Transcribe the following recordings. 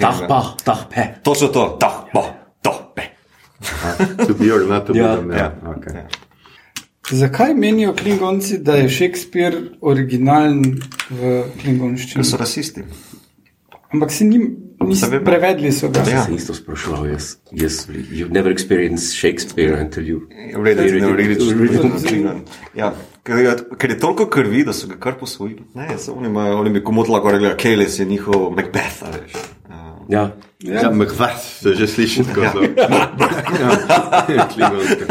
Tah pa, tah pe. Točno to, pe. To be or not to be. Ja, ne. ja. Okay. Zakaj menijo klingonci, da je Shakespeare originalen v klingonščini? Ker so rasisti. Ampak se njim niso Seveda. prevedli, so ga. Ja. Sem isto spraševal, jaz, jaz, you've never experienced Shakespeare until you Read it, you no, read it, read it. read it. Ja, ker, je, ker je toliko krvi, da so ga kar posvojili. Ne, so oni, imajo- oni bi komot lahko rekli, Keles je njihov Macbeth, veš. Ja, Ja, Macbeth, se že sliši tako zelo. Ja, klingonska.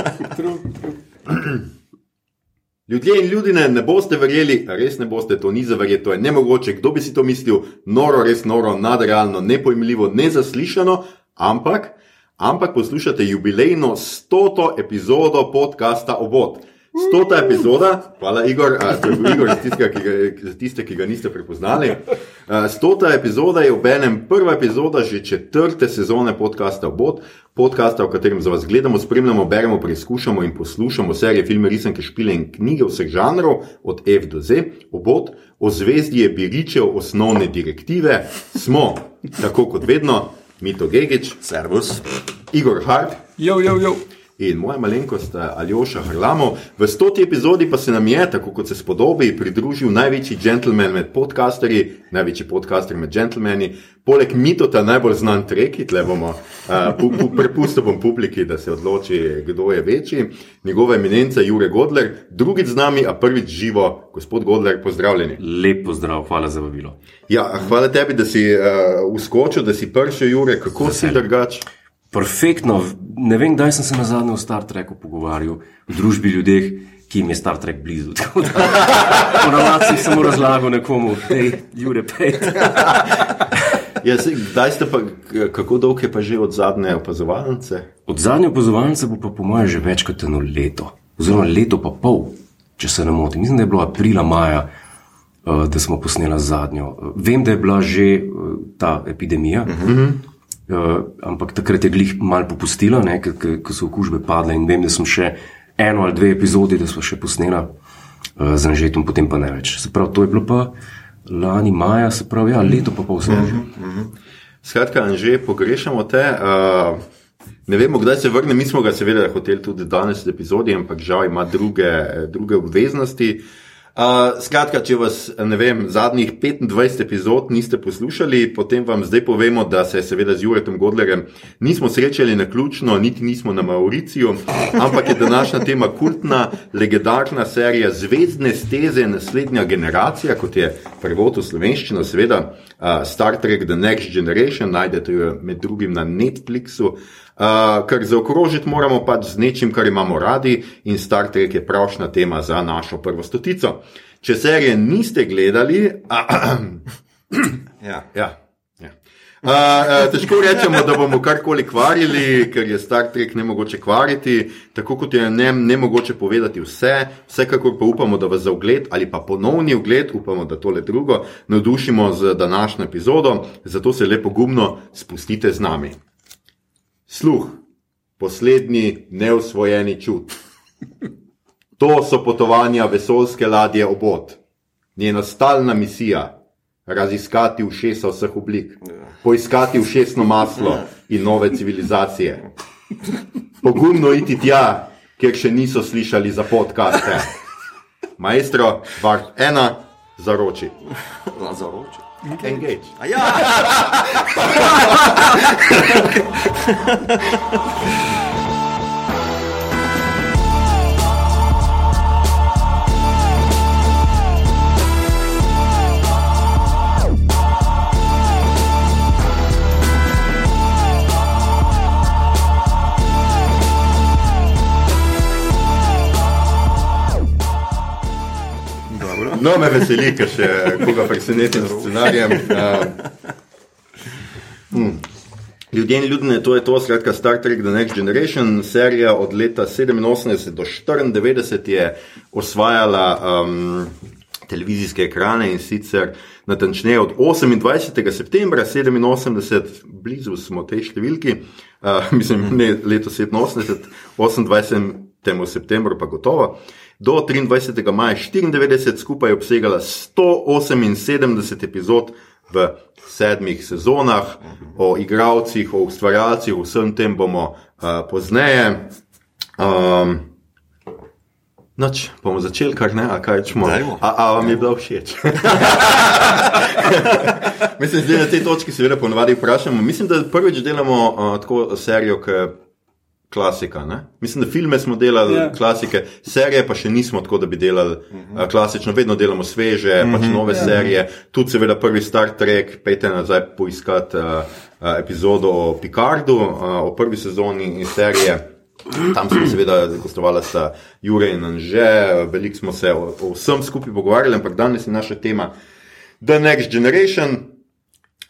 Ljudje in ljudje ne boste verjeli, res ne boste, to ni za verjeti, to je nemogoče. Kdo bi si to mislil, noro, res noro, nadrealno, nepojmljivo, nezaslišano, ampak, ampak poslušate jubilejno stoto epizodo podcasta Obod. Stota epizoda, hvala Igor, a, to je bil Igor, za tistega, ki ga, za tiste, ki ga niste prepoznali. A, Stota epizoda je obenem prva epizoda že četrte sezone podcasta Obod, podcasta, v katerem za vas gledamo, spremljamo, beremo, preizkušamo in poslušamo serije, filme, risanke, špile in knjige vseh žanrov, od F do Z, Obod, o zvezdje biričev osnovne direktive, smo, tako kot vedno, Mito Gigič, Servus. Igor Hart. Jo, jo, jo. In moja malenkost eh, Aljoša Harlamov. V stoti epizodi pa se nam je, tako kot se spodobi, pridružil največji gentleman med podcasterji, največji podcaster med gentlemani, poleg mitota najbolj znan treki, tle bomo, uh, pu, pu, prepustil bom publiki, da se odloči, kdo je večji. Njegova eminenca Jure Godler, drugič z nami, a prvič živo, gospod Godler, pozdravljeni. lep pozdrav, hvala za vabilo. Ja, hvala tebi, da si uh, uskočil, da si prišel, Jure, kako si veseljem. Perfektno, ne vem, kdaj sem se na zadnje o Star Treku pogovarjal, v družbi ljudeh, ki jim je Star Trek blizu. Tako da, Po navadi sem samo razlagal nekomu, hej, Jure, pej. Ja, saj, kdaj ste pa, kako dolg je pa že od zadnje opazovalnice? Od zadnje opazovalnice bo pa po mojem že več kot eno leto, oziroma leto pa pol, če se ne motim. Mislim, da je bilo aprila, maja, uh, da smo posneli zadnjo. Vem, da je bila že uh, ta epidemija, uh -huh. Uh, ampak takrat je glih mal popustila, ker- so okužbe padle in vem, da sem še eno ali dve epizodi, da smo še posnela uh, z Anžetom, potem pa ne več. Se pravi, to je bilo pa lani maja, se pravi, ja, leto pa pol sem že. Skratka, že pogrešamo te. Uh, ne vemo, kdaj se vrne. Mi smo ga seveda hoteli tudi danes v epizodi, ampak žal ima druge, druge obveznosti. Uh, skratka, če vas vem, zadnjih 25 epizod niste poslušali, potem vam zdaj povemo, da se seveda z Juretom Godlerjem nismo srečali na ključno, niti nismo na Mauriciju, ampak je današnja tema kultna, legendarna serija Zvezdne steze, naslednja generacija, kot je prevod v slovenščino, seveda uh, Star Trek The Next Generation, najdete jo med drugim na Netflixu. Uh, ker zaokrožiti moramo pač z nečim, kar imamo radi, in Star Trek je pravšna tema za našo prvo stotico. Če serije niste gledali, Ja. ja. ja. Uh, uh, težko rečemo, da bomo karkoli kvarili, ker je Star Trek ne mogoče kvariti, tako kot je ne, ne mogoče povedati vse. Vsekakor pa upamo, da vas za ogled ali pa ponovni ogled, upamo, da tole drugo, navdušimo z današnjo epizodo, zato se lepo gumno spustite z nami. Sluh, poslednji neusvojeni čut. To so potovanja vesoljske ladje obod, njena stalna misija. Raziskati ušesa vseh oblik, poiskati ušesno maslo in nove civilizacije. Pogumno iti tja, kjer še niso slišali za podkaste. Maestro, vart ena, zaroči. Engage. Ah, No, me veseli, ker še koga presenetim s scenarijem. Uh, hmm. Ljudje in ljudje, to je to, skratka, Star Trek The Next Generation, serija od leta 87 do 94 je osvajala um, televizijske ekrane in sicer natančneje od 28. septembra 87, blizu smo tej številki, uh, mislim, ne leto 87, 28. septembru pa gotovo. Do 23. maja 94 skupaj obsegala 178 epizod v sedmih sezonah, o igravcih, o ustvarjalcih, vsem tem bomo uh, pozneje. Um, Noč, bomo začeli, kar ne, a kaj čemo. A, a vam je bilo všeč? Mislim, da na tej točki seveda ponovadi vprašamo. Mislim, da prvič delamo uh, tako serijo, ki klasika. Ne? Mislim, da filme smo delali, Ja. yeah. klasike, serije pa še nismo tako, da bi delali uh, klasično, vedno delamo sveže, pač nove Ja. serije. Tudi seveda prvi Star Trek, pejte nazaj poiskati uh, uh, epizodo o Picardu, uh, o prvi sezoni in serije. Tam smo seveda gostovali sta Jure in Anže, veliko smo se o, o vsem skupaj pogovarjali, ampak danes je naša tema The Next Generation.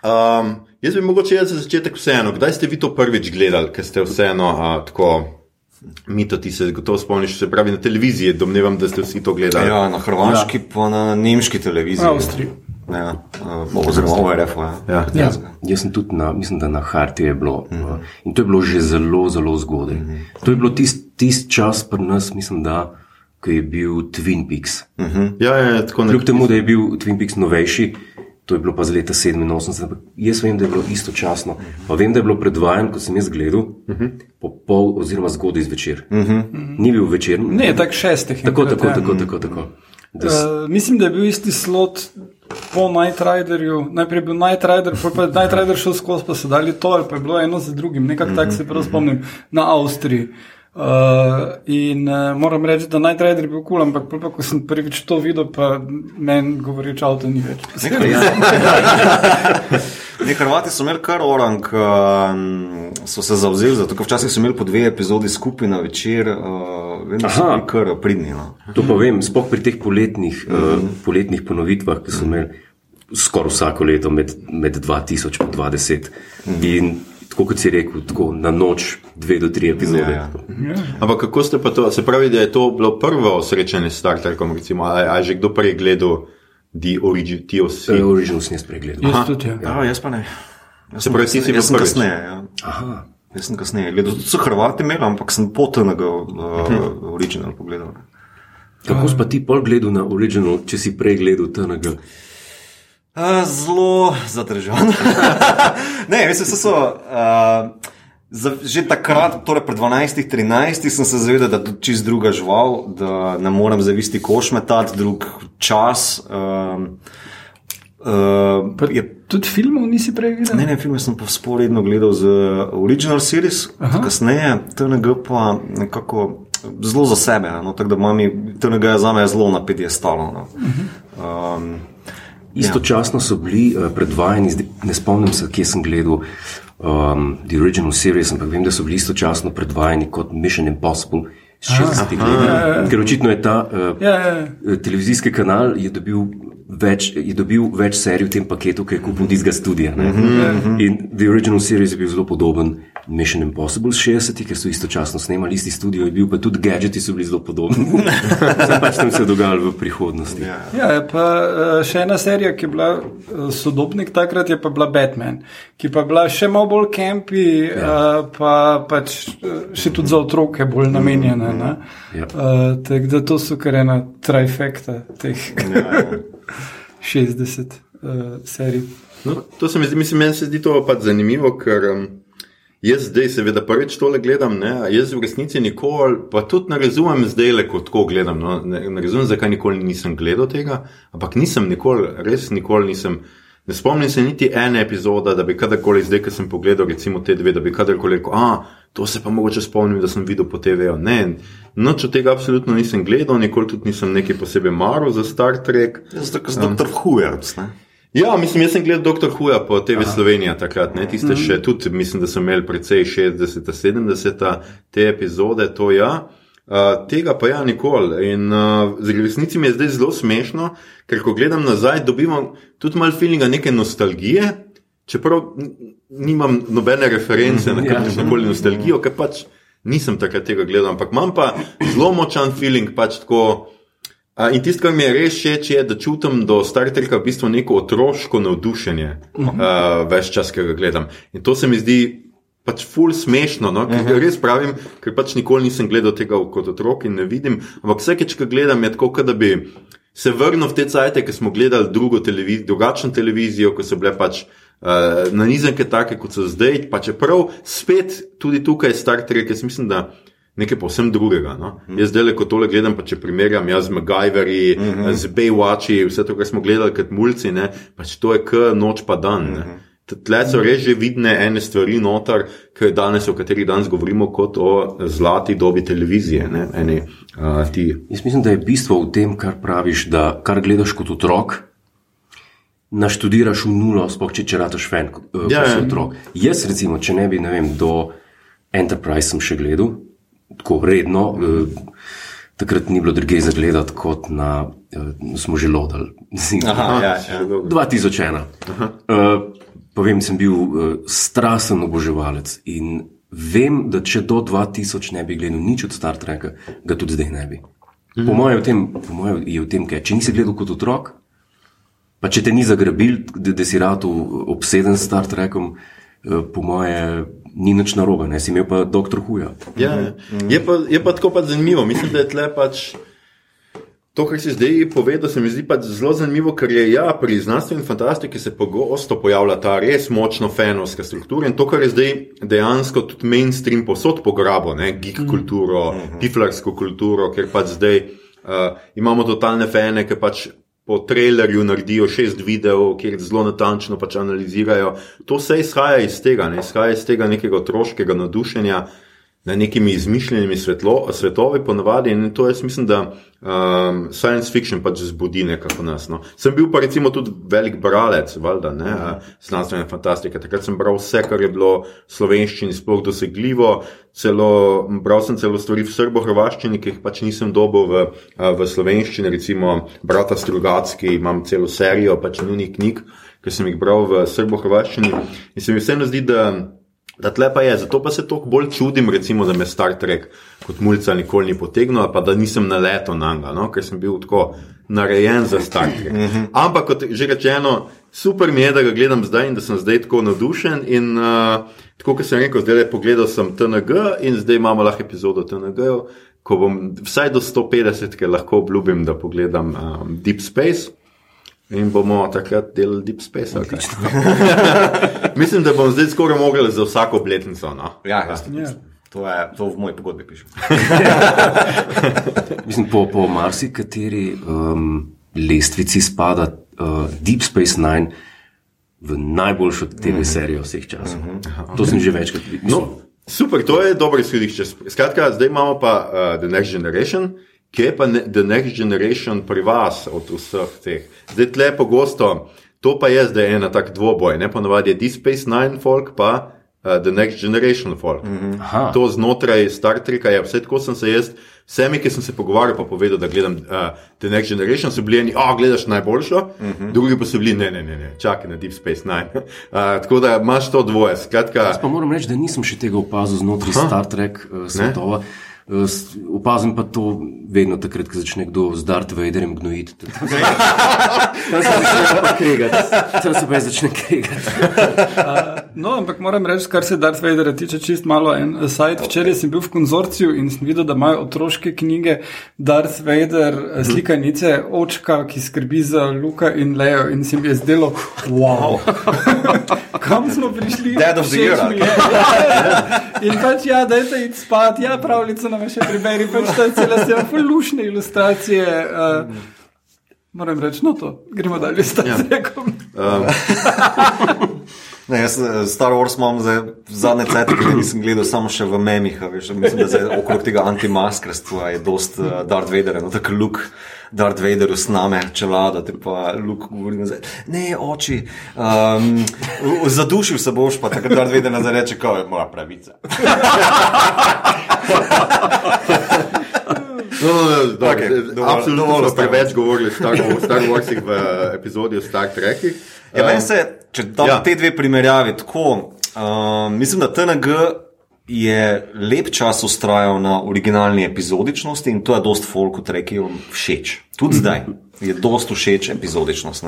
Um, jaz bi mogoče jaz za začetek vseeno, kdaj ste vi to prvič gledali, ker ste vseeno uh, tako. Mito, ti se gotovo spomniš, se pravi na televiziji, domnevam, da ste vsi to gledali. Ja, na hrvaški, ja. pa na nemški televiziji. Avstriji. Ja, uh, oziroma ORF. Ja. Ja. Ja. Jaz sem tudi na, mislim, da na Harti je bilo. Uh, in to je bilo že zelo, zelo zgodaj. To je bilo tisti tist čas pri nas, mislim, da ko je bil Twin Peaks. Ja, ja, tako Kljub temu, da je bil Twin Peaks novejši, to je bilo pa z leta 87, ampak jaz vem, da je bilo istočasno. Pa vem, da je bilo predvajan, ko sem jaz gledal, po pol oziroma zgodaj zvečer. Ni bil večer. Ne, tako šestih. Tako, tako, ja. tako, tako, tako. Da, s- Uh, mislim, da je bil isti slot po Night Riderju. Najprej bil Night Rider, potem pa je Night Rider šel skozi, pa so dali to, ali pa je bilo eno za drugim. Nekako tako se prav spomnim na Avstriji. Uh, in uh, moram reči, da Night Rider je bil kul, cool, ampak pa, ko sem prvič to videl, pa meni govoreč avto ni več. Ne, Hrvati so imeli kar orang, um, so se zavzeli za to, včasih so imeli po dve epizodi skupaj na večer, uh, vem, da so bili kar pridni. No. To pa vem, sploh pri teh poletnih, mm -hmm. uh, poletnih ponovitvah, ki so imeli skoraj vsako leto med, med 2000 in 2010. Mm -hmm. In tako kot si rekel, tako na noč dve do tri epizode. Ja, ja. Ampak kako ste pa to, se pravi, da je to bilo prvo srečanje s Star Trekom, recimo, ali ali je že kdo prej gledal The Origin, TOC? To je original sem jaz pregledal. Jaz tudi. Ja. Ja, jaz pa ne. Jaz Se pravi, ti si bil prvič. kasneje. Ja. Aha. Jaz sem kasneje gledal. Tudi so Hrvati imeli, ampak sem potenega uh, original pogledal. Kako si pa ti pol gledal na original, če si prej gledal TNG? Uh, zelo zadržan. ne, veste, so. so uh, za, že takrat, torej pred 12-13, sem se zavedal, da je to čist druga žival, da ne morem zavisti koš metati, drug čas. Um, uh, Pa je, Tudi filmov nisi prej videl? ne, ne, filme sem pa sporedno gledal z Original Series, Aha. kasneje TNG pa nekako zelo za sebe. No, tako da mami, TNG je za me zelo na pedestalu. No. Um, Istočasno so bili uh, predvajani, ne spomnim se, kje sem gledal um, The Original Series, ampak vem, da so bili istočasno predvajani kot Mission Impossible. iz 60-ih let. Ker očitno je ta uh, ja, ja. televizijski kanal je dobil več, je dobil več serij v tem paketu, ki je kupil tistega studia. ne. In The Original Series je bil zelo podoben Mission Impossible z 60-ih, ker so istočasno snemali isti studio, je bil pa tudi gadgeti so bili zelo podobni. Zdaj pač tam se je dogajalo v prihodnosti. Ja, je pa eh, še ena serija, ki je bila eh, sodobnik takrat, je pa bila Batman, ki pa je bila še malo bolj campi, ja. pa pač eh, še tudi za otroke bolj namenjena. Ne? Ja. Uh, Tako da to so kar ena trifekta teh ja, 60 uh, serij. No, to se mi zdi, mislim, meni se zdi to pač zanimivo, ker um, jaz zdaj seveda prvič tole gledam, ne, jaz v resnici nikoli, pa tudi ne razumem zdaj le, kot tako gledam, no, ne, ne razumem, zakaj nikoli nisem gledal tega, ampak nisem nikoli, res nikoli nisem. Ne spomnim se niti ene epizode, da bi kadarkoli, zdaj, ko sem pogledal, recimo te dve, da bi kadarkoli rekel, a to se pa mogoče spomnim, da sem videl po TV-ju. Ne, noč od tega absolutno nisem gledal, nikoli tudi nisem nekaj posebej maral za Star Trek. Zato, ker sem doktor Hujerc. Ja, mislim, jaz sem gledal Dr. Huja po TV Aha. Slovenija takrat, ne, tiste mm. še tudi, mislim, da so imeli precej 60, 70 te epizode, to ja. Uh, tega pa ja nikoli. In uh, z resnici mi je zdaj zelo smešno, ker ko gledam nazaj, dobivam tudi malo feelinga neke nostalgije, čeprav nimam nobene reference na kakršno koli nostalgijo, ker pač nisem takrat tega gledal, ampak imam pa zelo močan feeling, pač tako. In tisto, kar mi je res všeč, je, da čutim do Star Treka v bistvu neko otroško navdušenje, uh -huh. uh, več čas, ki ga gledam. In to se mi zdi pač ful smešno. No? Uh -huh. Res pravim, ker pač nikoli nisem gledal tega kot otrok in ne vidim. Ampak vsakeč, ko gledam, je tako, da bi se vrnil v te cajtke, ki smo gledali drugo televizijo, drugačno televizijo, ko so bile pač uh, na nizemke take, kot so zdaj. Pa čeprav spet tudi tukaj Star Trek, jaz mislim, da. Nekaj povsem drugega. No? Mm. Jaz zdaj, ko tole gledam, pa če primerjam jaz z MacGyveri, mm -hmm. z Baywatchi, vse to, kar smo gledali kot mulci, ne? pač to je k noč pa dan. Mm -hmm. Tle so res že vidne ene stvari noter, ki danes, o katerih danes govorimo, kot o zlati dobi televizije. Eni, uh, Jaz mislim, da je bistvo v tem, kar praviš, da kar gledaš kot otrok, naštudiraš v nulo, sploh če rataš fen, kot ja, ja. otrok. Jaz, recimo, če ne bi, ne vem, do Enterprise sem še gledal tako redno. Mm. Takrat ni bilo druge za gledati, kot na, uh, smo že lodali. Aha, ja, ja. 2001. Uh, povem, sem bil uh, strasten oboževalec in vem, da če do 2000 ne bi gledal nič od Star Treka, ga tudi zdaj ne bi. Mm. Po mojem je v tem, kaj če nisi gledal kot otrok, pa če te ni zagrabil, da, da si rad obseden s Star Trekom, uh, po mojem ni nič narobe, ne si imel pa doktor Huja. Ja, mm. je, pa, je pa tako pa zanimivo. Mislim, da je tle pač. To, kar si zdaj povedal, se mi zdi pač zelo zanimivo, ker je ja, pri znanstveni fantastiki se pogosto pojavlja ta res močno fenovska struktura in to, kar je zdaj dejansko tudi mainstream posod pograbo, ne, geek mm. kulturo, mm -hmm. piflarsko kulturo, ker pač zdaj uh, imamo totalne fene, ki pač po trailerju naredijo šest videov, kjer zelo natančno pač analizirajo. To vse izhaja iz tega, ne izhaja iz tega nekega otroškega nadušenja na nekimi izmišljenimi svetlo, svetovi, ponovadi. In to jaz mislim, da um, science fiction pač zbudi nekako nas. No. Sem bil pa recimo tudi velik bralec, valjda, ne, mm. znanstvene fantastike. Takrat sem bral vse, kar je bilo slovenščini sploh dosegljivo. Celo, bral sem celo stvari v srbo-hrvaščini, ki jih pač nisem dobil v, v slovenščini, recimo Brata Strugacki, imam celo serijo pač nujnih knjig, ki sem jih bral v srbo-hrvaščini. In se mi vseeno zdi, da Da tle pa je, zato pa se toliko bolj čudim, recimo, da me Star Trek kot mulca nikoli ni potegnil, pa da nisem naletel na njega, no? ker sem bil tako narejen za Star Trek. Mhm. Ampak, kot že rečeno, super mi je, da ga gledam zdaj in da sem zdaj tako navdušen. In uh, tako, kot sem rekel, zdaj le pogledal sem TNG in zdaj imamo lahko epizodo TNG. Ko bom vsaj do 150, ki lahko obljubim, da pogledam um, Deep Space. In bomo takrat delali Deep Space. Mislim, da bom zdaj skoraj mogel za vsako obletnico. No? Ja, ja. ja. To, je, to v moji pogodbi piše. Mislim, po, po marsikateri um, lestvici spada uh, Deep Space Nine v najboljšo TV mm -hmm. serijo vseh časov. Mm -hmm. To sem že večkrat videl. No, super, to je dobro izhodišče. Skratka, zdaj imamo pa uh, The Next Generation. Kje je pa ne, The Next Generation pri vas od vseh teh? Zdaj tle pogosto, to pa je zdaj ena tak dvoboj, ne ponovadi je Deep Space Nine folk, pa uh, The Next Generation folk. Mm -hmm. To znotraj Star Treka je vse tako sem se jaz. Vsemi, ki sem se pogovarjal, pa povedal, da gledam uh, The Next Generation, so bili eni, oh, gledaš najboljšo, uh mhm. -huh. drugi pa so bili, ne, ne, ne, ne čakaj na Deep Space Nine. Uh, tako da imaš to dvoje. Skratka, Jaz pa moram reči, da nisem še tega opazil znotraj Aha. Star Trek uh, svetova. Ne? Eh, opazim pa to vedno takrat, ko začne kdo z Darth Vaderjem gnojiti. Tam se začne kregati. Tam se pa začne kregati. No, ampak moram reči, kar se Darth Vadera tiče, čist malo en sajt. Včeraj sem bil v konzorciju in sem videl, da imajo otroške knjige Darth Vader, eh, slikanice očka, ki skrbi za Luka in Leo in se mi je zdelo, wow. Kam smo prišli? Da, da, da. In pač ja, dajte iti spat, ja, pravljica nam me še preberi, pač je cela seja fulušne ilustracije. Uh, moram reči, no to, gremo dalje s tem. Ja. Um. Ne, jaz eh, Star Wars imam za zadnje ceste, ki nisem gledal samo še v memih. Mislim, da je okrog tega antimaskarstva je dost uh, Darth Vader, no tako luk. Darth Vader usname čelada, te pa Luke govori nazaj. Ne, oči, um, zadušil se boš, pa takrat Darth Vader nazaj reče, kaj je moja pravica. No, no, no, okay, absolutno smo preveč govorili o Star Warsih v epizodi o Star Trekih. Ja, um, se, če dam ja. te dve primerjavi, tako, um, mislim, da TNG je lep čas ustrajal na originalni epizodičnosti in to je dost folku trekijo všeč. Tudi zdaj je dost všeč epizodičnost.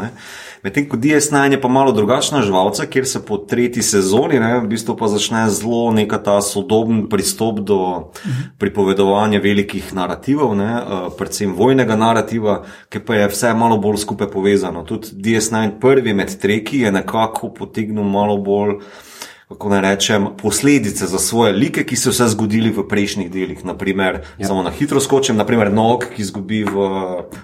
Medtem ko DS9 je pa malo drugačna živalca, kjer se po tretji sezoni, ne, v bistvu pa začne zelo neka ta sodoben pristop do pripovedovanja velikih narativov, ne, eh, predvsem vojnega narativa, ki pa je vse malo bolj skupaj povezano. Tudi DS9 prvi med treki je nekako potegnil malo bolj kako naj rečem, posledice za svoje like, ki so se zgodili v prejšnjih delih. Naprimer, ja. Samo na hitro skočim, naprimer nog, ki izgubi v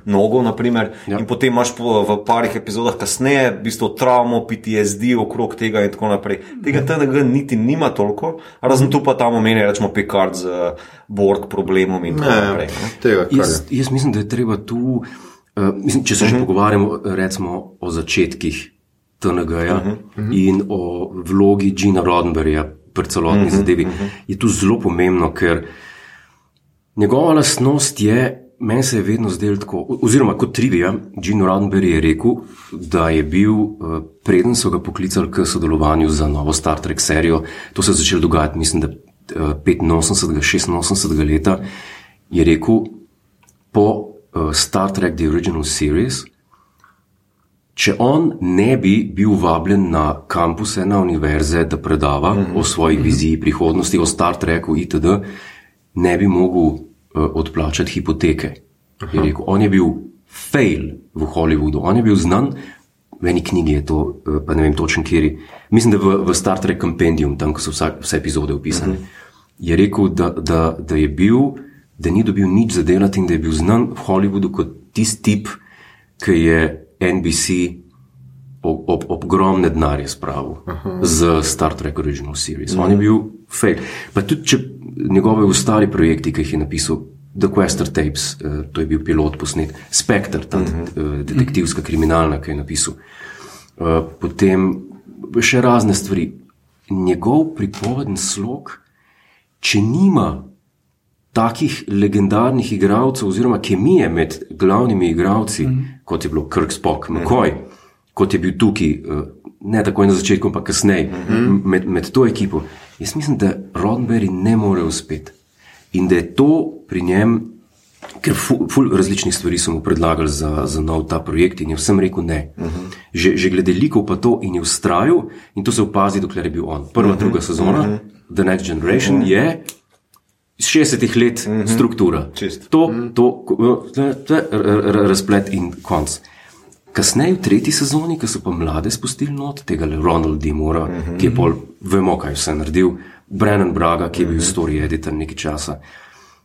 nogo, naprimer, ja. in potem imaš po, v parih epizodah kasneje, v bistvu travmo, PTSD okrog tega in tako naprej. Tega mhm. TNG niti nima toliko, razen tu pa tam omeni, rečemo, Picard z Borg problemom in tako naprej. Tega, kar Jaz, je. jaz mislim, da je treba tu, uh, mislim, če se že pogovarjamo recimo, o začetkih TNG-ja uh -huh. in o vlogi Gina Roddenberryja pri celotni uh -huh. zadevi, uh -huh. je tu zelo pomembno, ker njegova lastnost je. Meni se je vedno zdelo tako, oziroma kot trivija, Gene Roddenberry je rekel, da je bil, eh, preden so ga poklicali k sodelovanju za novo Star Trek serijo, to se je začelo dogajati, mislim, da 85. 86. leta, je rekel, po eh, Star Trek The Original Series, če on ne bi bil vabljen na kampuse, na univerze, da predava mm -hmm. o svoji viziji prihodnosti, o Star Treku itd., ne bi mogel uh, odplačati hipoteke. Je rekel, on je bil fail v Hollywoodu, on je bil znan. V eni knjigi je to, eh, pa ne vem točno, kjer. Mislim, da v, v Star Trek Compendium, tam so vsa, vse epizode opisane. Uh -huh. Je rekel, da, da, da je bil, da ni dobil nič za delati in da je bil znan v Hollywoodu kot tisti tip, ki je NBC ob, ob, ogromne denarje spravil z Star Trek Original Series. Mm. On je bil fail. Pa tudi če njegove ostali projekti, ki jih je napisal, The Quester Tapes, uh, to je bil pilot posnet, Spectre, ta mm -hmm. uh, detektivska kriminalna, ki je napisal. Uh, potem še razne stvari. Njegov pripovedni slog, če nima takih legendarnih igralcev, oziroma kemije med glavnimi igralci, mm -hmm. kot je bilo Kirk Spock, McCoy, mm -hmm. kot je bil tukaj, eh, ne tako na začetku, ampak kasneje, mm -hmm. med, med to ekipo. Jaz mislim, da Roddenberry ne more uspeti in da je to pri njem. Ker ful, ful različnih stvari so mu predlagali za, za nov ta projekt, in je vsem rekel ne. Uh -huh. že, že glede likov pa to, in je ustrajal, in to se opazi, dokler je bil on. Prva, uh -huh. druga sezona, uh -huh. The Next Generation, uh -huh. je iz 60 let mm -hmm. struktura. Čist. To, to, to je razplet in konc. Kasneje v tretji sezoni, ko so pa mlade spustili not, tega Ronald D. Mora, mm -hmm. ki je pol, vemo, kaj vse naredil, Brennan Braga, ki je bil mm -hmm. story editor nekaj časa.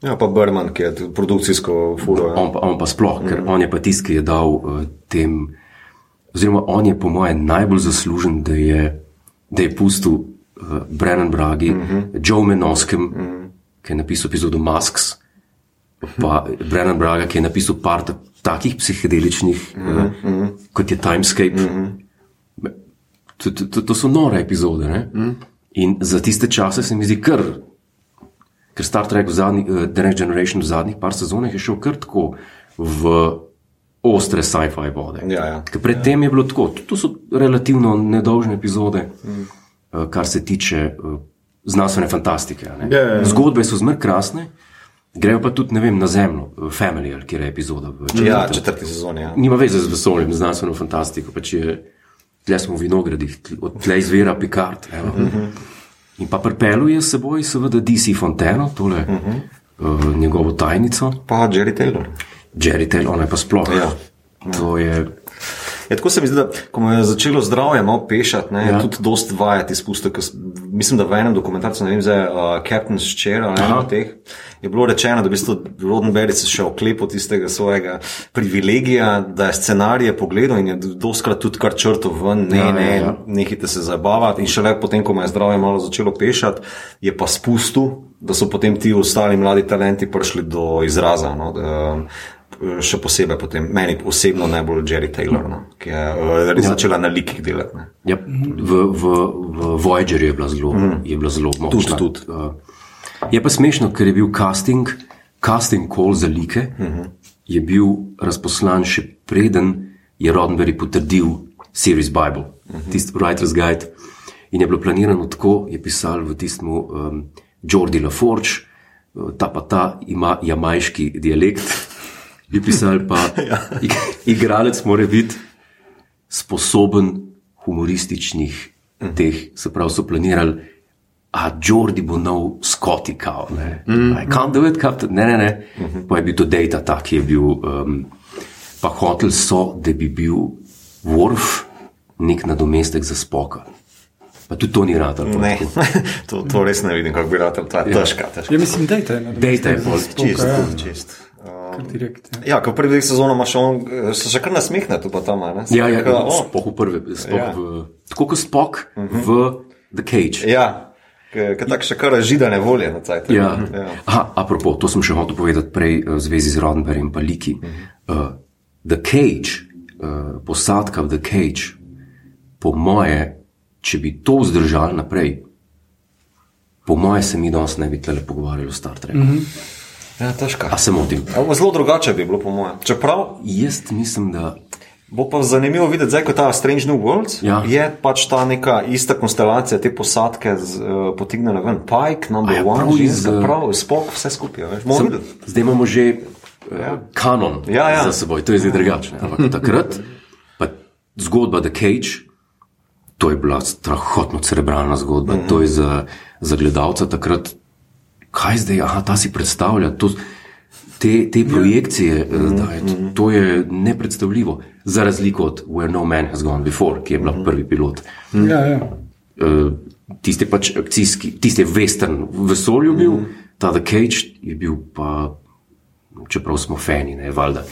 Ja, pa Berman, ki je produkcijsko furo. Ja. On, pa, on pa sploh, mm -hmm. ker on je pa tisti, ki je dal uh, tem, oziroma on je po mojem najbolj zaslužen, da je, da je pustil uh, Brennan Bragi, mm -hmm. Joe Menoskem, mm -hmm ki je napisal epizodo Masks, pa Brennan Braga, ki je napisal par takih psihedeličnih, mm -hmm. uh, kot je Timescape. Mm -hmm. to, to, to so nore epizode. Mm -hmm. In za tiste čase se mi zdi kar. Ker Star Trek, v zadnji, uh, The Next Generation, v zadnjih par sezonah je šel kar tako v ostre sci-fi vode. Ja, ja. Predtem ja. je bilo tako, to so relativno nedolžne epizode, mm. uh, kar se tiče znanstvene fantastike. Ja, ja, ja. Zgodbe so zmer krasne, grejo pa tudi vem, na zemljo, Family, kjer je epizoda. V četrti, ja, četrti sezoni. Ja. Nima veze z vesoljem, znanstveno fantastiko. Pač tle smo v vinogradih, od tle izvira Picard. Uh -huh. In pa pripeluje s seboj, seveda, DC Fonteno, tole uh -huh. uh, njegovo tajnico. Pa Jerry Taylor. Jerry Taylor, ona je pa sploh. Ja. To je Ja, tako se mi zdi, da ko me je začelo zdravje malo pešati, ne, ja. tudi dost vajati izpustov. Mislim, da v enem dokumentarcu, ne vem, zdaj, uh, Captain's Chair ali eno od teh, je bilo rečeno, da v bistvu Rodenberg se še oklepal tistega svojega privilegija, da je scenarije pogledal in je doskrat tudi kar črto ven, ne, ja, ne, ja, ja. nehite se zabavati. In šele potem, ko me je zdravje malo začelo pešati, je pa spustil, da so potem ti ostali mladi talenti prišli do izraza. No, da, še posebej potem, meni osebno najbolj Jerry Taylor, no, ki je uh, res ja. začela na likih delati. Ja, v, v, v Voyagerju je bila zelo, mm. zelo močna. Tudi, tudi. Uh, je pa smešno, ker je bil casting, casting call za like, mm -hmm. je bil razposlan še preden je Roddenberry potrdil Series Bible, mm -hmm. tisti Writer's Guide. In je bilo planirano tako, je pisal v tistem um, Jordi LaForge, uh, ta pa ta ima jamajški dialekt, bi pisali pa, ig igralec mora biti sposoben humorističnih teh, se pravi, so planirali. A Jordi bo nov skoti, kao. Ne, mm -hmm. can't do it, captain. Ne, ne, ne. Mm -hmm. Pa je bil to data, ta, ki je bil. Um, pa hotel so, da bi bil Worf nek nadomestek za spoka. Pa tudi to ni rado. Ne, to, to res ne vidim, kako bi rado, to je ja. težka. težka. Ja, mislim, dejte, ne, Dejte je bolj Čist, ja. čist. Kar direkt, ja. Ja, ko prvi sezono imaš on, se še kar nasmehne tu pa tam, ne? Ja, ja, Tako, ja o, spok v prvi, spok Ja. ja. v, tako kot spok uh -huh. v The Cage. Ja, ki tako še kar židane volje na cajt. Ja. Aha, apropo, to sem še hotel povedati prej eh, v zvezi z Roddenberryjem in Paliki. Uh, the Cage, uh, posadka v The Cage, po moje, če bi to vzdržali naprej, po moje se mi danes ne bi tle pogovarjali o Star Treku. Mm -hmm. Ja, težka. A se motim? Zelo drugače bi bilo, po mojem. Čeprav Jaz mislim, da bo pa zanimivo videti, zdaj, ko ta Strange New Worlds Ja. je pač ta neka ista konstelacija, te posadke z, uh, potignile ven. Pike, number ja, one, iz, ženska, eh, prav, spok, vse skupaj. Videli. zdaj imamo že uh, kanon Ja, ja. za seboj, to je zdaj drugače. ne. Ampak takrat, pa zgodba The Cage, to je bila strahotno cerebralna zgodba. Mm -hmm. To je za, za gledalca takrat, kaj zdaj, aha, ta si predstavlja. To, Te, te projekcije, mm -hmm. to je nepredstavljivo, za razliko od Where No Man Has Gone Before, ki je bila prvi pilot. Ja, ja. Uh, tisti pač akcijski, tisti western vesolju bil, mm. ta The Cage je bil pa, čeprav smo fani, ne, valjda,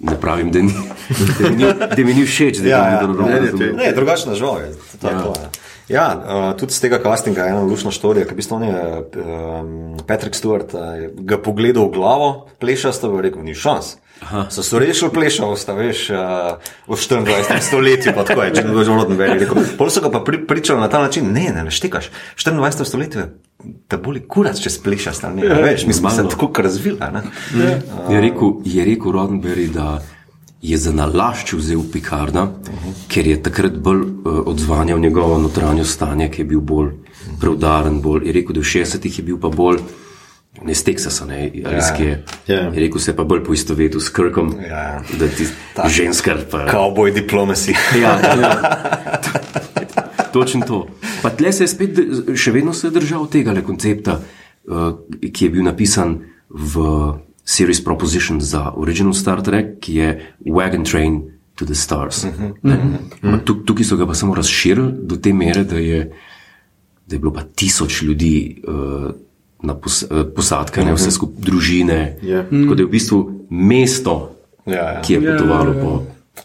ne pravim, da, ni, da, mi, ni, da mi ni všeč, da Ja, ja. Ne, ne, razumel. Ne, drugačna je. To je Ja. to, ja. Ja, uh, tudi z tega castinga je ena lušna štorija, ki v bistvu on je um, Patrick Stewart uh, je ga pogledal v glavo, plešasto, in rekel, ni šans. Aha. So se rešili plešavo, sta veš, uh, v 24. stoletju, pa tako je, če ne boš roden veri. Rekel, pol so ga pa pri, pričali na ta način, ne, ne, ne štekaš, 24. stoletje te boli kurac, če splešaš, ne, ja, veš, mi smo se tako kar razvila, ne. Je rekel, je rekel Roddenberry, da je za nalašč vzel Picarda, uh -huh. ker je takrat bolj uh, odzvanjal njegovo notranje stanje, ki je bil bolj preudaren. Bolj, je rekel, da v 60-ih je bil pa bolj. Ne iz Teksasa, ne, iz kje. Ja. Je rekel, se pa bolj poistovetil s Krkom, Ja. da ti ženska. Pa, Cowboy diplomacy. ja, ja. Točno to. Pa tle se je spet, še vedno se je držal tega koncepta, uh, ki je bil napisan v Series Proposition za original Star Trek, ki je Wagon Train to the Stars. Uh -huh. uh -huh. Tuk, tukaj so ga pa samo razširili do te mere, da je, da je bilo pa tisoč ljudi. Uh, Na pos, eh, posadke, ne vse skupaj, družine. Ja. Tako da je v bistvu mesto, Ja, ja. ki je potovalo ja, ja. po.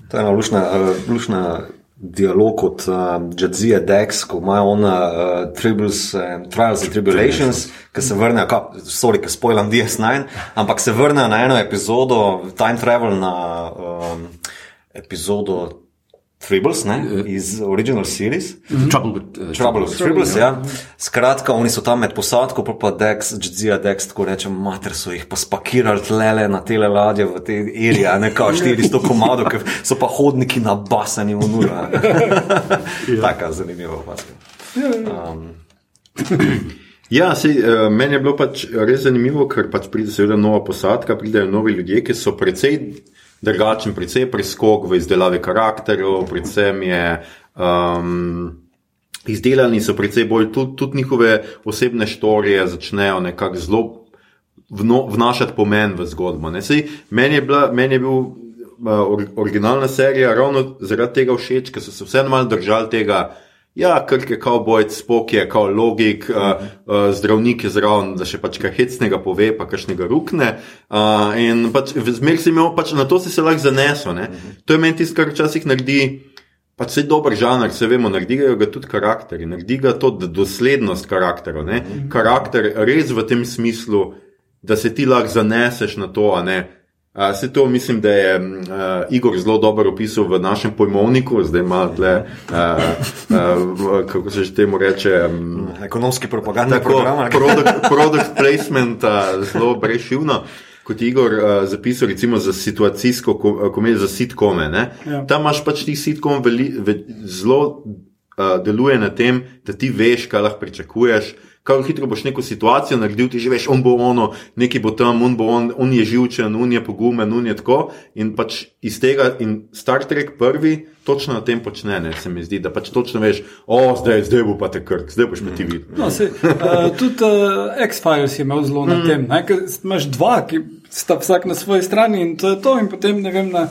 To je ena lušna, uh, lušna dialog kot uh, Jadzija Dex, ko imajo ona uh, Tribbles, um, Trials and Tribulations, ki se vrnejo, ka, sorry, ki spoilam DS9, ampak se vrnejo na eno epizodo, time travel na um, epizodo Tribbles, ne, iz original series. Trouble with, uh, Trouble with Tribbles, ja. Skratka, oni so tam med posadko, pa pa Dex, Jadzija Dex, tako rečem, mater so jih pa spakirali tlele na tele ladje v te a ne kao 400 komadov, ker so pa hodniki nabasani v nuro. a ne. Taka zanimiva opaska. Ja, sej, uh, meni je bilo pač res zanimivo, ker pač pride seveda nova posadka, pridejo novi ljudje, ki so precej drugačni, precej preskok v izdelavi karakterov, predvsem je. Um, Izdelani so precej bolj, tudi, tudi njihove osebne štorije začnejo nekako zelo vno, vnašati pomen v zgodbo. Sej, Meni je, bila, meni je bil uh, or, originalna serija ravno zaradi tega všeč, ker so se vseeno malo držali tega. Ja, krk je kao bojc, spok je kao logik, uh, uh, zdravnik je zraven, da še pač kaj hecnega pove, pa kakšnega rukne. Uh, in pač zmer si imel, pač na to si se lahko zanesel. ne. To je meni tisto, kar včasih naredi. Pač se dober žanr, se vemo, naredijo ga tudi karakteri, naredi ga to doslednost karakterov. ne. Karakter res v tem smislu, da se ti lahko zaneseš na to, ne. Se to mislim, da je uh, Igor zelo dobro opisal v našem pojmovniku, zdaj ima tle, uh, uh, kako se že temu reče. Um, Ekonomski propagandni Tako, product, product placement, uh, zelo brešivno. Kot je Igor uh, zapisal, recimo za situacijsko ko- komedijo, za sitkome. Ja. Ja. Tam imaš pač ti sitkom veli, ve, zelo uh, deluje na tem, da ti veš, kaj lahko pričakuješ, Kaj hitro boš neko situacijo naredil, ti že veš, on bo ono, neki bo tam, on, bo on, on je živčen, on je pogumen, on je tako. In pač iz tega, in Star Trek prvi točno na tem počne, ne, se mi zdi, da pač točno veš, o, zdaj, zdaj bo pa te krk, zdaj boš pa ti videl. No, se, uh, tudi uh, X-Files je imel zelo na Mm. tem. Ne, ker imaš dva, ki sta vsak na svoji strani in to je to. In potem ne vem. Na,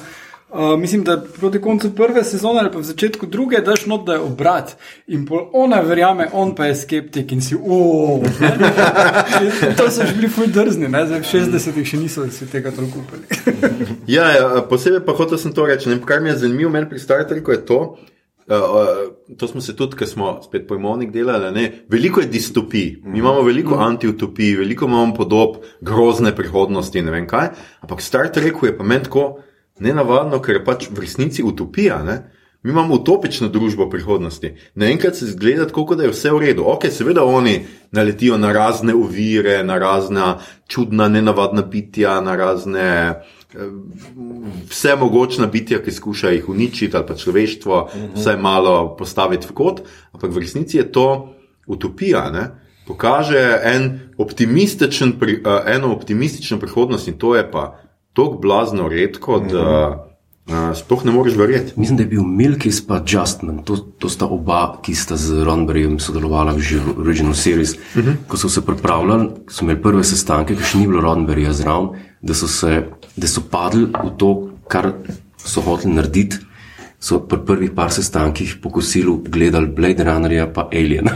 Uh, mislim, da proti koncu prve sezone ali pa v začetku druge daš not, da je obrat in pol ona verjame, on pa je skeptik in si uf. To so že bili fuj drzni, ne? zdaj v 60-ih še niso si tega toliko upali. Ja, ja, posebej pa hotel sem to reči. Ne, kar mi je zanimivo meni pri Star Treku je to, uh, to smo se tudi, ker smo spet pojmovnik delali, ne, veliko je distopij, mi imamo veliko antiutopij, veliko imamo podob grozne prihodnosti, ne vem kaj, ampak Star Treku je pa meni tako nenavadno, ker je pač v resnici utopija. Ne? Mi imamo utopično družbo prihodnosti. Naenkrat se zgleda, kot da je vse v redu. Ok, seveda oni naletijo na razne ovire, na razna čudna, nenavadna bitja, na razne eh, vse mogočna bitja, ki skušajo jih uničiti ali pa človeštvo, vsaj malo postaviti v kot, ampak v resnici je to utopija. Ne? Pokaže en optimističen, pri- eh, eno optimistično prihodnost in to je pa tako blazno redko, da uh, sploh ne moreš verjeti. Mislim, da je bil Milkis pa Justman, to, to sta oba, ki sta z Ronberjem sodelovala v že v Original Series. Uh -huh. Ko so se pripravljali, so imeli prve sestanke, ki še ni bilo Ronberja zraven, da so, se, da so padli v to, kar so hoteli narediti. So pri prvih par sestankih po kosilu gledali Blade Runnerja pa Alien.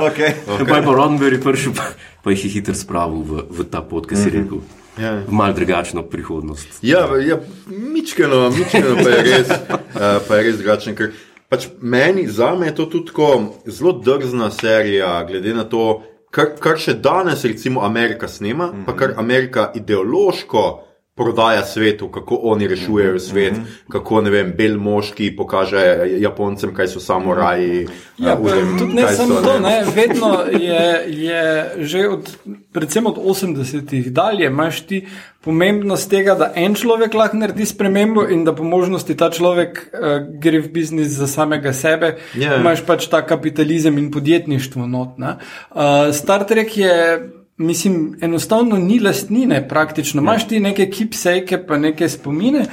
Okay. Okay. Pa je pa Ronberg prišel, pa, pa jih je hitro spravil v, v ta pot, ki si rekel. Ja. V mal drugačno prihodnost. Ja, ja mičkeno, mičkeno pa je res, pa je res drugačen. Ker pač meni, za me je to tudi tako zelo drzna serija, glede na to, kar, kar še danes, recimo, Amerika snema, mm -hmm. pa kar Amerika ideološko. Prodaja svetu, kako oni rešujejo svet, mm -hmm. kako ne vem, bel moški pokaže Japoncem, kaj so samuraji. Ja, uh, pa vem, tudi ne samo so, to, ne, vedno je, je že od, predvsem od 80-ih dalje, imaš ti pomembnost tega, da en človek lahko naredi spremembo in da po možnosti ta človek uh, gre v biznis za samega sebe. Ja. Imaš pač ta kapitalizem in podjetništvo not. ne. Uh, Star Trek je. Mislim, enostavno ni lastnine, praktično. Imaš ti neke kipsejke, pa neke spomine,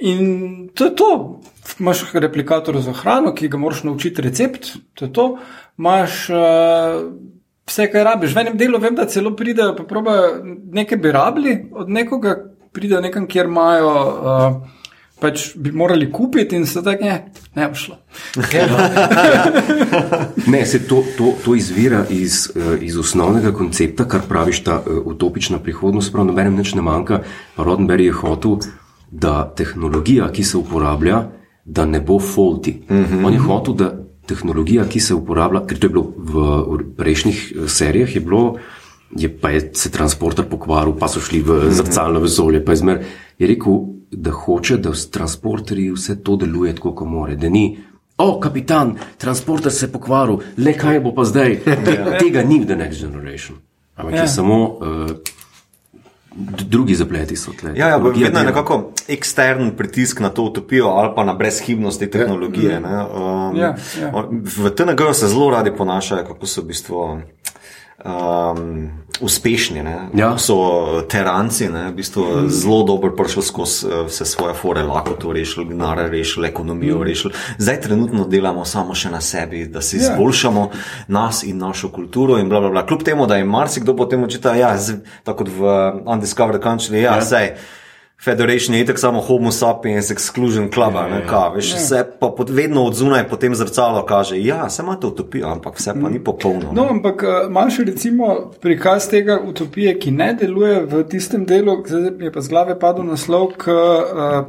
in to je to. Imaš replikator za hrano, ki ga moraš naučiti recept, to je to. Imaš uh, vse, kar rabiš. V enem delu vem, da celo pridejo, pa probajo nekaj bi rabili od nekoga, pridejo nekam, kjer imajo. Uh, Pač bi morali kupiti, in se tako ne, ne bo šlo. Ne, se to, to, to izvira iz, eh, iz osnovnega koncepta, kar praviš, ta uh, utopična prihodnost. Prav nobenem nič ne manjka. Roddenberry je hotel, da tehnologija, ki se uporablja, da ne bo faulty. Uh -huh. On je hotel, da tehnologija, ki se uporablja, ker to je bilo v, prejšnjih eh, serijah, je bilo. Je pa je se transporter pokvaril, pa so šli v zrcalno vesolje. pa Je, zmer, je rekel, da hoče, da s transporterji vse to deluje tako, kot more. Da ni, o, kapitan, transporter se je pokvaril, le kaj bo pa zdaj. Te- Tega ni v The Next Generation. Ampak Ja. je samo uh, drugi zapleti so tle. Ja, ja, vedno je nekako ekstern pritisk na to utopijo ali pa na brezhibnost te tehnologije. ne. Um, Ja, ja. V TNG se zelo radi ponašajo, kako so v bistvu. Um, uspešni, ne? Ja. so teranci, ne? v bistvu mm. zelo dobro prišli skozi eh, vse svoje fore, lahko to rešili, denar rešili, ekonomijo mm. rešili. Zdaj trenutno delamo samo še na sebi, da si Ja. izboljšamo nas in našo kulturo. In bla, bla, bla. Kljub temu, da je marsikdo potem očita, ja, z- tako kot v Undiscovered Country, ja, ja. sej. Federation je itak samo Homo sapiens exclusion club, ja, ne, ka, veš, vse pa pod, vedno od zunaj potem zrcalo kaže, ja, se imate utopijo, ampak vse pa ni popolno. No, ampak uh, imaš recimo prikaz tega utopije, ki ne deluje v tistem delu, zdaj mi je pa z glave padel naslov, k uh,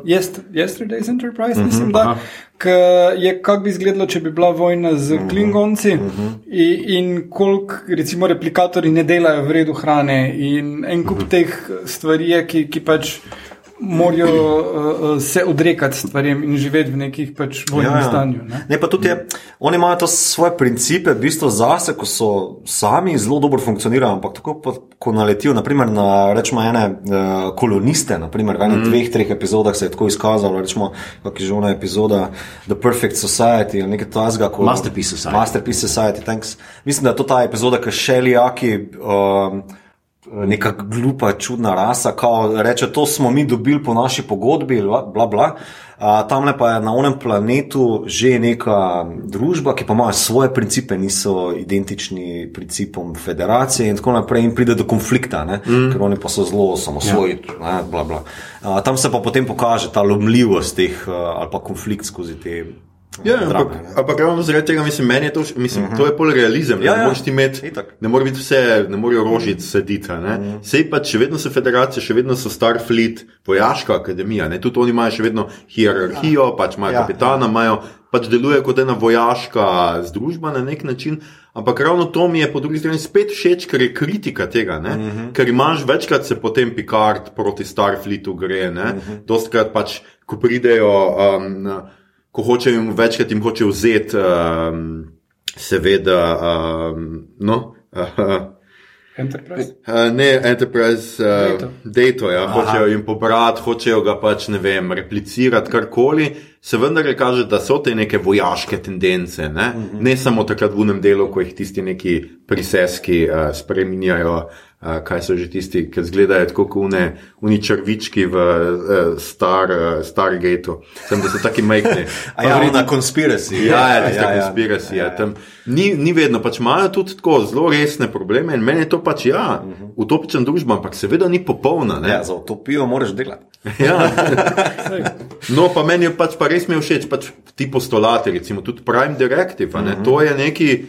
Yest Yesterday's Enterprise, Mhm, mislim, da. K je, kako bi izgledalo, če bi bila vojna z Mhm, Klingonci in, in koliko, recimo, replikatorji ne delajo v redu hrane in en Mhm. kup teh stvari, je, ki, ki pač morajo uh, se odrekati stvarem in živeti v nekih pač vojnem ja, ja. stanju. Ne? Ne, pa tudi je, oni imajo to svoje principe, v bistvu zase, ko so sami zelo dobro funkcionirajo, ampak tako pa, ko naletijo naprimer, na rečemo, ene uh, koloniste, naprimer, v enih mm. dveh, treh epizodah se je tako izkazalo, rečemo, kak je že ona epizoda The Perfect Society ali nekaj tasga. Ko, Masterpiece Society. Masterpiece Society, thanks. Mislim, da je to ta epizoda, ki šelijaki. Um, neka glupa, čudna rasa, ki reče: To smo mi dobili po naši pogodbi, bla, bla. Uh, tam pa je na onem planetu že neka družba, ki pa ima svoje principe, niso identični principom federacije, in tako naprej, in pride do konflikta, mm. ker oni pa so zelo samosvoji. Ja. Uh, tam se pa potem pokaže ta lomljivost teh uh, ali pa konflikt skozi te. Ja, ampak, ampak ravno zaradi tega mislim, meni je to, mislim, uh -huh. to je pol realizem. Ja, ne, ja. Imeti, ne more biti vse, ne morejo rožiti sediti. Uh -huh. Sej pa še vedno so federacije, še vedno so Starfleet, vojaška akademija. Ne? Tudi oni imajo še vedno hierarhijo, ja. pač imajo ja, kapitana, ja. imajo, pač deluje kot ena vojaška združba na nek način. Ampak ravno to mi je po drugi strani spet všeč, ker je kritika tega. Uh mhm. -huh. Ker imaš večkrat se potem Picard proti Starfleetu gre. Uh -huh. Dostkrat pač, ko pridejo. Um, ko hočejo jim večkrat jim hoče vzeti, um, seveda, um, no. Enterprise? Uh, ne, Enterprise, uh, Data, ja, hočejo jim pobrati, hočejo ga pač ne vem, replicirati karkoli. Se vendar kaže, da so te neke vojaške tendence, ne, uh -huh. ne samo takrat v unem delu, ko jih tisti neki priseski uh, spreminjajo kaj so že tisti, ki izgledajo tako kot oni črvički v uh, star, uh, Stargateu. Sem da so taki majhni. Ja, na konspiraciji. Ja, ja, ja, ja, konspiraciji. Ja, ja, ja. Ni, ni vedno, pač imajo tudi tako zelo resne probleme in meni je to pač, ja, uh -huh. utopična družba, ampak seveda ni popolna. Ne? Ja, za utopijo moraš delati. ja. no, pa meni je pač pa res mi všeč, pač ti postulati, recimo tudi Prime Directive, uh -huh. to je neki,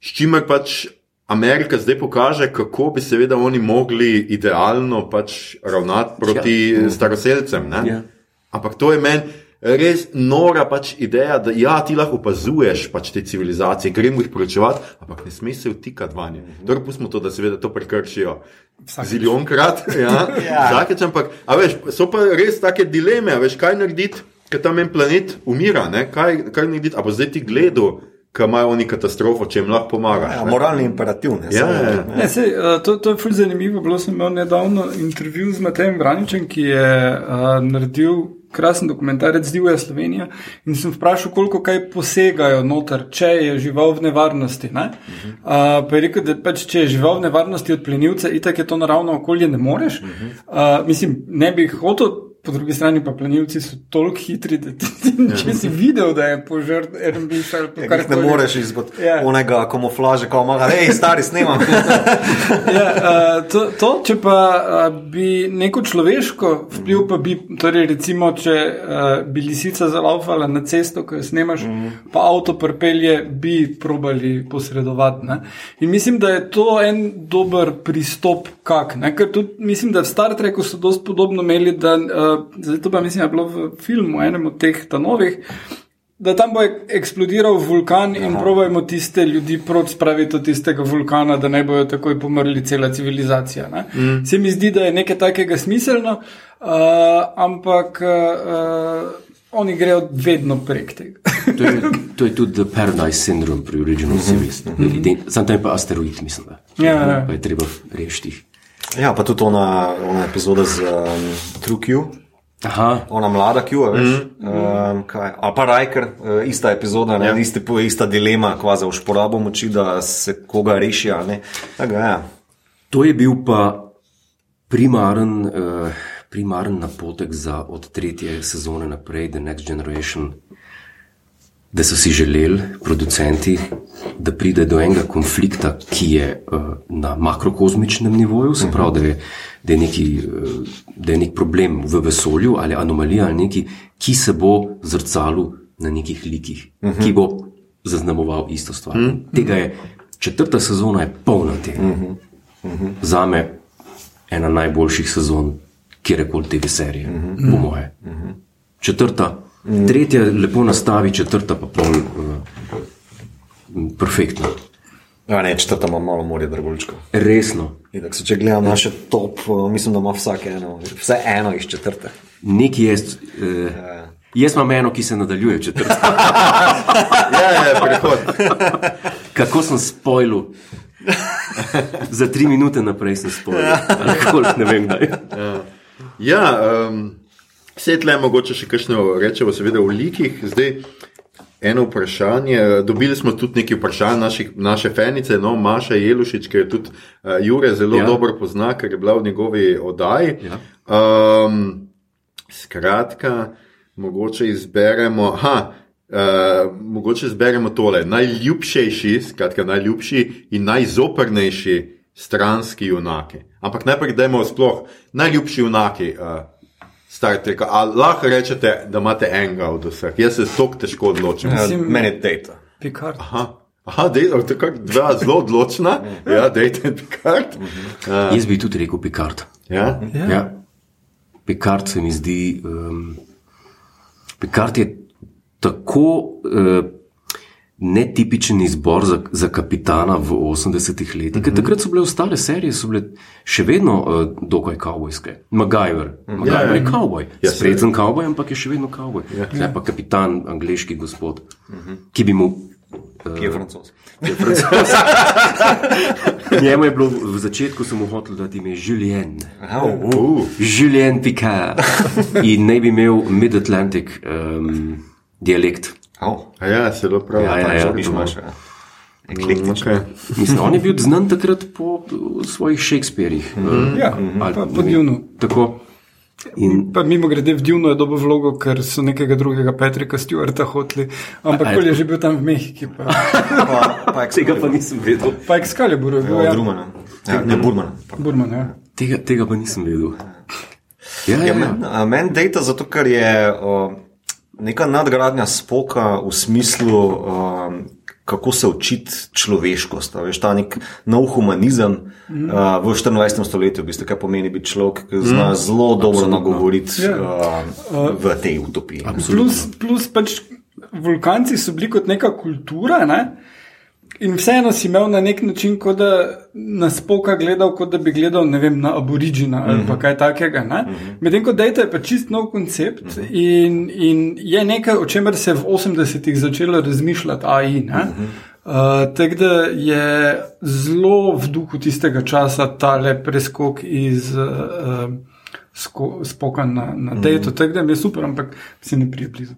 s čimer pač Amerika zdaj pokaže, kako bi seveda oni mogli idealno pač ravnati proti ja. staroseljcem. Ja. Ampak to je meni res nora pač ideja, da ja, ti lahko opazuješ pač te civilizacije, gremo jih poročevati, ampak ne smeš se vtikati vanje. Mhm. Torej, pustimo to, da seveda to prekršijo. Ziljonkrat, ja, ja. Zakeč, ampak veš, so pa res take dileme, veš, kaj narediti, ker tam en planet umira, kaj, kaj narediti, a bo zdaj ti gledal ki imajo oni katastrofo, če jim lahko pomagaš. Ja, moralni imperativ. Ne, ja, ja. Ne, sej, uh, to, to je fulj zanimivo. Bilo sem imel nedavno intervju z Matejem Vraničem, ki je uh, naredil krasen dokumentarec Divja Slovenija in sem vprašal, koliko kaj posegajo noter, če je žival v nevarnosti. Ne? Uh, pa je rekel, da pač, če je žival v nevarnosti od plenilca, itak je to naravno okolje, ne moreš. Uh, mislim, ne bi hotel Po drugi strani pa plenilci so toliko hitri, da ti, če si videl, da je požar, en bi šel po kar ne moreš izbot ja. onega kamuflaže, ko ima, hej, stari snimam. ja, uh, to, to, če pa uh, bi neko človeško vpliv, pa bi, torej recimo, če uh, bi lisica zalaufala na cesto, ko jo snemaš, mm. pa avto prpelje, bi probali posredovati. Ne? In mislim, da je to en dober pristop, kak. Ne? Ker tudi mislim, da v Star Treku so dosti podobno imeli. Da, uh, zdaj to pa mislim, da je bilo v filmu, enem od teh novih, da tam bo eksplodiral vulkan in pravimo tiste ljudi proti spraviti od tistega vulkana, da ne bojo takoj pomrli cela civilizacija. Mm. Se mi zdi, da je nekaj takega smiselno, uh, ampak. Uh, Oni grejo vedno prek tega. to, je, to je tudi Paradise Syndrome pri Original Series. Mm -hmm. Sam tam je pa asteroid, mislim. Ja, ja. Pa je treba rešiti. Ja, pa tudi ona, ona epizoda z um, True Q. Aha. Ona mlada Q, veš. Mm. Um, Ali pa Riker, uh, ista epizoda, ja. iste, ista dilema, kvazi v šporabo moči, da se koga reši. Ja. To je bil pa primaren, uh, primaren napotek za od tretje sezone naprej, The Next Generation da so si želeli, producenti, da pride do enega konflikta, ki je uh, na makrokozmičnem nivoju, se pravi, da je, da, je neki, uh, da je nek problem v vesolju ali anomalija, ali neki, ki se bo zrcalil na nekih likih, uh -huh. ki bo zaznamoval isto stvar. Uh mhm. -huh. Tega je četrta sezona, je polna tega. Uh -huh. uh -huh. Za me ena najboljših sezon, kjer je koli TV serije, uh -huh. po moje. Uh -huh. Četrta. Tretja lepo nastavi, četrta pa pol, uh, perfektno. Ja, ne, četrta ima malo morje dragulčkov. Resno. Itak, se, če gledam naše top, uh, mislim, da ima vsak eno, vse eno iz četrte. Nekaj jaz. Uh, jaz imam eno, ki se nadaljuje četrti. Ja, ja, prehod. Kako sem spojil? Za tri minute naprej sem spojil. Ali koliko, ne vem, kdaj. Ja, um, vse tle mogoče še kakšno rečemo, seveda v likih. Zdaj, eno vprašanje. Dobili smo tudi nekaj vprašanj naših, naše fenice, no, Maša Jelušič, ki je tudi uh, Jure zelo Ja. dobro pozna, ker je bila v njegovi oddaji. Ja. Um, skratka, mogoče izberemo. Ha, Uh, mogoče izberemo tole. Najljubšejši, skratka, najljubši in najzoprnejši stranski junaki. Ampak najprej, dajmo sploh najljubši junaki uh, Star Treka. Ali lahko rečete, da imate enega od vseh? Jaz se tako težko odločim. Ja, Mislim- Meni je data. Picard. Aha, Aha dej, to je kar dva zelo odločna. ja, dejte Picard. Uh, Jaz bi tudi rekel Picard. ja. Ja. Ja. Picard se mi zdi. Um, Picard je tako uh, netipičen izbor za, za kapitana v 80-ih letih. Mm -hmm. Takrat so bile ostale serije, so bile še vedno uh, dokaj kavbojske. MacGyver, MacGyver Ja, ja. je kavboj, Ja, sprezen kavboj, ampak je še vedno kavboj. Ja. pa kapitan, angliški gospod, mm -hmm. ki bi mu. Ki je francos. Njemu je bilo v začetku, sem mu hotel dati ime Julien. Aha, uh, Uh, Julien Picard. In naj bi imel Mid-Atlantic um, dialekt. Oh, a ja, zelo prav. Ja, ja, ja. Imaš. ja. Eklektično. Okay. Mislim, on je bil znan takrat po svojih Shakespearjih. Mm Ja, pa po Dunu. Tako. In Pa mimo grede v Dunu je dobil vlogo, ker so nekega drugega Patrika Stewarta hoteli, ampak kol je že bil tam v Mehiki. Pa, Pa, pa tega pa nisem vedel. pa Excalibur je bil, Ja, ja. Drumana. Ja, ne, Burmana. Burman, ja. Tega, tega pa nisem vedel. Ja, Ja, ja, Meni ja. men data zato, ker je o, neka nadgradnja spoka v smislu, o, kako se učiti človeškost. Veš, ta nek nov humanizem mm. uh, v 24. stoletju, v bistvu, kaj pomeni biti človek, ki zna mm. zelo dobro nagovoriti Ja. uh, v tej utopiji. Plus, plus pač vulkanci so bili kot neka kultura, ne? In vseeno si imel na nek način, kot da na spoka gledal, kot da bi gledal vem, na aborižina ali pa kaj takega. Ne? Medtem ko Data je pa čist nov koncept in, in je nekaj, o čemer se je v 80-ih začelo razmišljati, AI. ne. Uh, Tako da je zelo v duhu tistega časa tale preskok iz uh, sko, spoka na, na Data. Tako da mi je super, ampak se ne prije blizu.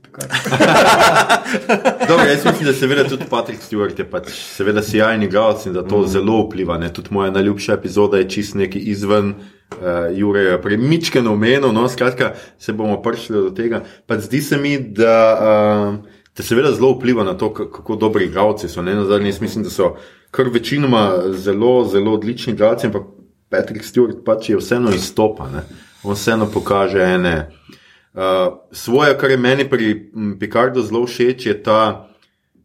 Dobro, jaz mislim, da seveda tudi Patrick Stewart je pač seveda sjajni igralec in da to mm. zelo vpliva. Ne? Tudi moja najljubša epizoda je čist neki izven. Uh, Jure je premičken omenil, no skratka, se bomo prišli do tega. Pa zdi se mi, da, uh, da seveda zelo vpliva na to, kako dobri igralci so. Ne na zadnje, jaz mislim, da so kar večinoma zelo, zelo odlični igralci, ampak Patrick Stewart pač je vseeno izstopa. Ne? On vseeno pokaže ene. Uh, svoje, kar je meni pri Picardu zelo všeč, je ta,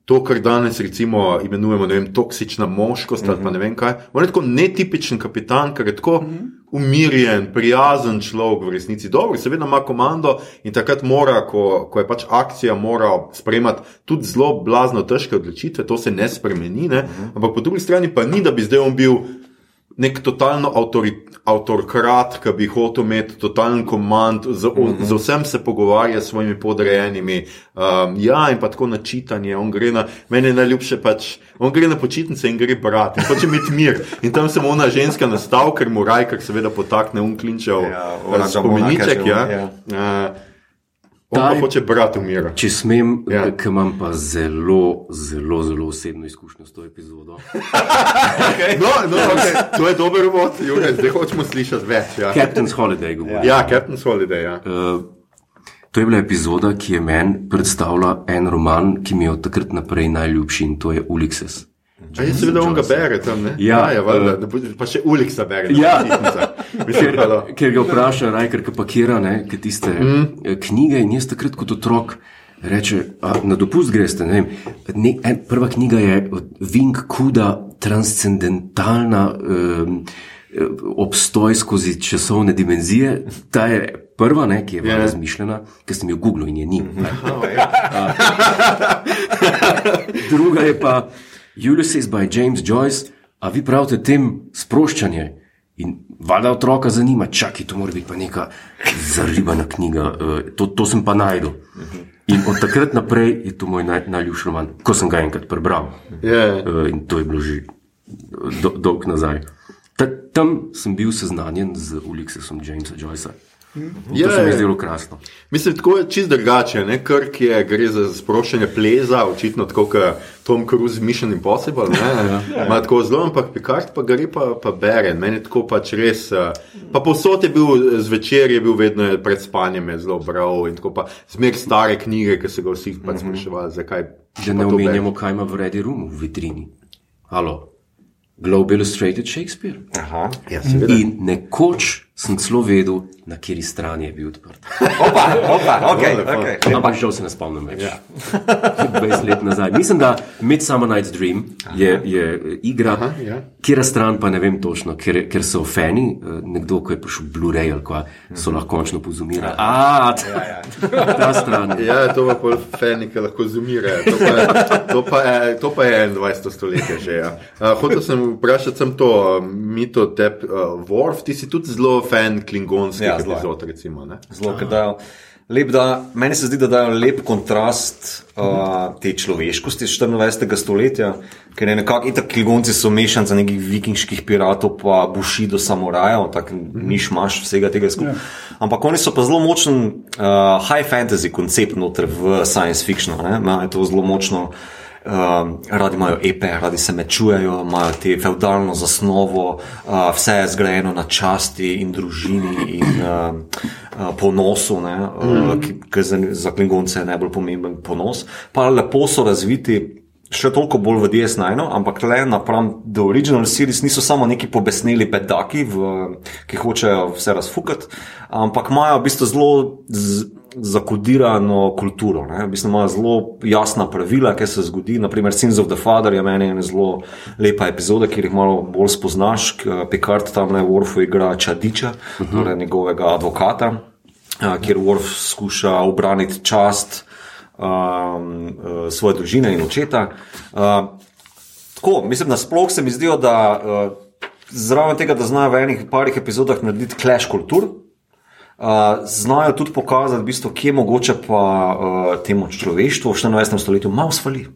to, kar danes recimo imenujemo vem, toksična moškost ali pa ne vem kaj. On je tako netipičen kapitan, ker je tako umirjen, prijazen človek v resnici. Dobro, seveda ima komando in takrat mora, ko, ko je pač akcija, mora sprejemati tudi zelo blazno težke odločitve, to se ne spremeni, ne? ampak po drugi strani pa ni, da bi zdaj on bil nek totalno avtori, avtorkrat, ki bi hotel imeti totalen komand, z, mm -hmm. z vsem se pogovarja s svojimi podrejenimi. Um, ja, in pa tako na čitanje. On gre na, meni je najljubše pač, on gre na počitnice in gre brat, in hoče imeti mir. In tam se mu ona ženska nastav, ker mu raj, ker seveda potakne unklinčev Ja, spomeniček. Džabona, Ja. kaže, Uh, Ta hoče brat umira. Če smem, Ja. ja. ker imam pa zelo, zelo, zelo osebno izkušnjo s to epizodo. No, no, okay. To je dober vod, Jure, zdaj hočemo slišati več. Ja, Captain's Holiday govori. ja Captain's Holiday. Ja. Uh, to je bila epizoda, ki je meni predstavila en roman, ki mi je od takrat naprej najljubši in to je Ulysses. A je seveda on ga bere tam, ne? Ja, ja valjda, eh, da bo- pa še Uliksa bere. Ja. Ker, ker ga vpraša, Rajker, ki pakira ne, ke tiste mm. knjige. In jaz takrat kot otrok reče, a, na dopust greste. Ne ne, en, prva knjiga je Vink Kuda, transcendentalna um, obstoj skozi časovne dimenzije. Ta je prva, ne, ki je bila Ja. razmišljena, ker sem jo googlil in je ni. ne. Druga je pa Ulysses by James Joyce, a vi pravite tem sproščanje. In valjda otroka zanima, čakaj, to mora biti pa neka zaribana knjiga, eh, to, to sem pa najdel. In od takrat naprej je to moj naj, najljubši roman, ko sem ga enkrat prebral. Je. Eh, In to je bilo že do, dolg nazaj. Ta, tam sem bil seznanjen z Ulyssesom Jamesa Joycea. Ja, To se mi ja. je zdelo krasno. Mislim, tako je čist drugače. ne. Krk je, gre za sproščanje pleza, očitno tako kot Tom Cruise, Mission Impossible. ne. Ima tako zelo, ampak Picard pa gre pa, pa bere. Meni je tako pač res. eh, Pa povsod je bil zvečer, je bil vedno pred spanjem, je zelo bral in tako pa zmer stare knjige, ki so ga vsi pač spraševali, zakaj. Da ne to omenjamo, kaj ima v Ready Roomu v vitrini. Halo, Globe Illustrated Shakespeare. Aha. Ja, seveda. In nekoč sem celo vedel, na kateri strani je bil odprt. Opa, opa, ok. lepo. okay. Ampak žal se ne spomnim več. Ja. 20 let nazaj. Mislim, da Midsummer Night's Dream je, je igra, Aha, ja. Kjer stran pa ne vem točno, ker, ker so fani, eh, nekdo, ko je prišel Blu-ray ali kva, so lahko končno pozumirali. A, ta, ta stran. Ja, to pa pol fani, ki lahko zumirajo. To, pa to, pa je- to pa je 21. stoletje že. Ja. Uh, hotel sem vprašati sem to, uh, mito tep, uh, Worf, ti si tudi zelo fan klingonskih Ja, ja, ja. epizod, recimo. Ne? Zelo, ker dajo. Lep, da, meni se zdi, da dajo lep kontrast uh, te človeškosti iz 24. stoletja, ker je nekako itak kligonci so mešanca nekih vikingskih piratov, pa bušido samurajev, tako niš maš vsega tega skupaj. Ampak oni so pa zelo močen uh, high fantasy koncept noter v science fictionu, ne? imajo to zelo močno. Uh, radi imajo epe, radi se mečujejo, imajo te feudalno zasnovo, uh, vse je zgrajeno na časti in družini in uh, ponosu, ne, uh, ki, ki za, za klingonce je najbolj pomemben ponos. Pa lepo so razviti. Še toliko bolj v DS9, ampak le napram do original series niso samo neki pobesneli pedaki, v, ki hočejo vse razfukati, ampak imajo v bistvu zelo z, zakodirano kulturo. Ne? V bistvu imajo zelo jasna pravila, kaj se zgodi. Naprimer, Sins of the Father je meni ena zelo lepa epizoda, kjer jih malo bolj spoznaš. Picard tam na Worfu igra Čadiča, uh -huh. torej njegovega advokata, kjer Worf skuša obraniti čast um, uh, svoje družine in očeta. Uh, tako, mislim, da sploh se mi zdijo, da uh, zraven tega, da znajo v enih parih epizodah narediti clash kultur. Uh, znajo tudi pokazati, v bistvu, kje mogoče pa uh, temu človeštvu v 24. stoletju malo svali.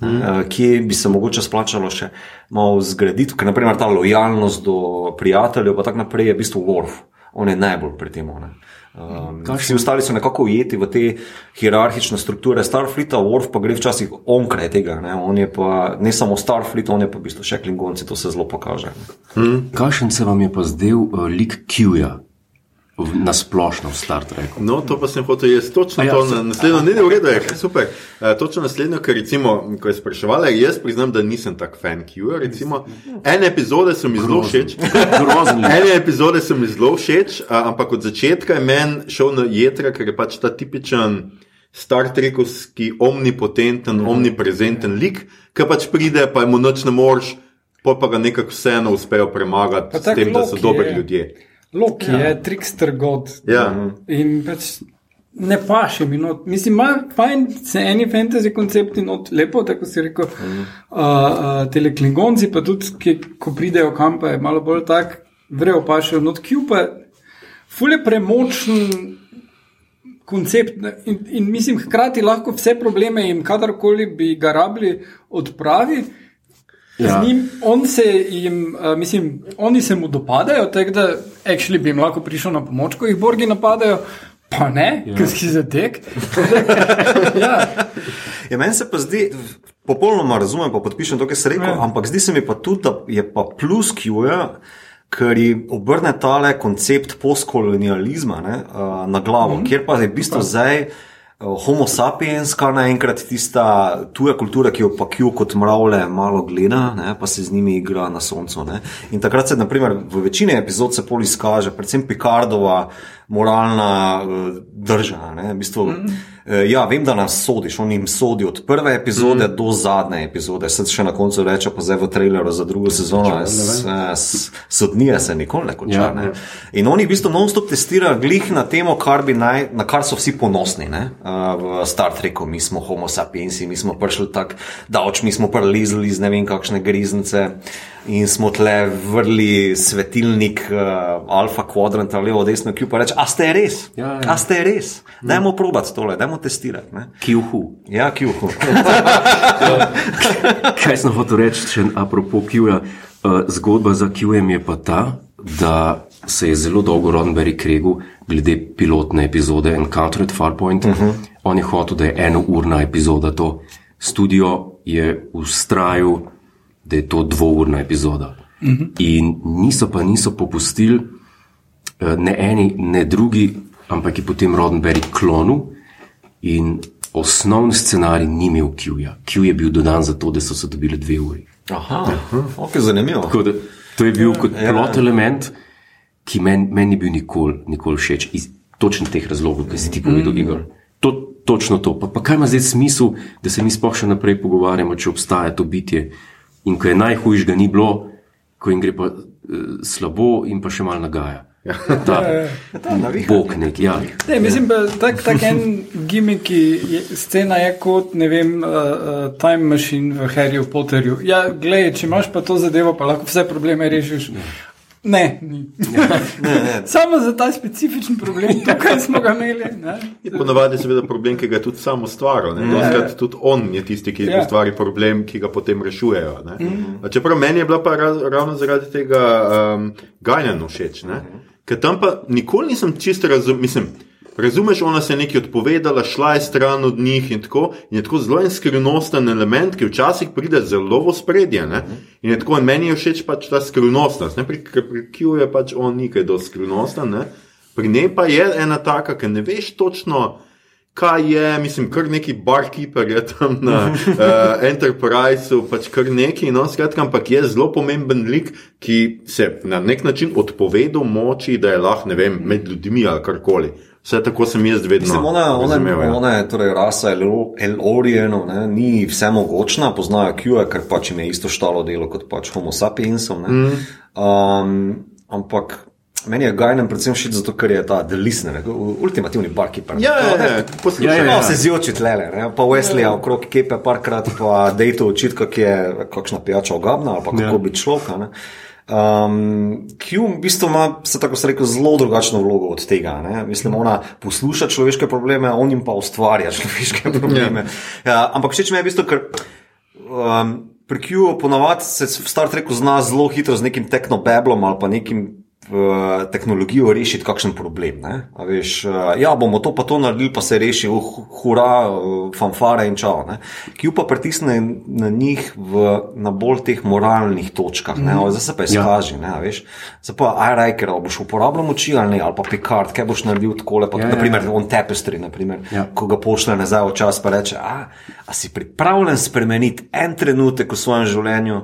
Mm. Uh, kje bi se mogoče splačalo še malo zgraditi, ker naprimer ta lojalnost do prijateljev, pa tako naprej je v bistvu Worf. On je najbolj pri tem. ne. Um, vsi ostali so nekako ujeti v te hierarhične strukture Starfleeta, Worf pa gre včasih onkraj tega. Ne, on je pa ne samo Starfleet, on je pa v bistvu še klingonci, to se zelo pokaže. Kakšen se vam je pa zdel uh, lik Q-ja na splošno v Star Treku? No, to pa sem hotel jaz, točno ja, to, se- na, naslednjo, ne, ne, v redu je, super. Uh, točno naslednjo, ker recimo, ko je spraševala, jaz priznam, da nisem tak fan Q. Recimo, ene epizode so mi zelo všeč. Ene epizode so mi zelo všeč, ampak od začetka je meni šel na jedra, ker je pač ta tipičen Star Trekovski omnipotenten, mm. omniprezenten lik, ki pač pride, pa mu noč ne moreš, pol pa ga nekako vseeno uspejo premagati Pa s tem, da so dobri je. ljudje. Loki ja. je trickster god. Ja. In pač ne paše mi. No. Mislim, ima fajn, se eni fantasy koncepti, no, lepo, tako si rekel. Mm. Uh, uh, tele klingonci, pa tudi, ki, ko pridejo kam, pa je malo bolj tak, vrejo pašejo. Not Q pa ful je premočen. Koncept ne, in, in mislim, hkrati lahko vse probleme jim, kadarkoli bi ga rabili, odpravi. Ja. Ja. Njim, on se jim, uh, mislim, oni se mu dopadajo, tako da actually bi jim lahko prišel na pomoč, ko jih borgi napadajo, pa ne, ja. ker si zatek. ja. Ja, meni se pa zdi, popolnoma razumem, pa podpišem to, kar si rekel, Ja. ja. ampak zdi se mi pa tudi, da je pa plus Q-ja, ker ji obrne tale koncept postkolonializma ne, uh, na glavo, mm -hmm. kjer pa je v bistvu zdaj. Uh, Homo sapiens, kar naenkrat tista tuja kultura, ki jo pa Q kot mravlje malo gleda, ne, pa se z njimi igra na soncu. Ne. In takrat se, naprimer, v večini epizod se pol izkaže, predvsem Picardova moralna uh, drža. Ne, v bistvu, mm. Eh, Ja, vem, da nas sodiš, on jim sodi od prve epizode mm. do zadnje epizode. Sedaj še na koncu reče, pa zdaj v traileru za drugo sezono. s- s- Sodnije se nikoli ne konča. Ja, ne. ja. In oni v bistvu non-stop testirajo glih na temo, kar bi naj, na kar so vsi ponosni. Ne? V Star Treku mi smo homo sapiensi, mi smo prišli tako daleč, mi smo prelizali iz ne vem kakšne griznice. In smo tle vrli svetilnik uh, Alfa kvadranta, levo, desno, ki pa reče: A ste res? Ja, ja. A ste res? Dajmo probati tole, dajmo testirati. Ne? Kjuhu. Ja, kjuhu. Kaj sem hotel reči, če apropo Kjuja? Uh, zgodba za Kjujem je pa ta, da se je zelo dolgo Roddenberry kregel glede pilotne epizode Encounter at Farpoint. Uh -huh. On je hotel, da je enourna epizoda to. Studio je ustrajal, da je to dvourna epizoda. Uh -huh. In niso pa niso popustili, eh, ne eni, ne drugi, ampak je potem Roddenberry klonil in osnovni scenarij ni imel Q-ja. Q je bil dodan zato, da so se dobili dve uri. Aha, ok, zanimivo. Tako da to je bil kot ja. plot element, ki meni men ni bil nikoli nikol všeč, iz točno teh razlogov, ki si ti povedal, mm. Igor. To, točno to. Pa, pa kaj ima zdaj smisel, da se mi sploh še naprej pogovarjamo, če obstaja to bitje in ko je najhujš, ga ni bilo, ko jim gre pa uh, slabo in pa še mal nagaja. Ta bog nek, ja. Ne, mislim, da tak, tak en gimmick, je, scena je kot, ne vem, uh, uh, time machine v Harryju Potterju. Ja, gledaj, če imaš pa to zadevo, pa lahko vse probleme rešiš. Ne, ni. Samo za ta specifičen problem, tukaj smo ga imeli. Ne? Ponavadi je seveda problem, ki ga je tudi sam ustvaril. Dostkrat tudi on je tisti, ki Ja. ustvari problem, ki ga potem rešujejo. ne. Čeprav meni je bila pa raz, ravno zaradi tega um, Gajnenu všeč. ne. Ker tam pa nikoli nisem čisto razumel. Razumeš, ona se je nekaj odpovedala, šla je stran od njih in tako. In je tako zelo en skrivnosten element, ki včasih pride zelo v spredje. Ne? In je tako, in meni je všeč pač ta skrivnostnost. ne. Pri, ker pri Q je pač on nekaj dosti skrivnosten. Ne? Pri njej pa je ena taka, ki ne veš točno, kaj je, mislim, kar neki barkeeper je tam na uh, Enterpriseu, pač kar neki, no, skratka, ampak je zelo pomemben lik, ki se na nek način odpovedal moči, da je lahko, ne vem, med ljudmi ali karkoli. Vse tako sem jaz vedno Mislim, ona, ona, razumel. ja. ona je torej rasa El-Orienov, ni vse mogočna, poznajo Q, ker pač jim je isto štalo delo kot pač Homo sapiensom. ne. Mhm. Um, ampak meni je Gajnem predvsem všeč zato, ker je ta The Listener, ultimativni barkeeper. Ja, ja, ja, poslušaj. Ja, ja, ja. No, se zjoči tlele, ne? pa Wesley okrog kepe parkrat, pa dejto očit, kak je kakšna pijača ogabna ali pa kako Ja. biti človek. a ne. Um, Q v bistvu ima, se tako se rekel, zelo drugačno vlogo od tega. Ne? Mislim, ona posluša človeške probleme, on jim pa ustvarja človeške probleme. Ja, ampak všeč mi je v bistvu, ker um, pri Q ponavadi se v Star Treku zna zelo hitro z nekim teknobeblom ali pa nekim uh, tehnologijo rešiti kakšen problem. ne. A Veš, uh, ja, bomo to pa to naredili, pa se reši, uh, hura, uh, fanfare in čau. ne. Q pa pritisne na njih v, na bolj teh moralnih točkah, ne, zdaj se pa izkaži. Ja. Veš, zdaj pa iRiker, ali boš uporabljal moči ali ne, ali pa Picard, kaj boš naredil tako lepo. Ja, Ja, ja, naprimer, on tapestry, naprimer, Ja. ko ga pošle nazaj v čas, pa reče, a, a si pripravljen spremeniti en trenutek v svojem življenju,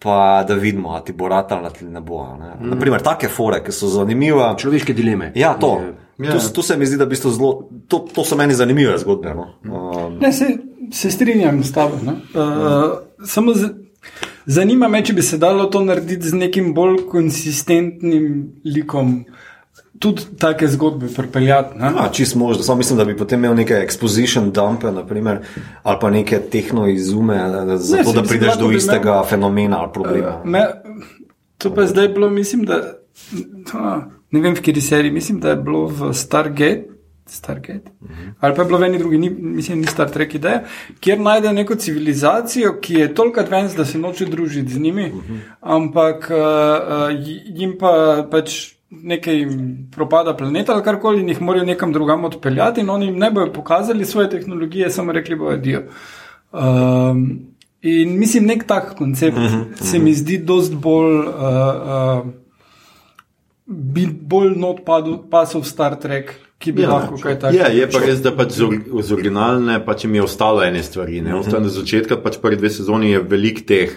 pa da vidimo, a ti bo ratal ali ne bo. Ne? Mm. Naprimer, take fore, ki so zanimive. Človeške dileme. Ja, to. Ja. To, to se mi zdi, da v bistvu zelo, to, to so meni zanimive zgodbe. No? Um, Ne, se, se strinjam s tabo. ne. Uh, samo z, zanima me, če bi se dalo to narediti z nekim bolj konsistentnim likom, tudi take zgodbe pripeljati. ne. Ja, čist možno. Samo mislim, da bi potem imel neke exposition dumpe, naprimer, ali pa neke tehnoizume, zato se da mislim, prideš lahko do istega imel, fenomena ali problema. Me, to pa je zdaj bilo, mislim, da. A, ne vem, v kateri seriji, mislim, da je bilo v Stargate. Stargate. -huh. Ali pa je bilo v eni drugi, ni, mislim, ni Star Trek ideja, kjer najde neko civilizacijo, ki je toliko advanced, da se noče družiti z njimi, -huh. ampak uh, jim pa pač nekaj propada planeta ali karkoli in jih morajo nekam drugam odpeljati, in oni jim ne bojo pokazali svoje tehnologije, samo rekli bojo dio. Um, in mislim, nek tak koncept uh -huh. se mi zdi dost bolj. Uh, uh, bi bolj not padel, pasel v Star Trek, ki bi ja, lahko kaj takega. Je, je pa res, da pač z, z originalne pač jim je ostalo ene stvari. Ne? Ostalo na začetku, pač prvi dve sezoni je veliko teh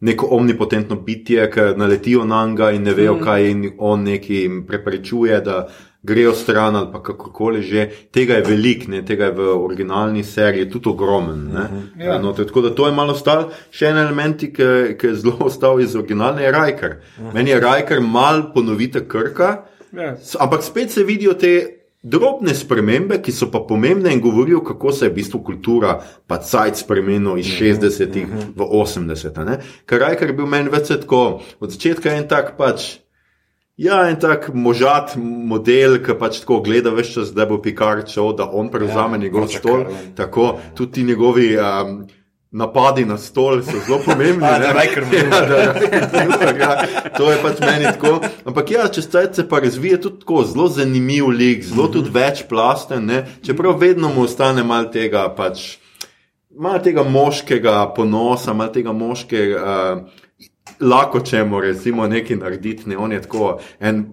neko omnipotentno bitje, ki naletijo na njega in ne vejo, mm. kaj in on neki jim preprečuje, da grejo stran ali pa kakorkoli že. Tega je veliko, ne, tega je v originalni seriji tudi ogromen. Mm -hmm. Ja. no, tako da to je malo stal. Še en element, ki, ki je zelo ostal iz originalne, je Rajker. Mm -hmm. Meni je Rajker mal ponovite krka, Ja. S- ampak spet se vidijo te. Drobne spremembe, ki so pa pomembne in govorijo, kako se je v bistvu kultura pa cajt spremenil iz 60-ih v 80-ih. ne. Ker Rajker je bil meni več tako, od začetka je en tak pač. Ja, en tak možat model, ki pač tako gleda več čas, da bo šel, da on prevzame ja, njegov stol. Tako, tudi njegovi um, napadi na stol so zelo pomembni. A, ne. da ja, da manevra, ja, to je pač meni tako. Ampak ja, čez cajt se pa razvije tudi tako zelo zanimiv lik, zelo tudi večplasten, ne. čeprav vedno mu ostane mal tega pač. Malo tega moškega ponosa, malo tega moškega, uh, lahko čemu recimo nekaj narediti. Ne? On je tako en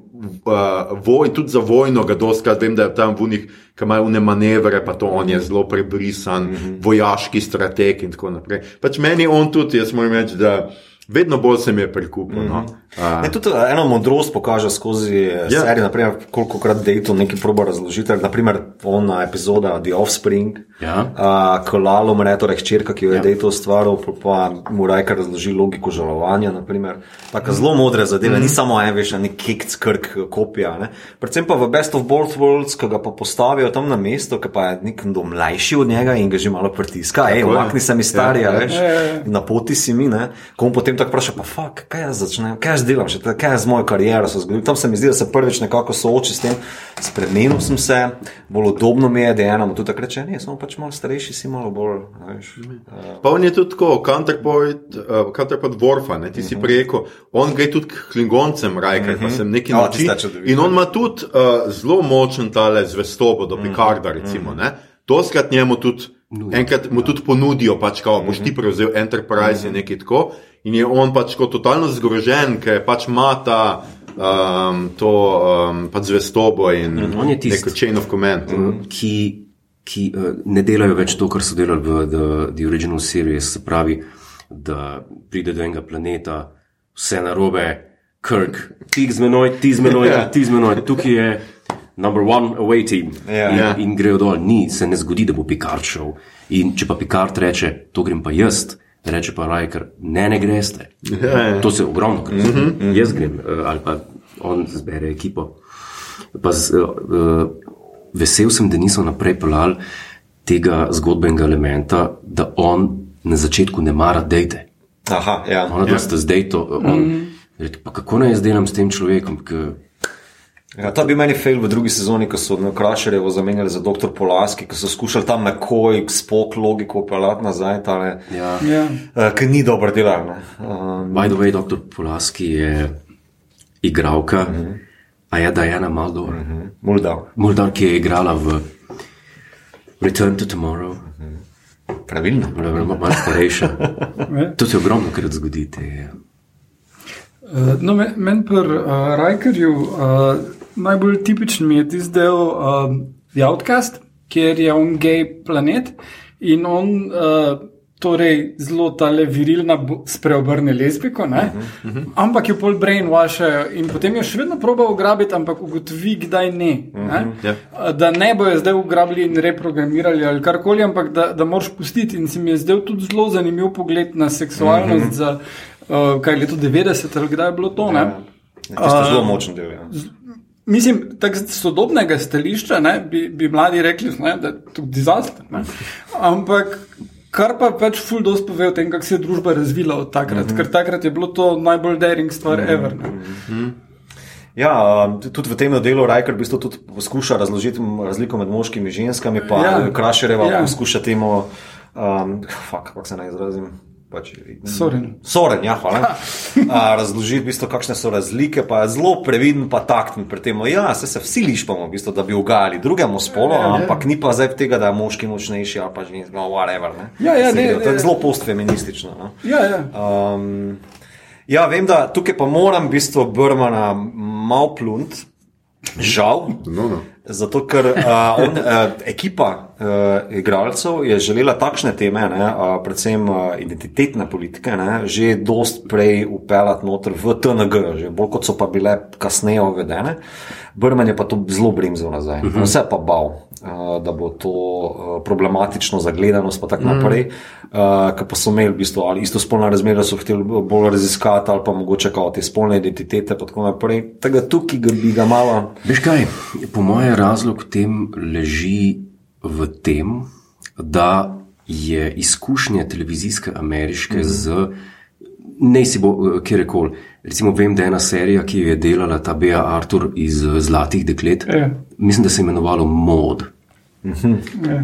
uh, voj, tudi za vojno ga doskrat vem, da je tam v unih, ki imajo une manevre, pa to on je zelo prebrisan, mm -hmm. vojaški strateg in tako naprej. Pač meni on tudi, jaz moram reči, da vedno bolj se mi je prikupil. Mm -hmm. no? Uh, Ne, tudi eh, eno modrost pokaže skozi Ja. ja. serijo, naprimer, koliko krat Dayton nekaj proba razložiti. Naprimer, ona epizoda The Offspring, Ja. uh, ko Lalo umre, torej hčerka, ki jo je ja. Dayton ustvaril, pa, mu Rajka razloži logiko žalovanja. naprimer. Tako zelo modre zadeve, mm. ni samo en, veš, nek kekc, krk, kopija. Ne. Predvsem pa v Best of Both Worlds, ko ga pa postavijo tam na mesto, ki pa je nek kdo mlajši od njega in ga že malo pritiska, hej, je. umakni se mi stari, Ja, ja, ja. veš, Ja, ja, ja. na poti si mi, ne. Ko on potem tako vpraša, pa fuk, kaj jaz začnem, kaj jaz delam, še, kaj je z mojo kariero se zgodilo. Tam se mi zdi, da se prvič nekako sooči s tem, spremenil sem se, bolj udobno mi je, da eno tudi takrat reče, ne, samo pač malo starejši si, malo bolj, veš. Uh, Pa on je tudi tako, counterpoint, uh, counterpoint Worfa, ne, ti si prejeko, on gre tudi k klingoncem, Rajker, pa sem nekaj O, naučil. In on ima tudi uh, zelo močen tale zvestobo do Picarda, recimo, ne. Doskrat njemu tudi, enkrat mu tudi ponudijo, pač kao, boš ti prevzel Enterprise in nekaj tako. In je on pač kot totalno zgrožen, ker pač ima ta, um, to um, pač zvestobo in tisti. neko chain of command. ki, ki uh, ne delajo več to, kar so delali v The, the Original Series, se pravi, da pride do enega planeta, vse narobe, Kirk, ti z menoj, ti z menoj, Ja. ti z menoj, tukaj je number one away team. Ja. in, Ja. in grejo dol, ni, se ne zgodi, da bo Picard šel. In če pa Picard reče, to grem pa jaz. Reče pa Rajker, ne, ne greste. Ja, ja. To se ogromno krat zgodi. Jaz grem, eh, ali pa on zbere ekipo. Pa z, uh, vesel sem, da niso naprej pelali tega zgodbenega elementa, da on na začetku ne mara dejte. aha, ja. Ona ja. sta zdaj to. On, mm. Pa kako naj jaz delam s tem človekom? K, Ja, to bi meni fail v drugi sezoni, ko so Krašerjevo zamenjali za dr. Polaski, ko so skušali tam nekoj spok logiko pelati nazaj, tale, ja. Ja. uh, ki ni dobro delal. ne. Um, By the way, dr. Polaski je igralka, mm -hmm. a je Diana Maldor. Mm -hmm. Muldav, Muldar, ki je igrala v Return to Tomorrow, pravilno. malo malo starejša. Ja. To se ogromno krat zgodi. Te, Uh, no, Meni men pri uh, Rajkerju uh, najbolj tipičen mi je tisti del uh, The Outcast, kjer je on gej planet in on uh, torej zelo tale virilna bo- spreobrne lezbiko, uh -huh, uh -huh. ampak jo pol brainwashajo in potem jo še vedno proba ugrabiti, ampak ugotovi, kdaj ne. Uh -huh, ne? ja. Uh, Da ne bojo zdaj ugrabili in reprogramirali ali karkoli, ampak da, da moraš pustiti. In se mi je zdel tudi zelo zanimiv pogled na seksualnost. Uh -huh. za, uh, kaj leto 90 ali kdaj je bilo to. Ne? Ja, to je zelo močen del. Ja. Mislim, tako z sodobnega stališča ne, bi, bi mladi rekli, ne, da je to dizaster. Ne. Ampak kar pa pač ful dosti pove o tem, kako se je družba razvila od takrat, mm -hmm. ker takrat je bilo to najbolj daring stvar mm -hmm. ever. Ne. Ja, um, tudi v tem delu Rajker v bistvu tudi poskuša razložiti razliko med moškimi in ženskami, pa Ja. ja. Krašereva Ja. ja. poskuša temu, um, fuck, kako se naj izrazim. Pač, Soren. Soren, ja, hvala. A, razložiti, v bistvu, kakšne so razlike, pa je zelo previden, pa takten pri tem. Ja, se, se vsi lišpamo, v bistvu, da bi ugajali drugemu spolu, ja, ja. ampak ni pa zdaj tega, da je moški močnejši ali pa ženska, no, whatever. Ne? Ja, ja, Se ne, gre- to je ne. zelo postfeministično. No? Ja, ja. Um, ja, vem, da tukaj pa moram v bistvu Brmana malo plunt. Žal, No, no. Zato, ker uh, on, uh, ekipa uh, igralcev je želela takšne teme, ne, uh, predvsem uh, identitetne politike, ne, že dost prej upeljati noter v TNG, že bolj kot so pa bile kasneje uvedene. Brmen je pa to zelo bremzel nazaj. Uh -huh. Vse pa bal, da bo to uh, problematično za gledanost in tako naprej. Uh, Ker pa so imeli v bistvu ali isto spolne razmere, so hteli bolj raziskati, ali pa mogoče kao te spolne identitete tako naprej. Tega tukaj ga bi ga malo. Veš kaj, po mojem razlog v tem leži v tem, da je izkušnja televizijske ameriške mm z, ne si bo kjerkoli. Recimo, vem, da je ena serija, ki jo je delala ta Bea Arthur iz Zlatih deklet, Ja. mislim, da se je imenovalo Mod.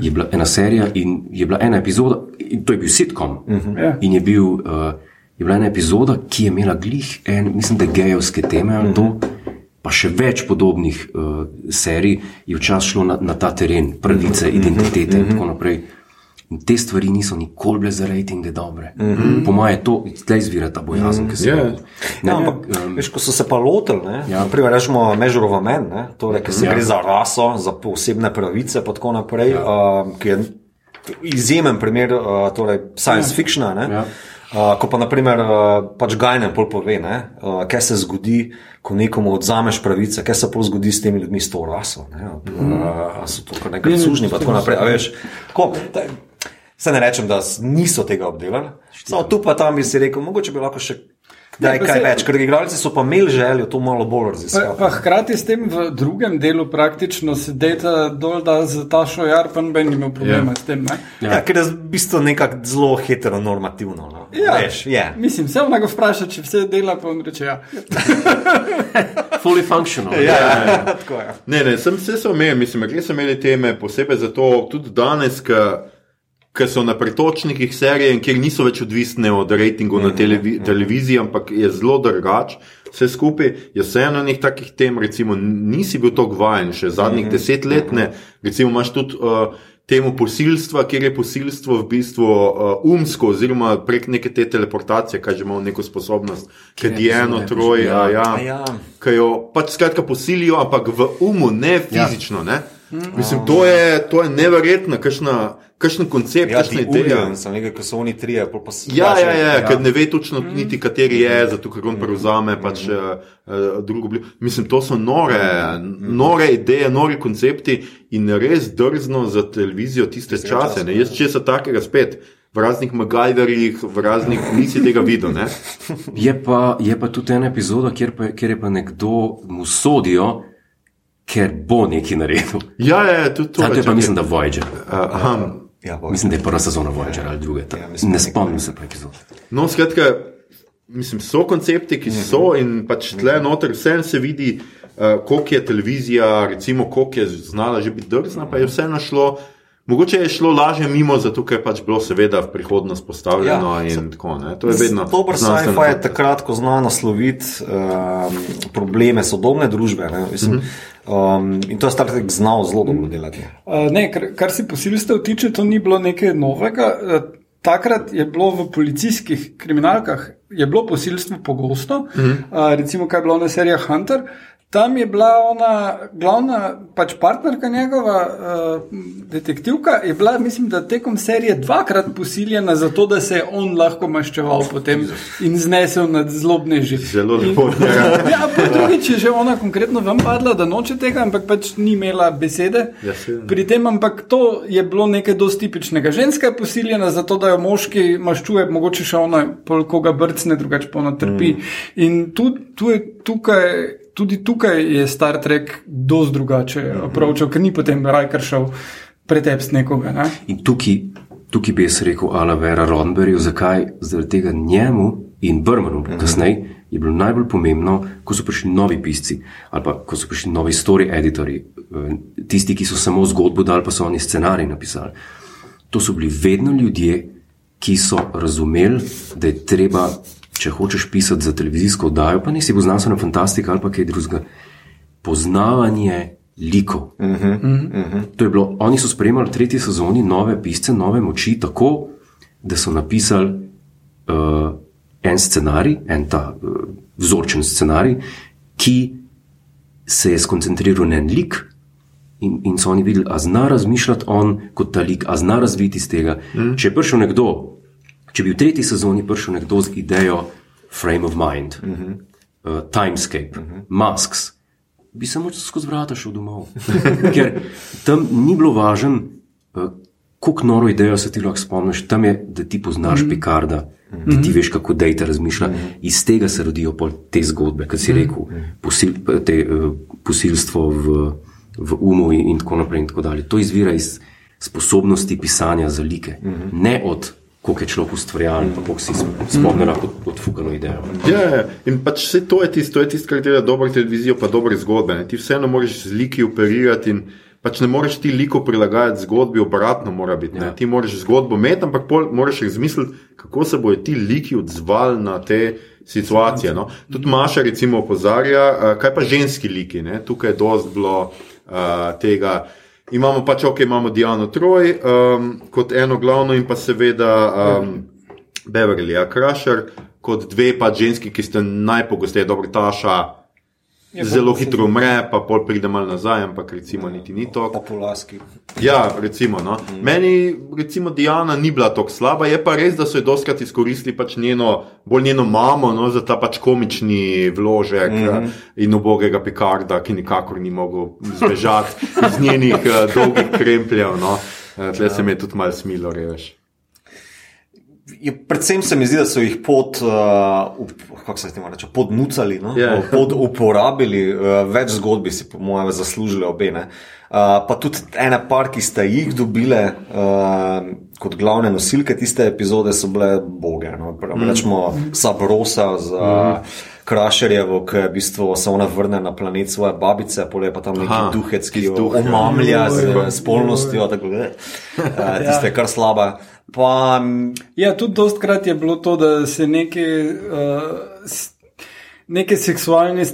Je bila ena serija in je bila ena epizoda, in to je bil sitcom. Ja. In je, bil, uh, je bila ena epizoda, ki je imela glih en, mislim, da gejovske teme ali to, pa še več podobnih uh, serij je včasih šlo na, na ta teren, pravice, identitete in tako naprej. In te stvari niso nikoli bile za rejtinge dobre. Mm -hmm. Po mojem, to zdaj izvira ta bojazen, ki se je. Ja, ampak, um, veš, ko so se pa lotili, ne, Ja. naprimer, rečemo, mežurova men, ne, torej, ker se ja. gre za raso, za posebne pravice, in tako naprej, ja. uh, ki je izjemen primer uh, torej, science ja. fictiona. Ja. Uh, ko pa, naprimer, uh, pač Gajnen pol pove, ne, uh, kaj se zgodi, ko nekomu odzameš pravice, kaj se pol zgodi s temi ljudmi, s to raso. Ne, uh, a so to nekaj sužni, pa tako naprej. a Veš, ko, taj, se ne rečem, da niso tega obdelali, samo tu pa tam bi si rekel, mogoče bi lahko še kdaj pa kaj saj- več, ker igralci so pa imeli željo to malo bolj Pa, raziskati. pa hkrati s tem v drugem delu praktično sedeta dol, da z Tašo Jarpan ben imel problema Ja. s tem. Ne? Ja. Ja, ker je v bistvu nekako zelo heteronormativno. No. Ja, Veš, je. Mislim, se ga vpraša, če vse dela, pa on reče ja. Fully functional. Ja, ja, ja. tako je. Ne, ne, sem se imel, mislim, res so imeli teme, posebej zato, tudi danes, ki so na pretočnikih serije, in kjer niso več odvisne od rejtingov na televi televiziji, ampak je zelo drugače. Vse skupaj je vseeno enih takih tem, recimo, nisi bil tako vajen, še zadnjih deset let, ne, recimo, imaš tudi. Uh, Temu posilstva, kjer je posilstvo v bistvu uh, umsko, oziroma prek neke te teleportacije, kaj že ima neko sposobnost, ki je eno, troje, ja, ja, ja. ki jo pač skratka posilijo, ampak v umu, ne fizično. Ne? Mislim, to je, to je neverjetno, kakšna, kakšen koncept, Ja, kakšna ideja. sem nekaj, ko so oni trije, pol pa si. Ja, ja, ja, ja. ker ne ve točno niti, kateri je, zato ker on prevzame pač uh, drugo obliko. Mislim, to so nore, nore ideje, nori koncepti in res drzno za televizijo tiste čase. Ne? Jaz česa takega spet. V raznih Magajverjih, v raznih, nisi tega videl. Ne? Je pa, je pa tudi ena epizoda, kjer, pa, kjer je pa nekdo mu sodijo, ker bo nekaj naredil. Ja, ja, ja, tudi to. To je pa mislim, da Voyager. Uh, aha, Ja, bo. Mislim, da je prva sezona Voyager ali druga. ta- Ja, mislim, Ne spomnim se pa epizod. No, skratka, mislim, so koncepti, ki so in pač tle noter vse se vidi, uh, koliko je televizija, recimo, koliko je znala že biti drzna, pa je vse našlo. Mogoče je šlo lažje mimo, zato ker je pač bilo seveda v prihodnost postavljeno ja, in tako. Ne? To je vedno. Dober sci-fi je takrat, ko zna nasloviti um, probleme sodobne družbe. Ne, Mislim, um, in to je Star Trek znal zelo dobro delati. Uh, ne, kar, kar se posilstev tiče, to ni bilo nekaj novega. Uh, Takrat je bilo v policijskih kriminalkah je bilo posilstvo pogosto, mm -hmm. uh, recimo, kaj je bilo na seriji Hunter. Tam je bila ona glavna pač partnerka njegova, uh, detektivka, je bila, mislim, da tekom serije dvakrat posiljena, zato da se je on lahko maščeval potem in znesel nad zlobneži. Zelo lepo. Ja. Pa drugič je že ona konkretno vam padla, da noče tega, ampak pač ni imela besede. Ja. Pri tem, ampak to je bilo nekaj dosti tipičnega. Ženska je posiljena zato, da jo moški maščuje, mogoče še ona, pol koga brcne, drugače pa ona trpi. Mm. In tu, tu je tukaj. Tudi tukaj je Star Trek dosti drugače Mhm. opravljal, ker ni potem Rajkar šel pretepst nekoga. Ne? In tukaj, tukaj bi jaz rekel, Ala Vera Ronberju, zakaj zaradi tega njemu in Brmanu Mhm. kasneje je bilo najbolj pomembno, ko so prišli novi pisci ali pa ko so prišli novi story editorji, eh, tisti, ki so samo zgodbo dali, pa so oni scenarij napisali. To so bili vedno ljudje, ki so razumeli, da je treba, če hočeš pisati za televizijsko oddajo, pa nisi bil znanstvena fantastika ali pa kaj drugega, poznavanje likov. Uh -huh, uh -huh. To je bilo, oni so spremljali v tretji sezoni nove pisce, nove moči, tako da so napisali uh, en scenarij, en ta uh, vzorčen scenarij, ki se je skoncentriral na en lik in, in so oni videli, a zna razmišljati on kot ta lik, a zna razviti iz tega. Mm. Če je prišel nekdo, če bi v tretji sezoni prišel nekdo z idejo frame of mind, mm -hmm. uh, timescape, mm -hmm. masks, bi samo skozi vrata šel domov. Ker tam ni bilo važno, uh, koliko noro idejo se ti lahko spomniš, tam je, da ti poznaš mm -hmm. Picarda. Da ti veš, kako dejta razmišlja. Mm -hmm. Iz tega se rodijo te zgodbe, kot si rekel, posil, te, uh, posilstvo v, v umu in, in tako naprej. In tako to izvira iz sposobnosti pisanja za like, mm -hmm. ne od koliko je človek ustvarjal, pa koliko si spomnil na odfukano idejo. Ja, ja, in pač vse to je tisto, tist, kar dela dobro televizijo, pa dobre zgodbe. Ne? Ti vseeno moraš z liki operirati in pač ne moreš ti liko prilagajati zgodbi, obratno mora biti. Ja. Ti moraš zgodbo imeti, ampak moraš razmisliti, kako se bodo ti liki odzvali na te. Situacije. No. Tudi Maša, recimo, opozarja, kaj pa ženski liki. Ne. Tukaj je dosti bilo uh, tega, imamo pač, ok, imamo Diano Troj um, kot eno glavno in pa seveda um, Beverly Crusher kot dve pa ženski, ki ste najpogosteje dobro taša. Zelo hitro umre, pa pol pride malo nazaj, ampak recimo niti ni to. Populaski. Ja, recimo. No. Mm. Meni, recimo, Diana ni bila tako slaba, je pa res, da so jo doskrat izkoristili pač njeno, bolj njeno mamo no, za ta pač komični vložek mm -hmm. in ubogega Picarda, ki nikakor ni mogel zbežati iz njenih uh, dolgih krempljev. No. Uh, Tle ja. se mi je tudi malo smilo, reš. Je, predvsem se mi zdi, da so jih pod, uh, se reče, podnucali, no? yeah. Ja. pod uporabili, uh, več zgodbi si, po mojem, zaslužili obe. Uh, pa tudi ena par, ki ste jih dobile uh, kot glavne nosilke tiste epizode, so bile boge. No? Mm. Rečemo, Sabrosa za mm. Krašerjevo, ki v bistvu se ona vrne na planet svoje babice, pole pa tam neki duhec, ki jo omamlja z spolnostjo, tako da uh, tiste kar slaba. Pa, ja, tudi dostkrat je bilo to, da se neke, uh, neke seksualne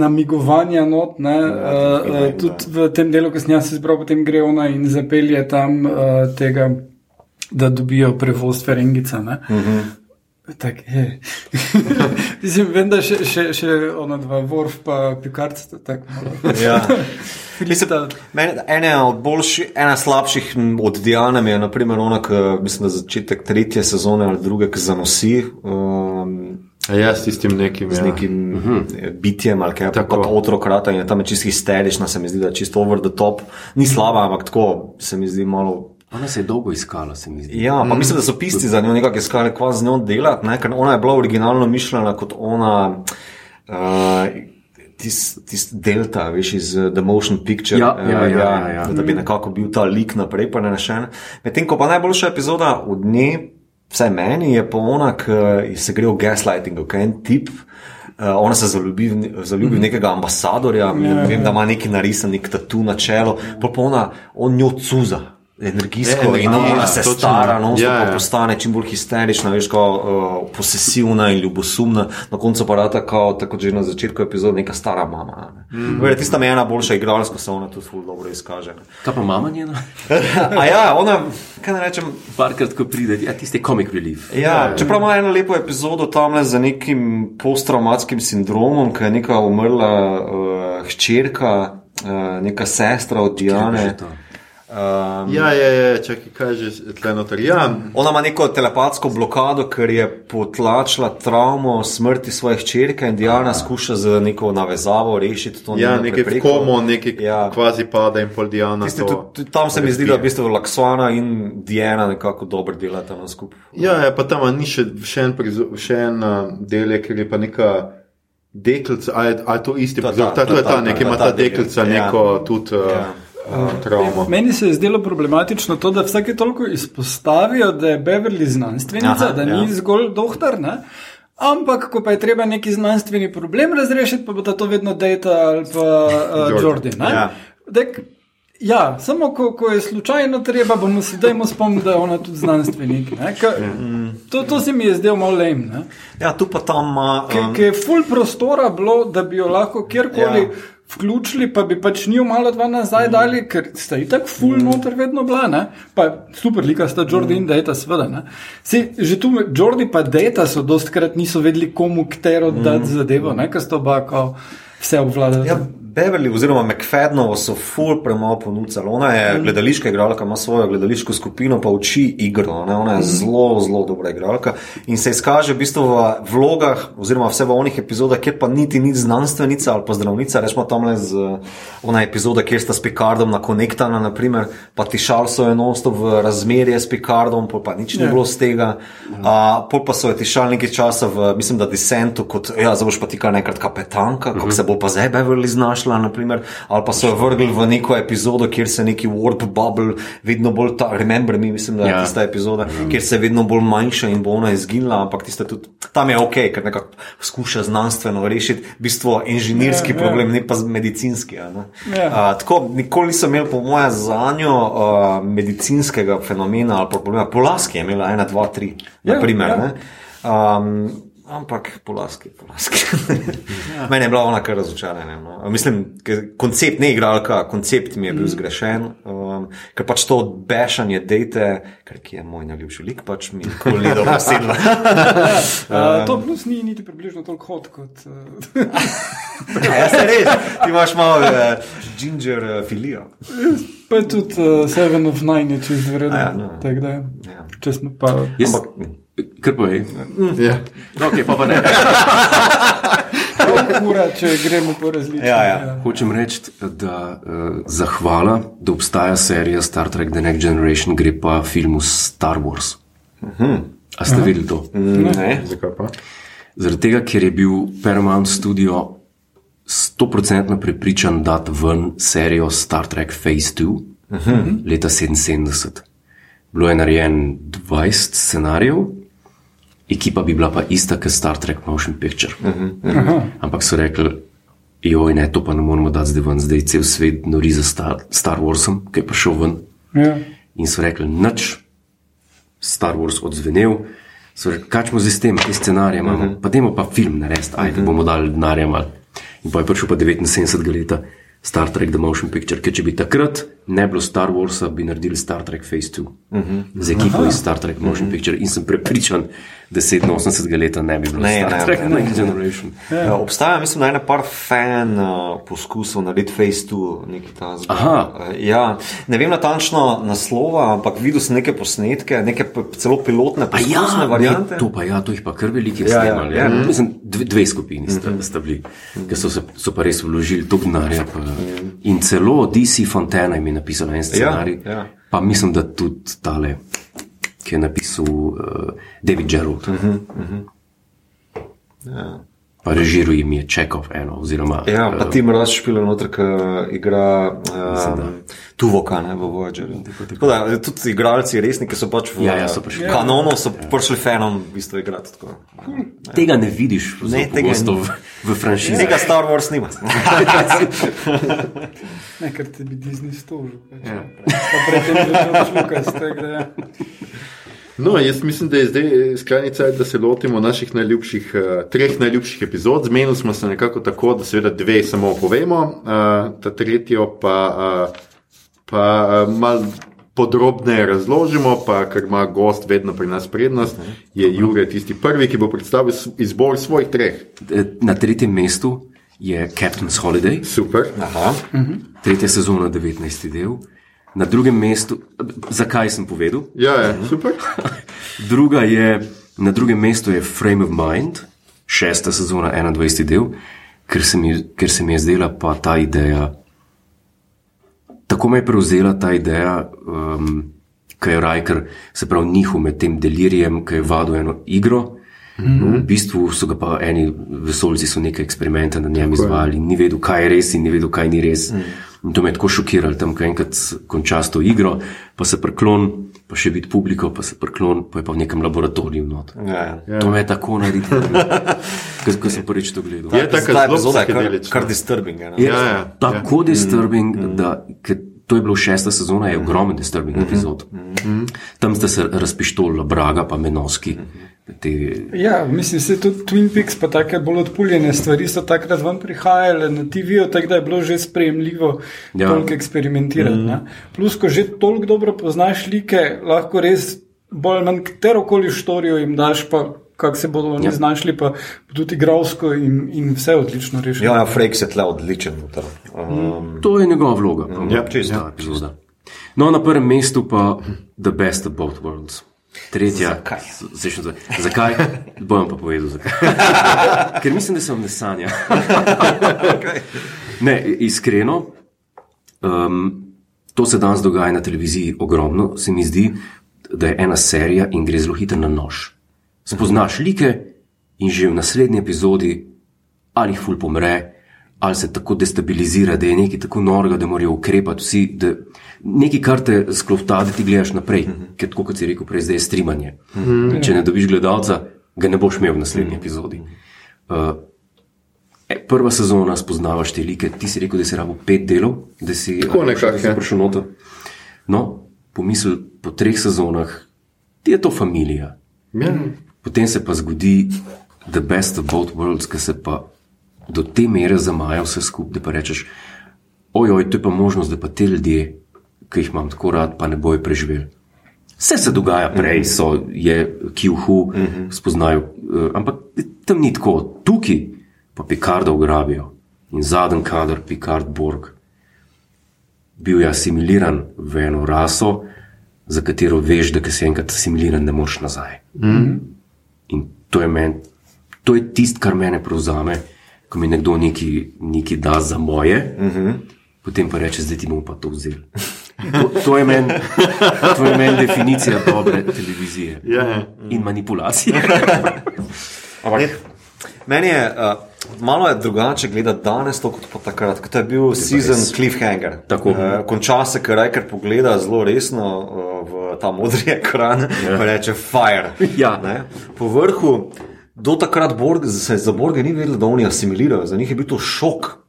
namigovanja not, ne, uh, tudi v tem delu, ki sem jaz izbral, potem gre ona in zapelje tam uh, tega, da dobijo prevoz Ferengica. Uh -huh. Tak, Mislim, vem, da še, še, še ona dva, Vorf pa Picard, tako malo. Ja. Ena od boljših, ena slabših od Diana je, naprimer, ona, ki mislim, da začetek tretje sezone ali druge, ki zanosi. Um, Ja, s tistim nekim, z ja. nekim uh mhm. -huh. bitjem, ali kaj tako. Otrokrata in tam je čisto histerična, se mi zdi, da je čisto over the top. Ni slaba, ampak tako se mi zdi malo. Ona se je dolgo iskala, se mi zdi. Ja, pa mm. mislim, da so pisci za njo nekako iskali, kva z njo delati, ne? ker ona je bila originalno mišljena kot ona. Uh, tisti tis delta, veš, iz uh, The Motion Picture, ja, ja, ja, ja, ja. da bi nekako bil ta lik naprej, pa ne našen. Medtem ko pa najboljša epizoda od nje, vsaj meni, je pa ona, ki se gre v gaslighting, ok, en tip. Uh, ona se zaljubi, zaljubi v nekega ambasadorja, ja, vem, ja. da ima neki narisan, nek tatu na čelo, pa pa ona, on njo cuza energijsko e, in ona se točno. stara, no, ja, ja. postane čim bolj histerična, veš, kao, uh, posesivna in ljubosumna, na koncu pa rata, kao, tako že na začetku epizode, neka stara mama. Ne. Mm. Vere, tista me ena boljša igralska, se ona tudi ful dobro izkaže. Ne. Kaj pa mama njena? A ja, ona, kaj ne rečem. Parkrat, ko pride, ja, tiste comic relief. Ja, ja, čeprav ima eno lepo epizodo tam le za nekim posttraumatskim sindromom, ki je neka umrla uh, hčerka, uh, neka sestra od Diane. Um, ja, je, je, čakaj, kaj že tle noter. Ja. Ona ima neko telepatsko blokado, ker je potlačila travmo smrti svojih črke in Diana skuša z neko navezavo rešiti to. Ja, nekaj komo, nekaj ja. kvazi pada in pol Diana. Tiste, tudi, tam se mi zdi, da v bistvu Laksvana in Diana nekako dobro delata na skupaj. Ja, ja, pa tam ni še, še en, še en uh, del, ker je pa neka. Deklica, ali je to isti? Ta, ta, ta, ta, ta, ta, nekaj ima ta deklica, neko ja. tudi. Uh, ja. Uh, meni se je zdelo problematično to, da vsake toliko izpostavijo, da je Beverly znanstvenica, Aha, da ni ja. zgolj doktor. Ne? Ampak, ko pa je treba neki znanstveni problem razrešiti, pa bo to vedno Data ali pa uh, Jordan. Ja. Dek, ja, samo ko, ko je slučajno treba, bomo se dajmo spomniti, da je ona tudi znanstvenik. Ka, ja. to, to se mi je zdelo malo lem. Ja, tu pa tam. Uh, um... Ker je full prostora bilo, da bi jo lahko kjerkoli. Ja vključili, pa bi pač njim malo dva nazaj mm. dali, ker sta jih tako full mm. noter vedno bila, ne? pa super, lika sta Jordi mm. in Data, seveda. Si, že tu Jordi pa Data so dostkrat niso vedeli, komu ktero dati mm. zadevo, ker sta oba kao vse obvladali. Ja, Beverly oziroma McFadnovo so full premalo ponudili. Ona je Mhm. gledališka igralka, ima svojo gledališko skupino, pa uči igro. Ne? Ona je Mhm. zelo, zelo dobra igralka in se izkaže v bistvu v vlogah, oziroma vse v onih epizodah, kjer pa niti ni znanstvenica ali pa zdravnica. Rečemo tam le z ona epizoda, kjer sta s Picardom na konektana, naprimer, pa ti šal so je non-stop v razmerje s Picardom, pa nič ni Ja. bilo z tega. A, pol pa so je ti šal nekaj časa v, mislim, da Descentu, kot, ja, zdaj boš pa ti kar nekrat kapetanka, kako se bo pa zdaj Beverly znašla, naprimer, ali pa so jo vrgli v neko epizodo, kjer se neki warp bubble vedno bolj, ta, remember me, mislim, da je Ja. tista epizoda, kjer se vedno bolj manjša in bo ona izginila, ampak tiste tudi, tam je ok, ker nekako skuša znanstveno rešiti, v bistvu inženirski Ja, ja. problem, ne pa medicinski. a ne. Ja. A, tako, nikoli nisem imel, po mojem, za njo uh, medicinskega fenomena ali problema. Polaski je imela ena, dva, tri, Ja, naprimer. ja. ne. Um, ampak polaski, polaski. Ja. Mene je bila ona kar razočarana. No. Mislim, koncept, ne igralka, koncept mi je Mm. bil zgrešen, um, ker pač to odbešanje dejte, ker ki je moj najljubši lik, pač mi nikoli ni dobro sedlo. Uh, to plus ni niti približno toliko hod kot. Uh, ja, se res, ti imaš malo uh, ginger uh, filijo. pa tudi uh, Seven of Nine je čez vreden. Ja, no. Tako da, Ja. če smo pa. Jaz, Ampak, kar povej. Ja. Okay, pa pa ne. Ura, če gremo po različnih. Ja, ja. Hočem reči, da uh, zahvala, da obstaja serija Star Trek The Next Generation, gre pa filmu Star Wars. A ste videli to? ne. Zakaj pa? Zaradi tega, ker je bil Paramount Studio 100% prepričan dati ven serijo Star Trek Phase 2 uh -huh. leta 77. Bilo je narejen 20 scenarijev, ekipa bi bila pa ista kot Star Trek Motion Picture. Uh -huh. Ampak so rekli, joj, ne, to pa ne moramo dati zdaj ven, zdaj cel svet nori za Star, Star Warsom, ki je prišel ven. Ja. In so rekli, nič, Star Wars odzvenel. So rekli, kaj smo zdaj s tem, te scenarije imamo, uh -huh. pa dajmo pa film narediti, ajde, uh -huh. bomo dali denarja malo. In pa je prišel pa 79 leta Star Trek The Motion Picture, ker če bi takrat ne bilo Star Warsa, bi naredili Star Trek Phase 2 uh -huh. z ekipo iz Star Trek Motion uh -huh. Picture in sem prepričan, da 87 leta ne bi bilo Ne, Star ne, Trek ne, Next Generation. Ja, obstaja, mislim, ena par fan uh, poskusov narediti Face 2, nekaj ta zgolj. Aha. Ja, ne vem natančno naslova, ampak videl sem neke posnetke, neke celo pilotne A poskusne ja, variante. ne, to pa ja, to jih pa kar veliki Ja, ja, snemali. ja. Ja, Mislim, dve, dve skupini sta, sta bili, ker so, se, so pa res vložili toliko denarja. Pa, in celo DC Fontana jim je napisal en scenarij. ja. Pa mislim, da tudi tale, ki je napisal uh, David Gerald. Uh -huh, uh -huh. Ja. Pa režiral jim je Čekov eno. Oziroma, Ja, pa eh, ti moraš špilati noter, ki igra um, Tuvoka ne, v Voyagerju. Tako da tudi igralci, resni, ki so pač v Ja, ja, so prišli. kanonu, so prišli fanom v bistvu igrati. Tako. Tega ne vidiš Ne, ne, tega ni. v, v franšizi. Tega Star Wars nima. Ne, ker te bi Disney stožil. Pač. Ja. Pa predtem je že Lukas, tako da ja. No, jaz mislim, da je zdaj eh, skrajni čas, da se lotimo naših najljubših, uh, treh najljubših epizod. Zmenili smo se nekako tako, da seveda dve samo povemo, uh, ta tretjo pa, pa uh, mal podrobneje razložimo, pa ker ima gost vedno pri nas prednost, je Jure tisti prvi, ki bo predstavil izbor svojih treh. Eh, Na tretjem mestu je Captain's Holiday. Super. Aha. tretja sezona, 19. del. Na drugem mestu, zakaj sem povedal? Ja, ja, super. Druga je, na drugem mestu je Frame of Mind, šesta sezona, 21. del, ker se mi, ker se mi je zdela pa ta ideja. Tako me je prevzela ta ideja, um, ki je Rajker, se pravi, njihov med tem delirijem, ki je vadil eno igro. Mm -hmm. V bistvu so ga pa eni vesoljci so neke eksperimente na njem izvajali, ni vedel, kaj je res in ni vedel, kaj ni res. Mm. In to me je tako šokiralo, tam, ko enkrat končaš to igro, pa se preklon, pa še biti publiko, pa se preklon, pa je pa v nekem laboratoriju. Not. Ja, ja. To me je tako naredilo, ko sem prvič to gledal. Je tako Ta zelo je kar, psihedelična. kar disturbing. je. Ja, ja, Tako disturbing, mm. da to je bilo šesta sezona, je ogromen disturbing mm -hmm. epizod. Mm. Tam sta se razpištola Braga, pa Menoski. Te, Ja, mislim, da tudi Twin Peaks, pa take bolj odpuljene stvari so takrat ven prihajale na TV-ju, tako da je bilo že sprejemljivo Ja. ja. toliko eksperimentirati. Mm. Plus, ko že toliko dobro poznaš like, lahko res bolj ali manj katero koli štorijo jim daš, pa kako se bodo oni ja. znašli, pa tudi igralsko in, in vse odlično rešili. Ja, ja Frakes je tle odličen. Um, To je njegova vloga. mojem, Ja, čisto, ta epizoda. No, na prvem mestu pa The Best of Both Worlds. Tretja. Zakaj? Zdaj še za- Zakaj? Bojem pa povedal, zakaj. Ker mislim, da sem ne sanja. Ne, iskreno, um, to se danes dogaja na televiziji ogromno. Se mi zdi, da je ena serija in gre zelo hitro na nož. Spoznaš like in že v naslednji epizodi ali jih ful pomre, ali se tako destabilizira, da je nekaj tako norega, da morajo ukrepati vsi. Da nekaj, kar te sklopta, da ti gledaš naprej, ker tako kot si rekel, prej zdaj je streamanje. Če ne dobiš gledalca, ga ne boš imel v naslednji epizodi. Uh, Prva sezona spoznavaš te like, ti si rekel, da si rabo pet delov, da si Tako nekako, ja. prišel noter. No, pomisl po treh sezonah, ti je to familija. Ja. Potem se pa zgodi The Best of Both Worlds, ki se pa do te mere zamaja vse skupaj, da pa rečeš, ojoj, to je pa možnost, da pa te ljudje, ki jih imam tako rad, pa ne bojo preživeli. Vse se dogaja prej, so je kjuhu, spoznajo, eh, ampak tam ni tako, tukaj pa Picarda ugrabijo. In zadnji kader, Picard Borg, bil je asimiliran v eno raso, za katero veš, da si enkrat asimiliran, ne moreš nazaj. In to je, men, to je tisto, kar mene prevzame, ko mi nekdo nekaj, nekaj da za moje, uh -huh. potem pa reče, zdaj ti bomo pa to vzeli. To, to je meni men definicija dobre televizije Ja, ja. in manipulacije. Ne, Meni je uh, malo je drugače gledati danes, to kot pa takrat, ko je bil season res. cliffhanger. Tako. Uh, konča se, ker Rajker pogleda zelo resno uh, v ta modri ekran in ja. reče: Fire. Ja. Ne? Po vrhu, do takrat Borg, se za Borge ni vedelo, da oni asimilirajo, za njih je bil to šok.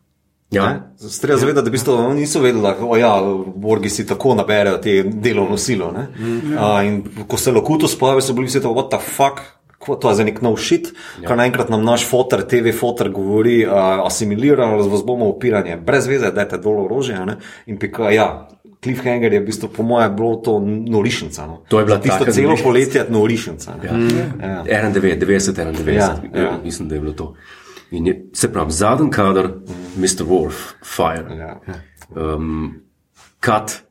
Ja. Treba zavedati, da v bistvu oni niso vedeli, da ja, Borgi si tako naberejo te delovno silo. ne. A, in ko se lokuto spojavi, so bili vsi tako, what the fuck. To je za nek nov šit, ja. kar naenkrat nam naš fotor, TV fotor govori, uh, asimilirano, vas bomo upiranje, brez veze, da je dol orožje. a ne. In pika, ja, Cliffhanger je v bistvu, po mojem, bilo to norišnica. No. To je bila tisto celo norišnica. poletje norišnica. ne. Ja. 91, 90, 91, Ja, ja, ja. ja. mislim, da je bilo to. In je, se pravi, zadnji kader, Mr. Wolf, Fire, Ja. um, Cut.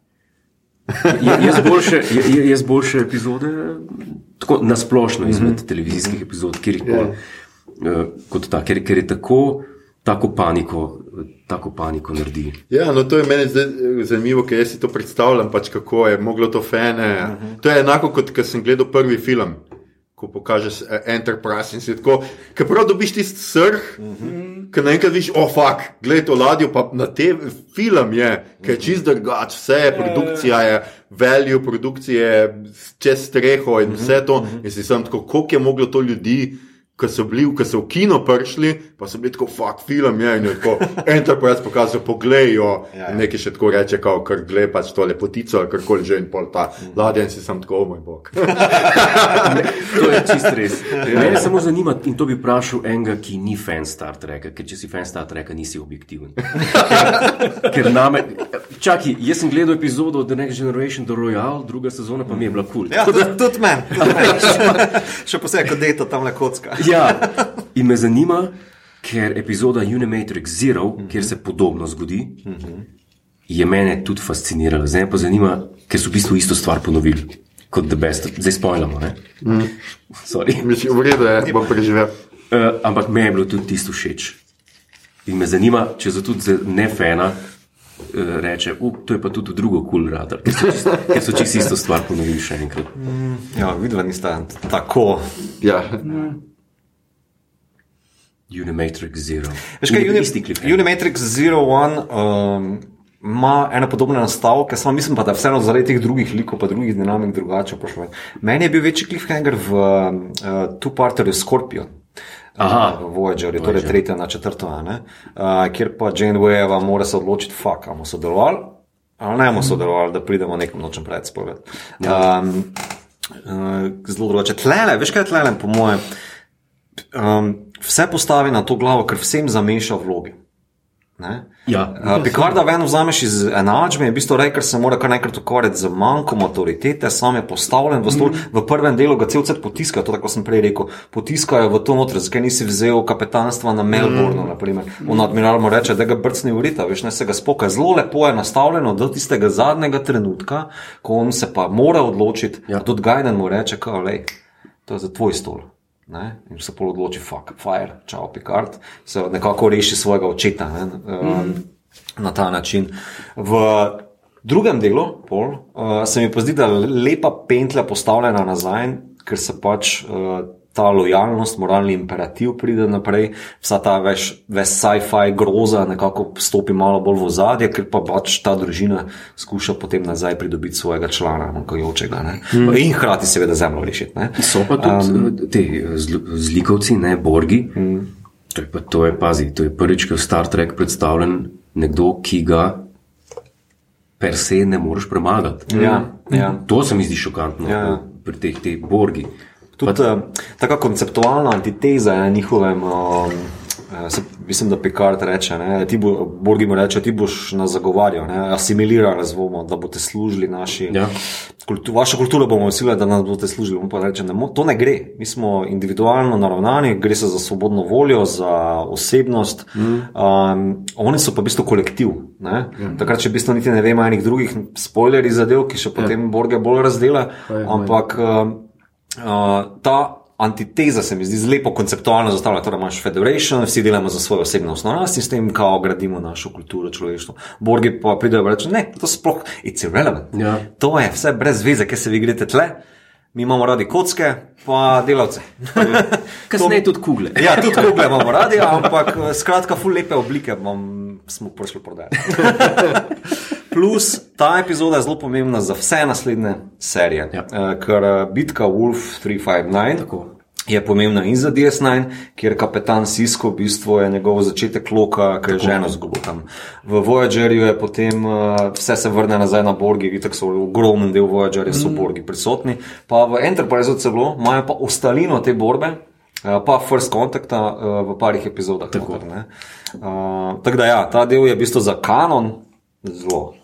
Je, je, boljše, je boljše epizode, tako nasplošno izmed mm -hmm. televizijskih epizod, kjer jih yeah. uh, kot ta, ker, ker je tako, tako paniko, tako paniko naredi. Ja, no to je meni eh, zanimivo, ker jaz si to predstavljam, pač kako je moglo to fene. Uh -huh. To je enako kot ko sem gledal prvi film. Ko pokažeš eh, Enterprise in si tako, ki prav dobiš tisti srh, uh -huh. ki naenkrat vidiš, oh, fuck, gledaj to ladjo, pa na te film je, ki je čist drugač, vse je, produkcija je, value produkcije je čez streho in vse to. In si sem tako, koliko je moglo to ljudi. Ko so bili, ko so v kino prišli, pa so bili tako, fuck, film je in je tako, Enterprise pokazal, pogledajo, Ja, ja. nekaj še tako reče, kao, kar gleda pač to lepotico, ali karkoli že in pol ta ladja in si sam tako, o moj bog. To je čist res. Mene samo zanima, in to bi vprašal enega, ki ni fan Star Treka, ker če si fan Star Treka, nisi objektiven. Ker, ker name, čakaj, jaz sem gledal epizodo The Next Generation, The Royale, druga sezona pa mi je bila kul. Cool. Ja, tudi, tudi meni. Še posebej, ko deta tam le kocka. Ja, in me zanima, ker epizoda Unimatrix Zero, kjer se podobno zgodi, je mene tudi fascinirala. Zdaj me pa zanima, ker so v bistvu isto stvar ponovili kot The Best. Zdaj ne? Sorry. Mislim, v redu je, bom preživel. Uh, ampak me je bilo tudi tisto všeč. In me zanima, če za tudi ne fena uh, reče, uh, to je pa tudi drugo kul cool radar, ker so čisto ker so čisto isto stvar ponovili še enkrat. Ja, vidva nista tako. Ja. Unimatrix Zero. Veš kaj, In Uni, isti cliffhanger. Unimatrix Zero One um, ima ene podobne nastavke, samo mislim pa, da vseeno zaradi teh drugih likov, pa drugih dinamik drugače. pošlo. Meni je bil večji cliffhanger v uh, two-parterju Scorpion. Aha. v Voyagerju, torej tretja na četrto, ne, uh, kjer pa Jane Wayeva mora se odločiti, fuck, bomo sodelovali, ali ne bomo sodelovali, da pridemo nekom nočem predspogled. Um, uh, zelo drugače. Tlele, veš kaj je tlele, po mojem, um, vse postavi na to glavo, ker vsem zameša vloge. Ne? Ja. Uh, Pikarda ven vzameš iz enačbe in v bistvu reke, ker se mora kar naenkrat ukvarjati z manjkom avtoritete, sam je postavljen v stol. Mm. V prvem delu ga cel cel potiskajo, to tako sem prej rekel, potiskajo v to noter, zakaj nisi vzel kapetanstva na Melbournu, mm. naprimer. On admiral mu reče, da ga brcni urita, veš, ne se ga spoka. Zelo lepo je nastavljeno do tistega zadnjega trenutka, ko on se pa mora odločiti, ja. tudi Gajden mu reče, kao, lej, to je za tvoj stol. Ne? In se pol odloči, fuck, fire, čau, Picard, se nekako reši svojega očeta ne? um, na ta način. V drugem delu pol, uh, se mi pa zdi, da lepa pentlja postavljena nazaj, ker se pač uh, ta lojalnost, moralni imperativ pride naprej, vsa ta več, ves sci-fi groza nekako stopi malo bolj v zadje, ker pa pač ta družina skuša potem nazaj pridobiti svojega člana, manjkajočega. Mm. In hkrati seveda zemljo rešiti. Ne? So pa tudi um, ti zl zlikovci, ne borgi. Mm. To je pa, to je, pazi, to je prvič, ko je Star Trek predstavljen nekdo, ki ga per se ne moreš premagati. Ja, ja. To se mi zdi šokantno Ja. pri teh, teh borgih. Tudi uh, taka konceptualna antiteza je njihovem. Um, Se, mislim, da Picard reče, ne, ti bo, Borgi mu reče, ti boš nas zagovarjal, ne, asimilirali bomo, da boste služili naši. Ja. Kultu, vaša kultura bomo usila, da nas boste služili. On pa reče, ne, to ne gre. Mi smo individualno naravnani, gre se za svobodno voljo, za osebnost. Mm. Um, oni so pa v bistvu kolektiv. Ne. Ja. Takrat, če v bistvu niti ne vemo enih drugih spoilerjev zadev, ki še potem ja. Borge bolj razdela. je, Ampak um, uh, ta antiteza se mi zdi zelo konceptualno zastavljena. Torej, imaš Federation, vsi delamo za svojo osebno osnovnost in s tem, kao gradimo našo kulturo, človeštvo. Borgi pa pridejo in rečejo, ne, to sploh, it's irrelevant. Ja. To je vse brez veze, ker se vi greste tle. Mi imamo radi kocke, pa delavce. Kasneje tudi kugle. Ja, tudi kugle imamo radi, ampak eh, skratka, ful lepe oblike bom, smo prišli prodajati. Plus, ta epizoda je zelo pomembna za vse naslednje serije. Ja. Eh, Ker eh, bitka Wolf 359 Tako. Je pomembna in za DS9, kjer kapetan Sisko v bistvu je njegov začetek loka, ki je ženo zgubil tam. V Voyagerju je potem uh, vse se vrne nazaj na Borgi, vidik so ogromen del Voyagerja, so Borgi prisotni. Pa v Enterpriseu celo imajo pa ostalino te borbe. Uh, pa First Contact uh, v parih epizodah. Tako, noter, uh, tako da, ja, ta del je v bistvu za kanon zelo,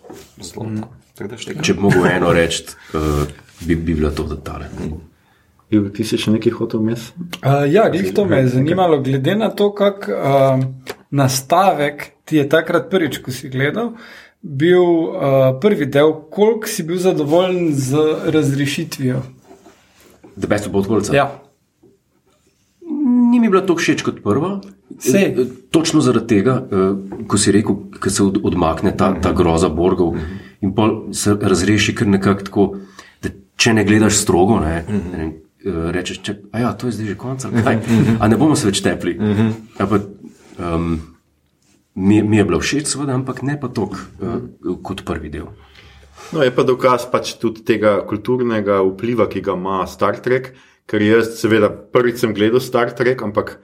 zelo. Mm. Tako da štekam. Če bi mogel eno reči, uh, bi, bi bila to tale. Jure, ti si še nekaj hotel mes? Uh, ja, glih to me je zanimalo, glede na to, kak uh, nastavek ti je takrat prvič, ko si gledal, bil uh, prvi del, koliko si bil zadovoljen z razrešitvijo. The best of both worlds. Ja. Ni mi bila tako všeč kot prva. Sej. Eh, Točno zaradi tega, eh, ko si rekel, da se od- odmakne ta, ta groza borgov in pol se razreši kar nekako tako, da če ne gledaš strogo, ne, ne vem, eh, rečeš, če, a ja, to je zdaj že konec, ali kaj, a ne bomo se več tepli. A pa, um, mi, mi je bilo všeč, seveda, ampak ne pa toliko uh, kot prvi del. No, je pa dokaz pač tudi tega kulturnega vpliva, ki ga ima Star Trek. Ker jaz, seveda, prvič sem gledal Star Trek, ampak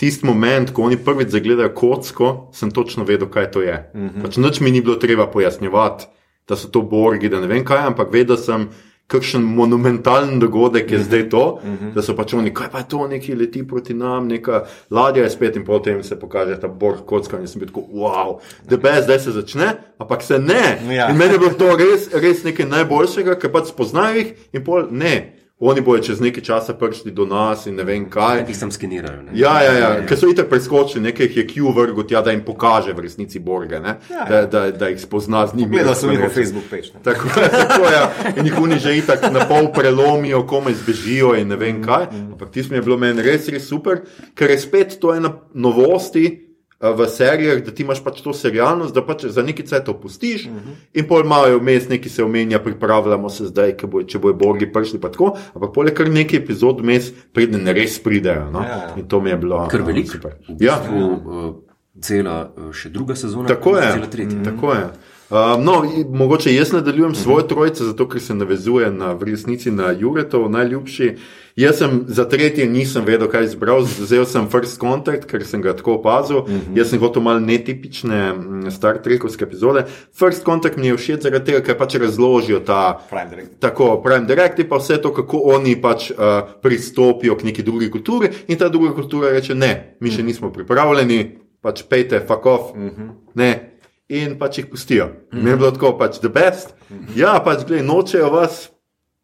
tisti moment, ko oni prvič zagledajo kocko, sem točno vedel, kaj to je. Mm -hmm. pač Noč mi ni bilo treba pojasnjevati, da so to borgi, da ne vem kaj, ampak vedel sem, kakšen monumentalen dogodek je mm -hmm. zdaj to, mm -hmm. da so pač oni, kaj pa je to, neki leti proti nam, neka ladja je spet in potem se pokaže ta borg kocka in sem bil tako, wow, da be zdaj se začne, ampak se ne. Ja. In meni je bilo to res, res nekaj najboljšega, ker pač spoznajo jih in pol ne. Oni bojo čez nekaj časa prišli do nas in ne vem kaj. Ki sem skenirajo. ne. Ja, ja, ja. ker so itak preskočili, nekaj jih je Q vrgel tja, da jim pokaže v resnici borge, ne? Ja, da, da, da jih spozna z njimi. Gledal sem njihov reče. Facebook page. ne. Tako, tako je. In jih oni že itak na pol prelomijo, komaj zbežijo in ne vem kaj. Ampak tisto mi je bilo meni res, res super, ker je spet to ena novosti. A, V serijah, da ti imaš pač to serialnost, da pač za neki cajt opustiš, uh -huh. in pol imajo vmes neki se omenja, pripravljamo se zdaj, bo, če bojo borgi prišli, pa tako. Ampak poleg kar nekaj epizod vmes priden res pridejo. No? Ja, ja. In to mi je bilo Kar veliko. super. V Ja, bistvu, uh, cela uh, še druga sezona, Tako je. cela tretja. Tako je. Um, no, mogoče jaz nadaljujem svojo trojico, zato ker se navezuje na, v resnici na Juretov, najljubši. Jaz sem za tretje nisem vedel, kaj izbral, vzel sem First Contact, ker sem ga tako opazil. Uh -huh. Jaz sem hotel malo netipične mm, Star Trekovske epizode. First Contact mi je všeč zaradi tega, ker pač razložijo ta. Prime Directive. Tako, Prime Directive, pa vse to, kako oni pač uh, pristopijo k neki drugi kulturi, in ta druga kultura reče: Ne, mi še nismo pripravljeni, pač pejte, fuck off. Uh -huh. ne, in pač jih pustijo. -huh. Mi je bilo tako, pač the best. Uh -huh. Ja, pač gledaj, nočejo vas.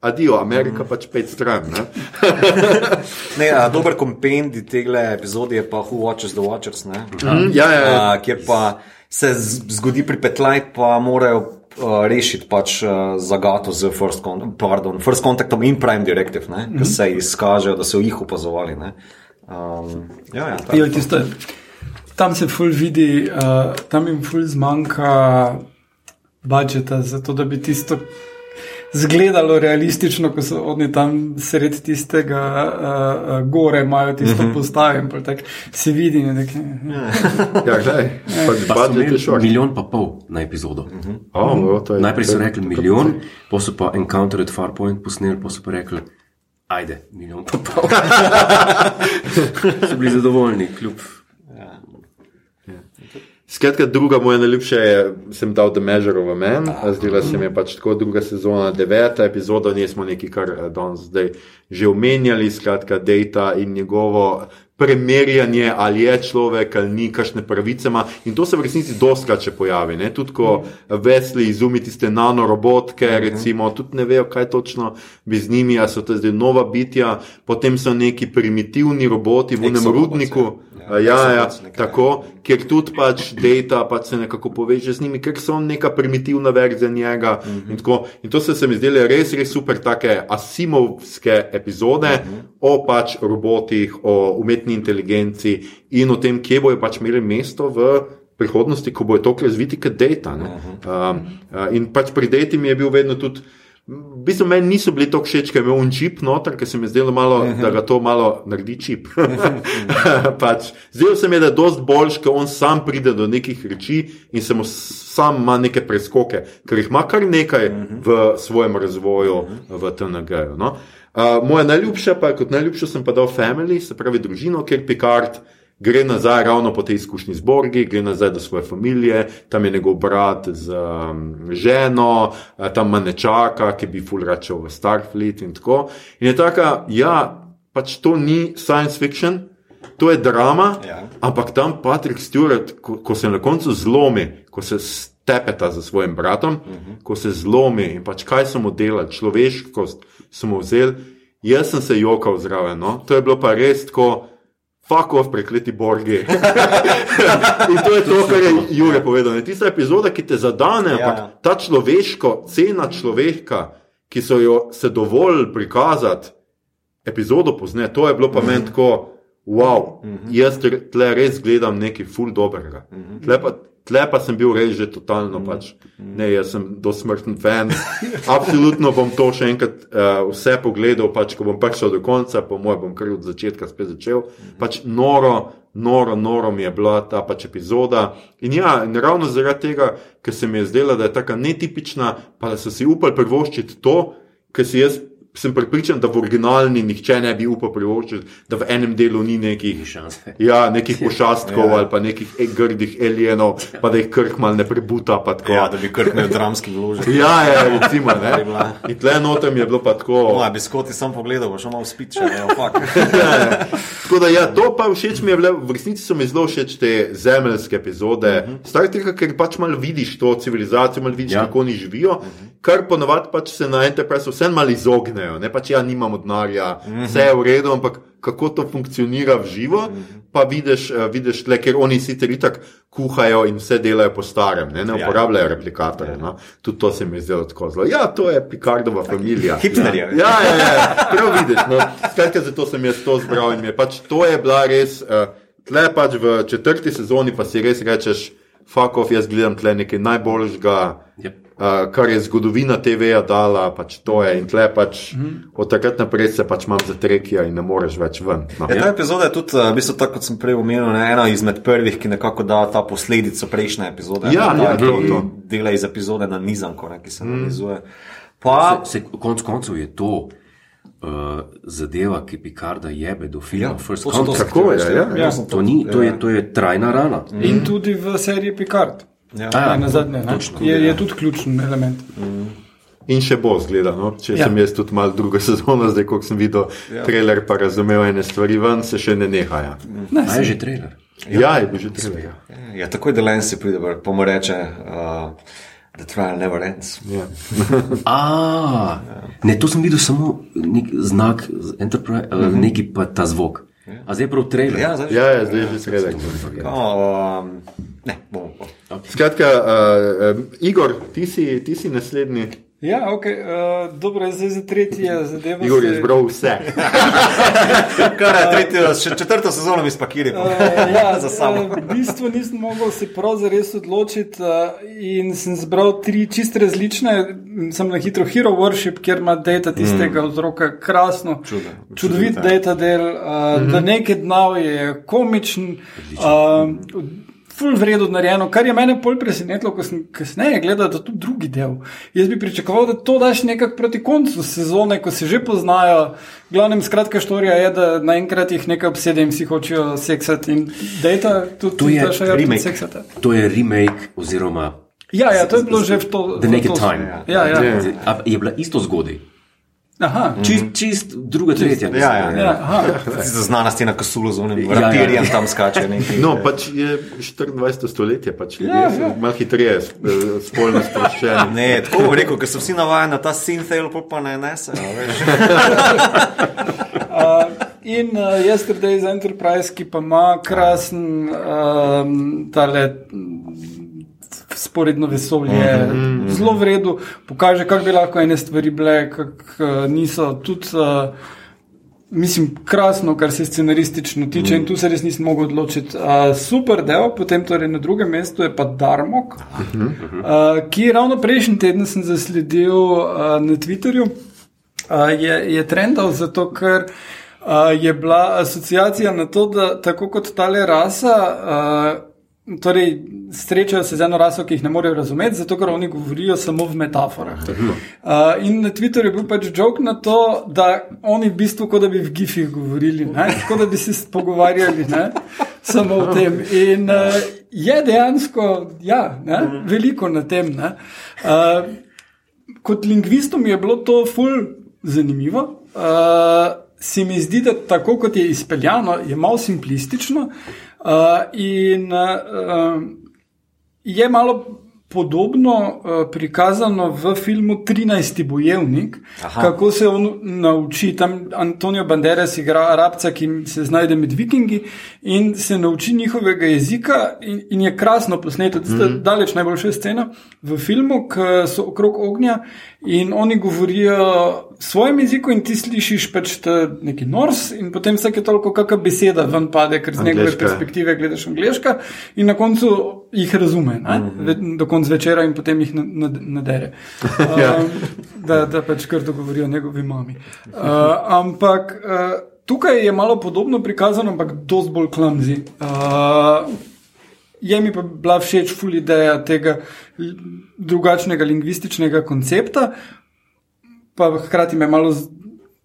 Adijo, Amerika uh -huh. pač pet stran. Ne? Ne, a, dober kompendij tega epizode je pa Who Watches the Watchers, ne? Mm, ja, ja, ja. A, kjer pa se zgodi pripetljaj, pa morajo uh, rešiti pač uh, zagato z First, con pardon, first Contactom in Prime Directive, ne? ker se izkažejo, da so jih opazovali. ne. Um, ja, ja, tako. Tam se ful vidi, uh, tam jim ful zmanjka budžeta, zato da bi tisto zgledalo realistično, ko so oni tam sredi tistega uh, uh, gore, imajo tisto mm -hmm. postavo in pol tak se vidi. ne, nek- ja, gledaj, pač je imeli šok. milijon pa pol na epizodo. Uh -huh. Oh, to je- Najprej so to rekli milijon, pa so pa Encounter at Farpoint posneli, pa so pa rekli, ajde, milijon pa pol. so bili zadovoljni, kljub. Skratka, druga moja najljubša je, sem dal The Measure of a Man, zdela se mi je pač tako druga sezona, deveta epizoda, nismo neki kar eh, danes zdaj že omenjali, skratka, Data in njegovo premerjanje, ali je človek ali ni, kakšne pravice ima. In to se v resnici doskrat še pojavi. Ne? Tudi ko Vesli izumi tiste nanorobotke, recimo, tudi ne vejo, kaj točno bi z njimi, ali so to zdaj nova bitja, potem so neki primitivni roboti v Exobots, rudniku. ja. Ja, ja, nekaj, tako, kjer tudi pač data pač se nekako poveže z njimi, ker so neka primitivna verzija njega. Uh -huh. in, tako, in to so se mi zdele res, res super, take asimovske epizode uh -huh. O pač robotih, o umetni inteligenci in o tem, kje bojo pač imeli mesto v. Prihodnosti, ko bo to razviti kot data. Uh -huh. um, uh, in pač pri dati mi je bil vedno tudi, v bistvu meni niso bili tako všeč, ker je imel čip noter, ker se mi je zdelo malo, uh -huh. da ga to malo naredi čip. pač, zdelo se mi je, da je dost boljš, ker on sam pride do nekih reči in se mu s- sam ima neke preskoke, ker jih ima kar nekaj v svojem razvoju v TNG-ju. No? Uh, moja najljubša, pa kot najljubša sem pa dal Family, se pravi družino, ker Picard. Gre nazaj ravno po tej izkušnji z Borgi, gre nazaj do svoje družine, tam je njegov brat z um, ženo, tam ima nečaka, ki bi ful račal v Starfleet in tako. In je taka, ja, pač to ni science fiction, to je drama, Ja. ampak tam Patrick Stewart, ko, ko se na koncu zlomi, ko se stepeta za svojim bratom, uh -huh. ko se zlomi in pač kaj so mu delali, človeškost so mu vzeli, jaz sem se jokal zraven. No? To je bilo pa res tako. Fuck off, prekleti Borgi. in to je to, kar je Jure povedal. Ne, Tista epizoda, ki te zadane, Ja. ampak ta človeško, cena človeka, ki so jo se dovolj prikazati, epizodo pozne, to je bilo pa meni tako, wow, jaz re- tle res gledam nekaj ful dobrega. Tle pa, tle pa sem bil res že totalno pač. Ne, jaz sem dosmrten fan. Absolutno bom to še enkrat uh, vse pogledal, pač, ko bom prišel do konca, po mojem bom kar od začetka spet začel. Pač noro, noro, noro mi je bila ta pač epizoda. In ja, in ravno zaradi tega, ker se mi je zdela, da je tako netipična, pa da so si upali privoščiti to, ker si jaz sem pripričan, da v originalni nihče ne bi upal privoščiti, da v enem delu ni nekih. Ja, nekih pošastkov ali pa nekih e- grdih alienov, pa da jih krk mal ne prebuta. pa. Ja, da bi krknil dramski vložek. Ja, ja, recimo, ne. In tle notem je bilo pa tako. Moja bi skoti sam pogledal, bo šel malo spit, če ne, fuck. Tako da, ja, to pa všeč mi je, bilo, v resnici so mi zelo všeč te zemeljske epizode. Uh -huh. Star Trek, ker pač malo vidiš to civilizacijo, malo vidiš, Ja. ja. kako oni živijo, uh -huh. kar ponovadi pač se na Enterprise vse malo izognejo. Ne pač ja, nimamo denarja, uh -huh. vse je v redu, ampak kako to funkcionira v živo, uh -huh. pa vidiš, uh, vidiš tle, ker oni sicer itak kuhajo in vse delajo po starem, ne, ne Ja. uporabljajo replikatorje. No. Tudi to se mi je zdelo tako zelo. Ja, to je Picardova familija. hipsterjev. Ja, ja, ja, ja, prav vidiš. No. Skratka, zato sem jaz to zbral in je pač to je bila res. Uh, tle pač v četrti sezoni pa si res rečeš, fuck off, jaz gledam tle nekaj najboljšega. Yep. Uh, kar je zgodovina TV-ja dala, pač to je in tle pač mm -hmm. od takrat naprej se pač imam za trekija in ne moreš več ven. No. Ja, ta epizoda je tudi, uh, v bistvu, tako kot sem prej omenil, ne, ena izmed prvih, ki nekako da ta posledico prejšnje epizode. Ja, ne, ja, ta, prav ki to. dela iz epizode na nizanko, ne, ki se navizuje. Pa, Se, konc koncev je to uh, zadeva, ki Picarda jebe do filma Ja, ja, First to to. Tako je, ja. Ja. To, ni, to, je, to je trajna rana. In tudi v seriji Picard. Ja. A ja, Na zadnje, ne? točno, je, ja. je tudi ključen element. In še bo zgledano, če ja. Ja. sem jaz tudi malo druga sezona, zdaj ko sem videl ja. trailer, pa razumel ene stvari ven, se še ne nehaja. Ne, A je že trailer? Ja, je bil že trailer. Ja, takoj Delensi pride, gor, pa mu reče, uh, the trial never ends. Ja. A, ne, to sem videl samo nek znak, Enterprise, mm -hmm. neki pa ta zvok. A zdaj je prav trailer. Ja, zdaj, Ja, ja, zdaj je že trailer. oh, um, ne, bomo. Skratka, uh, um, Igor, ti si, ti si naslednji. Ja, ok, uh, dobro, zdaj za tretje zadeva. Igor je se- izbral vse. Kar je tretjo, še četrto sezono mi spakiramo. Uh, ja, za sabo. eh, v bistvu nisem mogel se prav zares odločiti uh, in sem zbral tri čist različne. Sem na hitro Hero Worship, kjer ima data tistega mm. otroka krasno. Čudo, Čudovit data del, uh, mm -hmm. da nekaj dnov je komičen. Uh, Ful vredno narejeno, kar je mene bolj presenetilo, ko sem kasneje gledal, da to drugi del. Jaz bi pričakoval, da to daš nekako proti koncu sezone, ko se že poznajo. Glavnem, skratka, štorija je, da naenkrat jih nekaj obsede in vsi hočejo seksati. In data tudi To je tudi remake. seksati. To je remake oziroma Ja, ja, to je bilo že v to. The Naked Time. Ja, ja. Ja. Je bila isto zgodaj. Aha, Čist, čist druga, tretja. mislim, Ja, ja, da je. ja. Tista znana stena Kasulu z unim Ja, ja. rapirjem tam skače. Neki, No, pač je 24. stoletje, pač ljudje Ja, ja. malo hitreje eh, spolno sproščeni. Ne, tako bom rekel, ker so vsi navajeni na ta synthel, pol pa ne nese. a veš. Uh, in uh, Yesterday's Enterprise, ki pa ima krasen um, tale sporedno vesolje, mm -hmm. zelo v redu, pokaže, kako bi lahko ene stvari bile, kako uh, niso. Tudi, uh, mislim, krasno, kar se scenaristično tiče, mm. in tu se res nisem mogel odločiti. Uh, super del, potem torej na drugem mestu je pa Darmok, uh, ki ravno prejšnji teden sem zasledil uh, na Twitterju. Uh, je, je trendal zato, ker uh, je bila asociacija na to, da tako kot tale rasa, uh, torej srečajo se z eno raso, ki jih ne morejo razumeti, zato ker oni govorijo samo v metaforah. Uh, in na Twitterju je bil pač jok na to, da oni v bistvu kot da bi v gifih govorili, kot da bi se pogovarjali ne? samo o tem. In uh, je dejansko, ja, ne? veliko na tem. ne. Uh, kot lingvistom je bilo to ful zanimivo. Uh, se mi zdi, da tako kot je izpeljano, je malo simplistično uh, in uh, je malo podobno uh, prikazano v filmu 13. bojevnik, Aha. kako se on nauči. Tam Antonijo Banderas igra arabca, ki se znajde med vikingi in se nauči njihovega jezika, in, in je krasno posneto. To je mm. daleč najboljša scena v filmu, ki so okrog ognja in oni govorijo svojem jeziku, in ti slišiš pač neki nors, in potem vsake toliko kakšna beseda ven pade, ker z njegove perspektive gledaš angliška, in na koncu jih razume, mm -hmm. do konca večera in potem jih nad- nad- nadere. Ja. Um, da, da pač kar dogovorijo njegovi mami. Uh, ampak uh, tukaj je malo podobno prikazano, ampak dosti bolj klamzi. Uh, Je mi pa bila všeč ful ideja tega drugačnega lingvističnega koncepta, pa hkrati me je malo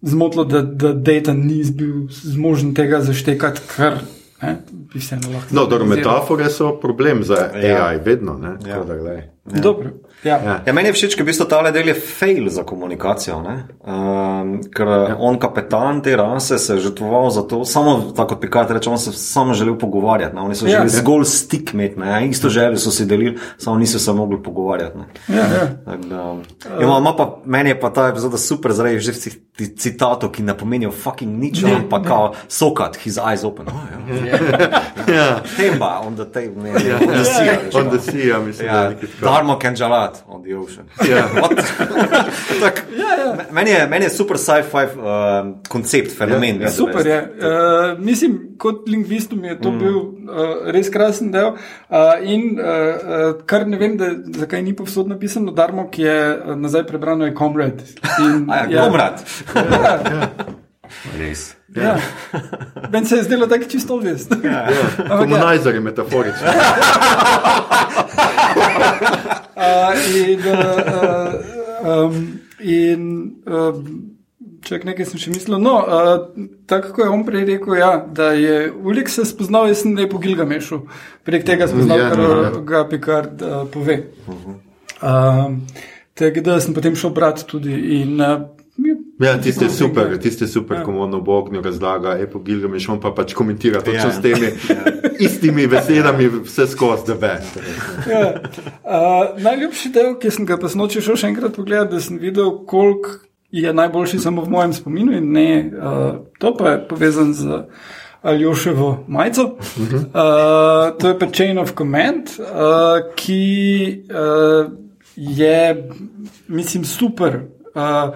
zmotilo, da, da Data ni bil zmožen tega zaštekati, kar ne, bi vseeno lahko. No, dobro, metafore so problem za Ja. AI, vedno. Ne? Ja. Da, glej. Dobro. Ja. Ja. Ja, meni je všeč, ker v bistvu ta del je fail za komunikacijo. ne. Um, ker ja. on, kapetan te rase, se je žrtvoval za to, samo tako kot Pikard reče, on se je samo želel pogovarjati. Ne. Oni so Ja. želeli zgolj stik imeti, ne. isto željo so si delili, samo niso se mogli pogovarjati. Ne. Ja, ja. Tak Da, ima, ima pa, meni je pa ta epizoda super zaradi že vseh tih citatov, ki ne pomenijo fucking nič, ampak kao sokat, his eyes open. Oh, ja. Ja. Temba, on the table, ne, ja. on the sea. veš, On kao. the sea, ja, mislim, da je Ja, nekaj tako. Jalat on the ocean. Ja. What? tak, Me- meni, je, meni je super sci-fi uh, koncept, fenomen. Ja, ja. Super je. Uh, mislim, kot lingvistu mi je to mm. bil uh, res krasen del. Uh, in uh, kar ne vem, da, zakaj ni povsod napisano, Darmo, ki je nazaj prebrano, je Comrade. In, A ja, komrad. Ja, Res. Ja. Meni se je zdelo tako čisto vest. Ja. Komunizer je metaforičen. Uh, in uh, uh, um, in uh, čak nekaj sem še mislil. No, uh, tako kot je on prej rekel, ja, da je Ulik se spoznal, jaz sem lepo Gilgamešu, prek tega spoznal, Ja, kar ja. ga Picard uh, pove. Um, tako da sem potem šel brati tudi. In, uh, Ja, tiste super, tiste super, ja. ko on ob ognju razlaga, Epo Gilgameš, on pa pač komentira točno Ja. s temi istimi besedami, vse skozi the best. Ja. Uh, najljubši del, ki sem ga pa snoči šel še enkrat pogledati, da sem videl, koliko je najboljši samo v mojem spominu in ne, uh, to pa je povezan z Aljoševo majico. Uh, to je pa Chain of Command, uh, ki uh, je, mislim, super. Uh,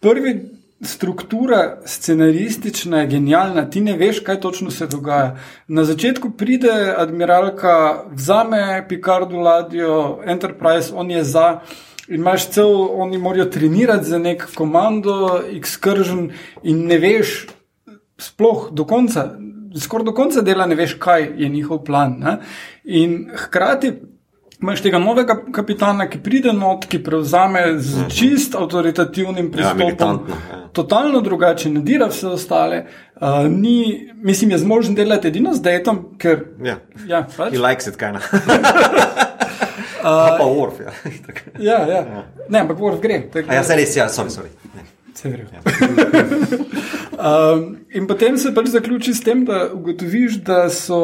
prvi struktura scenaristična je genialna, ti ne veš, kaj točno se dogaja. Na začetku pride admiralka, vzame Picardu ladjo, Enterprise, on je za. In imaš cel, oni morajo trenirati za nek komando, excursion, in ne veš, sploh do konca, skoraj do konca dela ne veš, kaj je njihov plan. Ne? In hkrati imaš tega novega kapitana, ki pride not, ki prevzame z čist avtoritativnim pristopom. militantno, ja. Totalno drugače, nadira vse ostale, uh, ni, mislim, je zmožen delati edino z detom, ker. Ja. Ja, pač. He likes it, kaj na. Pa Worf, ja. itak. ja, ja. Ne, ampak Worf gre. tako ja, se res, ja, sorry, sorry. Ne. Se redu. um, in potem se pač zaključi s tem, da ugotoviš, da, so,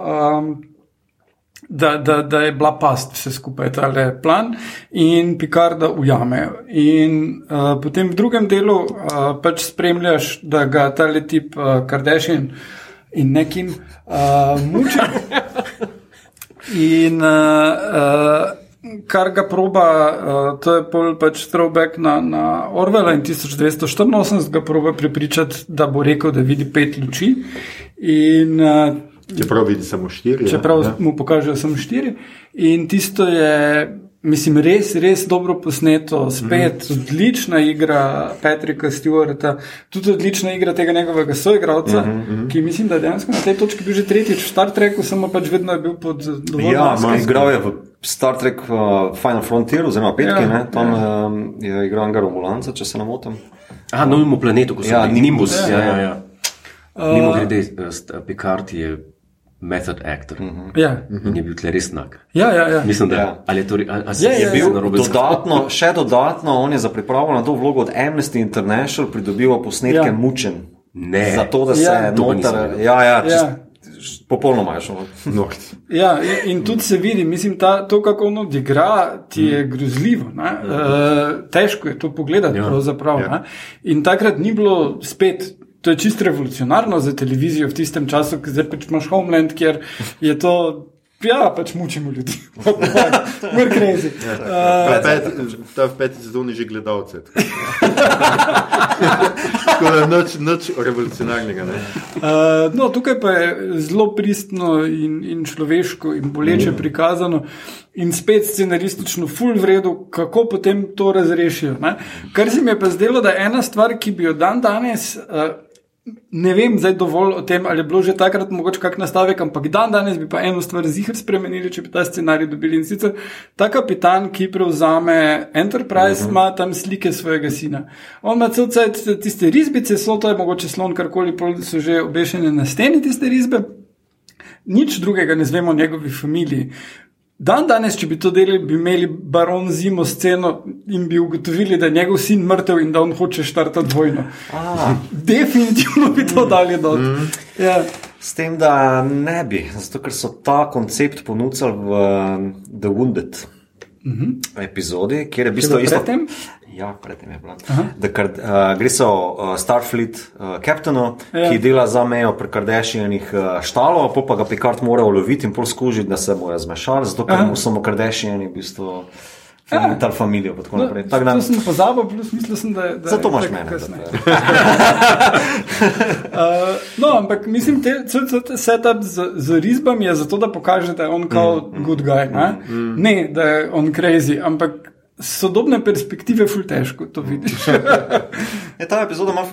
um, da, da, da je bila past vse skupaj, ta plan in Picarda ujamejo. In uh, potem v drugem delu uh, pač spremljaš, da ga ta tip uh, Kardashian in nekim uh, muči. In uh, uh, kar ga proba, uh, to je pol pač throwback na, na Orwella in 1984, ga proba prepričati, da bo rekel, da vidi pet luči. In uh, Čeprav vidi samo štiri. čeprav ja. mu pokažejo samo štiri. In tisto je, mislim, res, res dobro posneto, spet mm. odlična igra Patrika Stewarta, tudi odlična igra tega njegovega soigralca, mm -hmm. ki mislim, da je dejansko na tej točki bil že tretjič v Star Treku, samo pač vedno je bil pod dovolj Ja, masko. igral je v Star Trek uh, Final Frontier, oziroma petki, Ja, ja, ne? tam ja. um, je igral enega Romulanca, če se ne motim. Aha, novemu planetu, ko so Ja, bili Nimbus, Nimbus. Ja, ja. ja, ja. Mimo grede, eh, st- Picard je method actor. Ja, In je bil tle res nag. ja, ja. ja. Mislim, da Ja. ali je to, ali, ali Ja, je, ja, je bil ja. na robe Dodatno, še dodatno, on je za pripravo na to vlogo od Amnesty International pridobival posnetke Ja. ja. mučen. Ne. Zato, da se Ja. ja, To pa nisem noter. Ja, ja, čist, Ja. ja. popolnoma je šlo. Norc. Ja, in, in tudi se vidi, mislim, ta, to, kako on odigra, ti je grozljivo. Uh, težko je to pogledati, ja. pravzaprav. Ja. In takrat ni bilo spet. To je čisto revolucionarno za televizijo v tistem času, ker zdaj pač imaš Homeland, kjer je to. Ja, pač mučimo ljudi. Mr. crazy. Uh, Ta pet- Ta v peti sezoni že gledalce. tako. Da nič, nič revolucionarnega. Ne? Uh, no, tukaj pa je zelo pristno in, in človeško in boleče mm. prikazano, in spet scenaristično, full vredu, kako potem to razrešijo. Ne? Kar se mi je pa zdelo, da je ena stvar, ki bi jo dan danes. Uh, Ne vem zdaj dovolj o tem, ali je bilo že takrat mogoče kak nastavek, ampak dan danes bi pa eno stvar zihar spremenili, če bi ta scenarij dobili. In sicer ta kapitan, ki prevzame Enterprise, ima uh -huh. tam slike svojega sina. On ima cel cel tiste risbice, so to je mogoče slon, karkoli, pol so že obešene na steni tiste risbe. Nič drugega ne znemo o njegovi familiji. Dan danes, če bi to delali, bi imeli baron zimo sceno in bi ugotovili, da je njegov sin mrtev in da on hoče štartati vojno. Definitivno bi to dali dol. Ja. S tem, da ne bi, zato ker so ta koncept ponudili v um, The Wounded mm -hmm. epizodi, kjer je v bistvu bilo isto. predtem? Ja, predtem je bilo. Uh, gre se o uh, Starfleet uh, kapitanu, Ja. ja. ki dela za mejo pri Kardashianih uh, štalov, pol pa ga Picard mora uloviti in pol skužiti, da se bojo zmešali, zato ker mu samo Kardashiani v bistvu. Ja. Tal familijo, pa tako No, naprej. Tako da, to sem pozabil, plus mislil sem, da, da zato je imaš mene. kasneje. da- Uh, no, ampak mislim, da je setup z, z risbami je zato, da pokaže, da je on kao mm, good guy. Ne? Mm, ne, da je on crazy, ampak sodobne perspektive ful težko to vidiš. Je ta epizoda ima,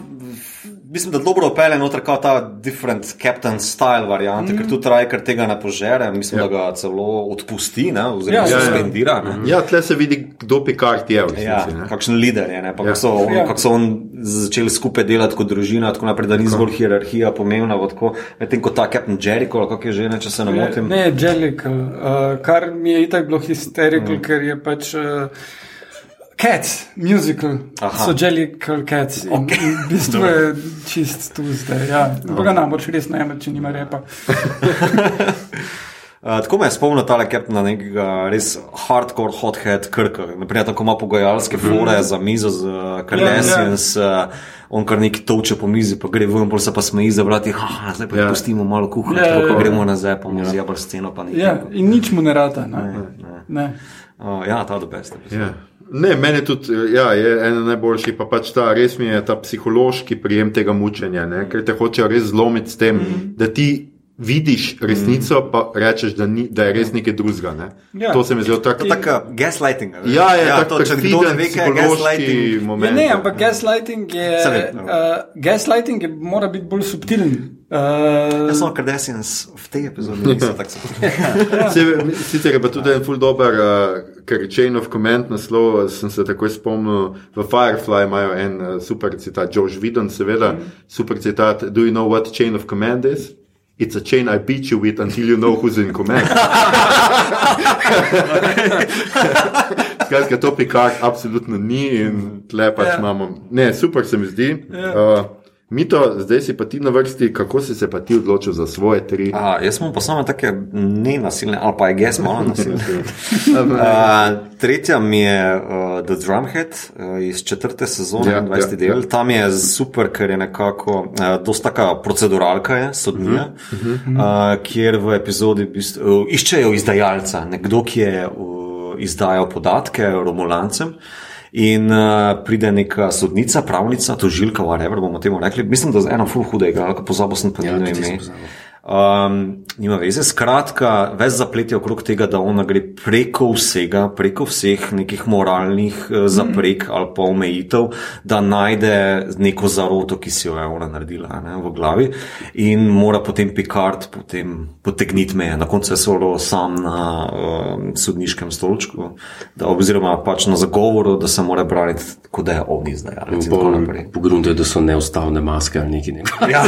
mislim, da dobro opelje noter kot ta different captain style varianta, mm. ker tudi Riker tega ne požere, mislim, ja. da ga celo odpusti, ne, oziroma Ja, ja, ja, ja. suspendira. Ne. Ja, tle se vidi, kdo Picard je. resnici, Ja, ne. kakšen lider je, ne? pa Ja. kako, so, Ja. kako so on začeli skupaj delati kot družina, tako naprej, da ni zgolj hierarhija pomembna, medtem ko ta Captain Jericho, ali kako je že, ne, če se ne motim. Ne, Jellicle, uh, kar mi je itak bilo histerical, mm. ker je pač. Uh, Cats, musical, Aha. so Jellicle Cats. In, okay. in v bistvu je čist tu zdaj. Ja. Okay. Ga nam boš res najemati, če nima repa. Uh, tako me je spomnil ta kapten na nekega res hardcore hothead krka. Naprimer, tako ima pogajalske fore za mizo z uh, Kardashians, uh, on kar neki toče po mizi, pa gre ven, pol se pa smeji za vrati, haha, zdaj pa Ja. ja. pustimo malo kuhati, ja, ja, pa gremo nazaj, pa mu ja. zjabr sceno, pa nekaj. Ja, in nič mu ne rata. Ne. ne. Ne. Uh, ja, ta do best. Ja. Ne, meni tudi ja, je ena najboljših, pa pač ta res mi je ta psihološki prijem tega mučenja, ne, ker te hočejo res zlomiti s tem, mm. da ti vidiš resnico, pa rečeš, da, ni, da je res nekaj drugega. Ne. Ja. To se mi zdi tako. Tako gaslighting. a veš? Ja, je ja, tak to, če kdo ne ve, kaj je gaslighting. Ja, moment. ne, ampak gaslighting je, vem, no. uh, gaslighting je, mora biti bolj subtilen. Uh, Jaz sem Kardashians v tej epizodi niso tako so. Se, sicer je pa tudi en ful dober, uh, ker Chain of Command naslov, eh, sem se takoj spomnil, v Firefly imajo en uh, super citat, George Vidon, seveda, super citat, do you know what Chain of Command is? It's a chain I beat you with until you know who's in command. Skratka, to pikar absolutno ni in tle pač Ja. imamo. Ne, super se mi zdi. Uh, Mito, zdaj si pa ti na vrsti, kako si se pa ti odločil za svoje tri? A, jaz sem pa samo take nenasilne, ali pa je ges malo nasilne. uh, tretja mi je uh, The Drumhead uh, iz četrte sezone, Ja, ja, 20. ja, Ja, del. Tam je super, ker je nekako, uh, dosta taka proceduralka je, sodnija, uh -huh. uh, kjer v epizodi v bistvu, uh, iščejo izdajalca, nekdo, ki je uh, izdajal podatke Romulancem. In uh, pride neka sodnica, pravnica, tožilka, whatever bomo temu rekli. Mislim, da je ena ful huda igra, pozabil sem pa Ja, njeno ime. pozabil. Um, nima veze. Skratka, ves zaplet je okrog tega, da ona gre preko vsega, preko vseh nekih moralnih uh, zaprek ali pa omejitev, da najde neko zaroto, ki si jo je ona naredila ne, v glavi in mora potem Picard potem potegniti meje. Na koncu je solo sam na uh, sodniškem stolčku, da, oziroma pač na zagovoru, da se mora braniti, kot da je on izdajalec in tako naprej. Pogrunte, da so neustavne maske ali nekaj. nekaj. Ja,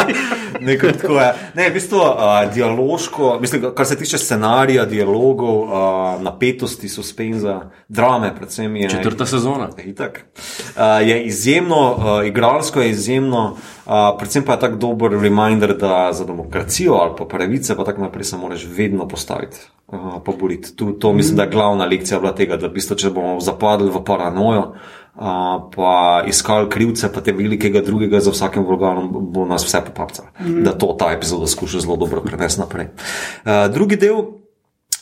nekaj tako je. Ne, v bistvu uh, dialoško, mislim, kar se tiče scenarija, dialogov, uh, napetosti, suspenza, drame, predvsem je. Četrta sezona. Itak. Uh, je izjemno, uh, igralsko je izjemno, uh, predvsem pa je tako dober reminder, da za demokracijo ali pa pravice, pa tako naprej se moraš vedno postaviti. Uh, pa boriti. Tu, to mislim, da je glavna lekcija bila tega, da v bistvu, če bomo zapadli v paranojo, uh, pa iskali krivce, pa te velikega drugega za vsakim vloganom, bo nas vse popapca. Mm. Da to ta epizoda skuša zelo dobro prenesti naprej. Uh, drugi del.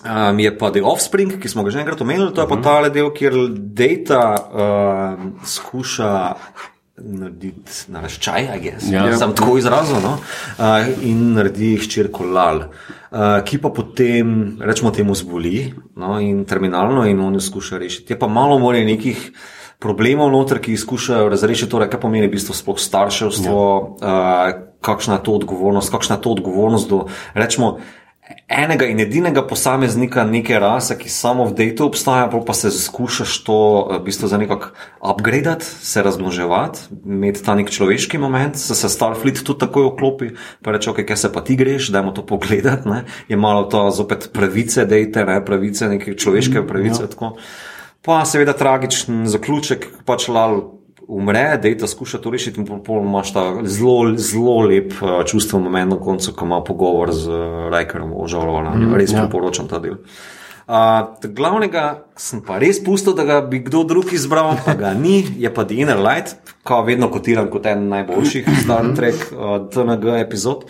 Um, je pa The Offspring, ki smo ga že enkrat omenili, to je pa ta del, kjer Data um, skuša narediti naraščaj, Ja. ja. sem tako izrazil, no? uh, in naredi hčerko Lal, uh, ki pa potem, rečemo temu, zboli no? in terminalno in on jo skuša rešiti. Je pa malo more nekih problemov noter, ki jih skušajo razrešiti, torej kaj pomeni v bistvu sploh starševstvo, ja. uh, kakšna je to odgovornost, kakšna je to odgovornost do, rečemo, enega in edinega posameznika neke rase, ki samo v dejtu obstaja, pa se skušaš to eh, v bistvu za nekako upgradati, se razmnoževati, imeti ta nek človeški moment, se, se Starfleet tudi takoj vklopi, pa reče, ok, kaj se pa ti greš, dajmo to pogledati, ne? je malo to zopet pravice dejte, ne? pravice, neke človeške pravice. Ja. Pa seveda tragičen zaključek, pač lal umre, da je ta skuša to rešiti, in pol imaš ta zelo, zelo lep uh, čustven moment na koncu, ko ima pogovor z uh, Rajkerom o žalovanju. Mm, res ja. priporočam ta del. Uh, glavnega sem pa res pustil, da ga bi kdo drug izbral, pa ga ni, je pa The Inner Light, ko vedno kotiram kot en najboljših Star Trek uh, TNG epizod.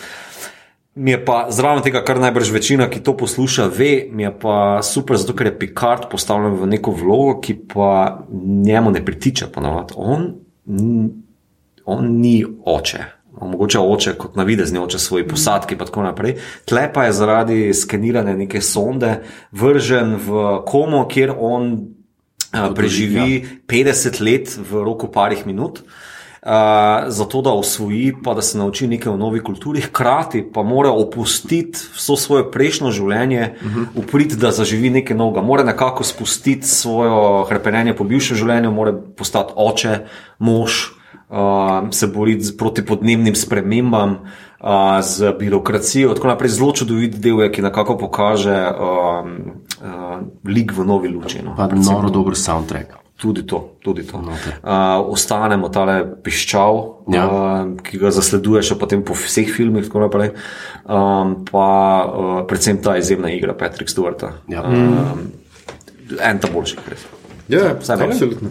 Mi je pa zraven tega, kar najbrž večina, ki to posluša, ve, mi je pa super, zato ker je Picard postavljen v neko vlogo, ki pa njemu ne pritiče. On, on ni oče. Mogoče oče kot navidezni oče svoji posadki, pa tako naprej. Tle pa je zaradi skenirane neke sonde vržen v komo, kjer on uh, preživi 50 let v roku parih minut. Uh, zato, da osvoji, pa da se nauči nekaj o novi kulturi, hkrati pa mora opustiti vso svoje prejšnjo življenje, uh -huh. upriti, da zaživi nekaj novega. Mora nekako spustiti svoje hrepenenje po bivšem življenju, mora postati oče, mož, uh, se boriti proti podnebnim spremembam, uh, z birokracijo. Tako naprej zelo čudovit del je, ki nekako pokaže uh, uh, lik v novi luči. No, Pa noro dober soundtrack. Tudi to, tudi to. Uh, ostanemo tale piščal, Ja. uh, ki ga zasleduješ potem po vseh filmih, tako naprej. Um, pa uh, predvsem ta izjemna igra Patrick Stewarta. Ja. Um, en ta boljši, res. Ja, Vsaj meni. absolutno.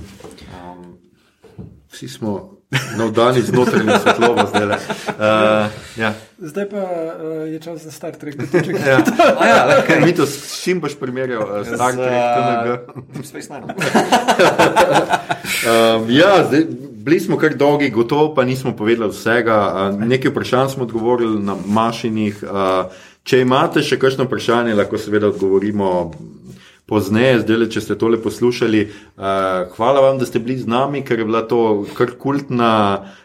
Vsi smo navdani z notranjim svetlom, zdaj le. Uh, ja. Zdaj pa uh, je čas za Star Trek. Ja. A ja, okay. Mi to s čim boš primerjal, uh, Star Trek, TNG? Deep Space Nine. Um, ja, zdaj, bili smo kar dolgi, gotovo pa nismo povedali vsega. Uh, nekaj vprašanj smo odgovorili na mašinih. Uh, če imate še kakšno vprašanje, lahko seveda odgovorimo pozneje, zdaj le, če ste tole poslušali. Uh, hvala vam, da ste bili z nami, ker je bila to kar kultna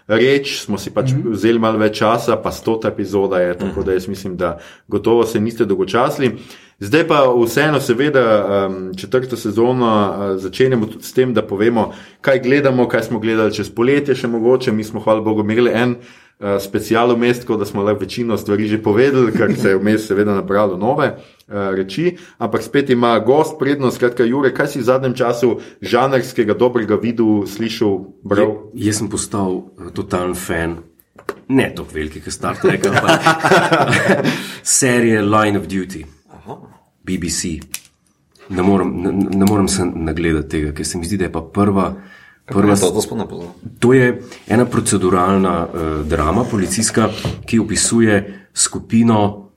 reč. Smo si pač mm -hmm. vzeli malo več časa, pa stota epizoda je, tako da jaz mislim, da gotovo se niste dolgočasili. Zdaj pa vseeno, seveda, um, četrto sezono uh, začenjamo tudi s tem, da povemo, kaj gledamo, kaj smo gledali čez poletje, še mogoče. Mi smo, hvala Bogu, imeli en uh, special vmes, tako da smo le večino stvari že povedali, ker se je vmes seveda napravilo nove uh, reči. Ampak spet ima gost prednost, skratka, Jure, kaj si v zadnjem času žanrskega dobrega videl, slišal, bral? Je, jaz sem postal eh, totalen fan, ne tako veliki, kot Star Trek, ampak serije Line of Duty, BBC. Ne morem, ne, ne morem se nagledati tega, ker se mi zdi, da je pa prva. Prva To, to je ena proceduralna uh, drama, policijska, ki opisuje skupino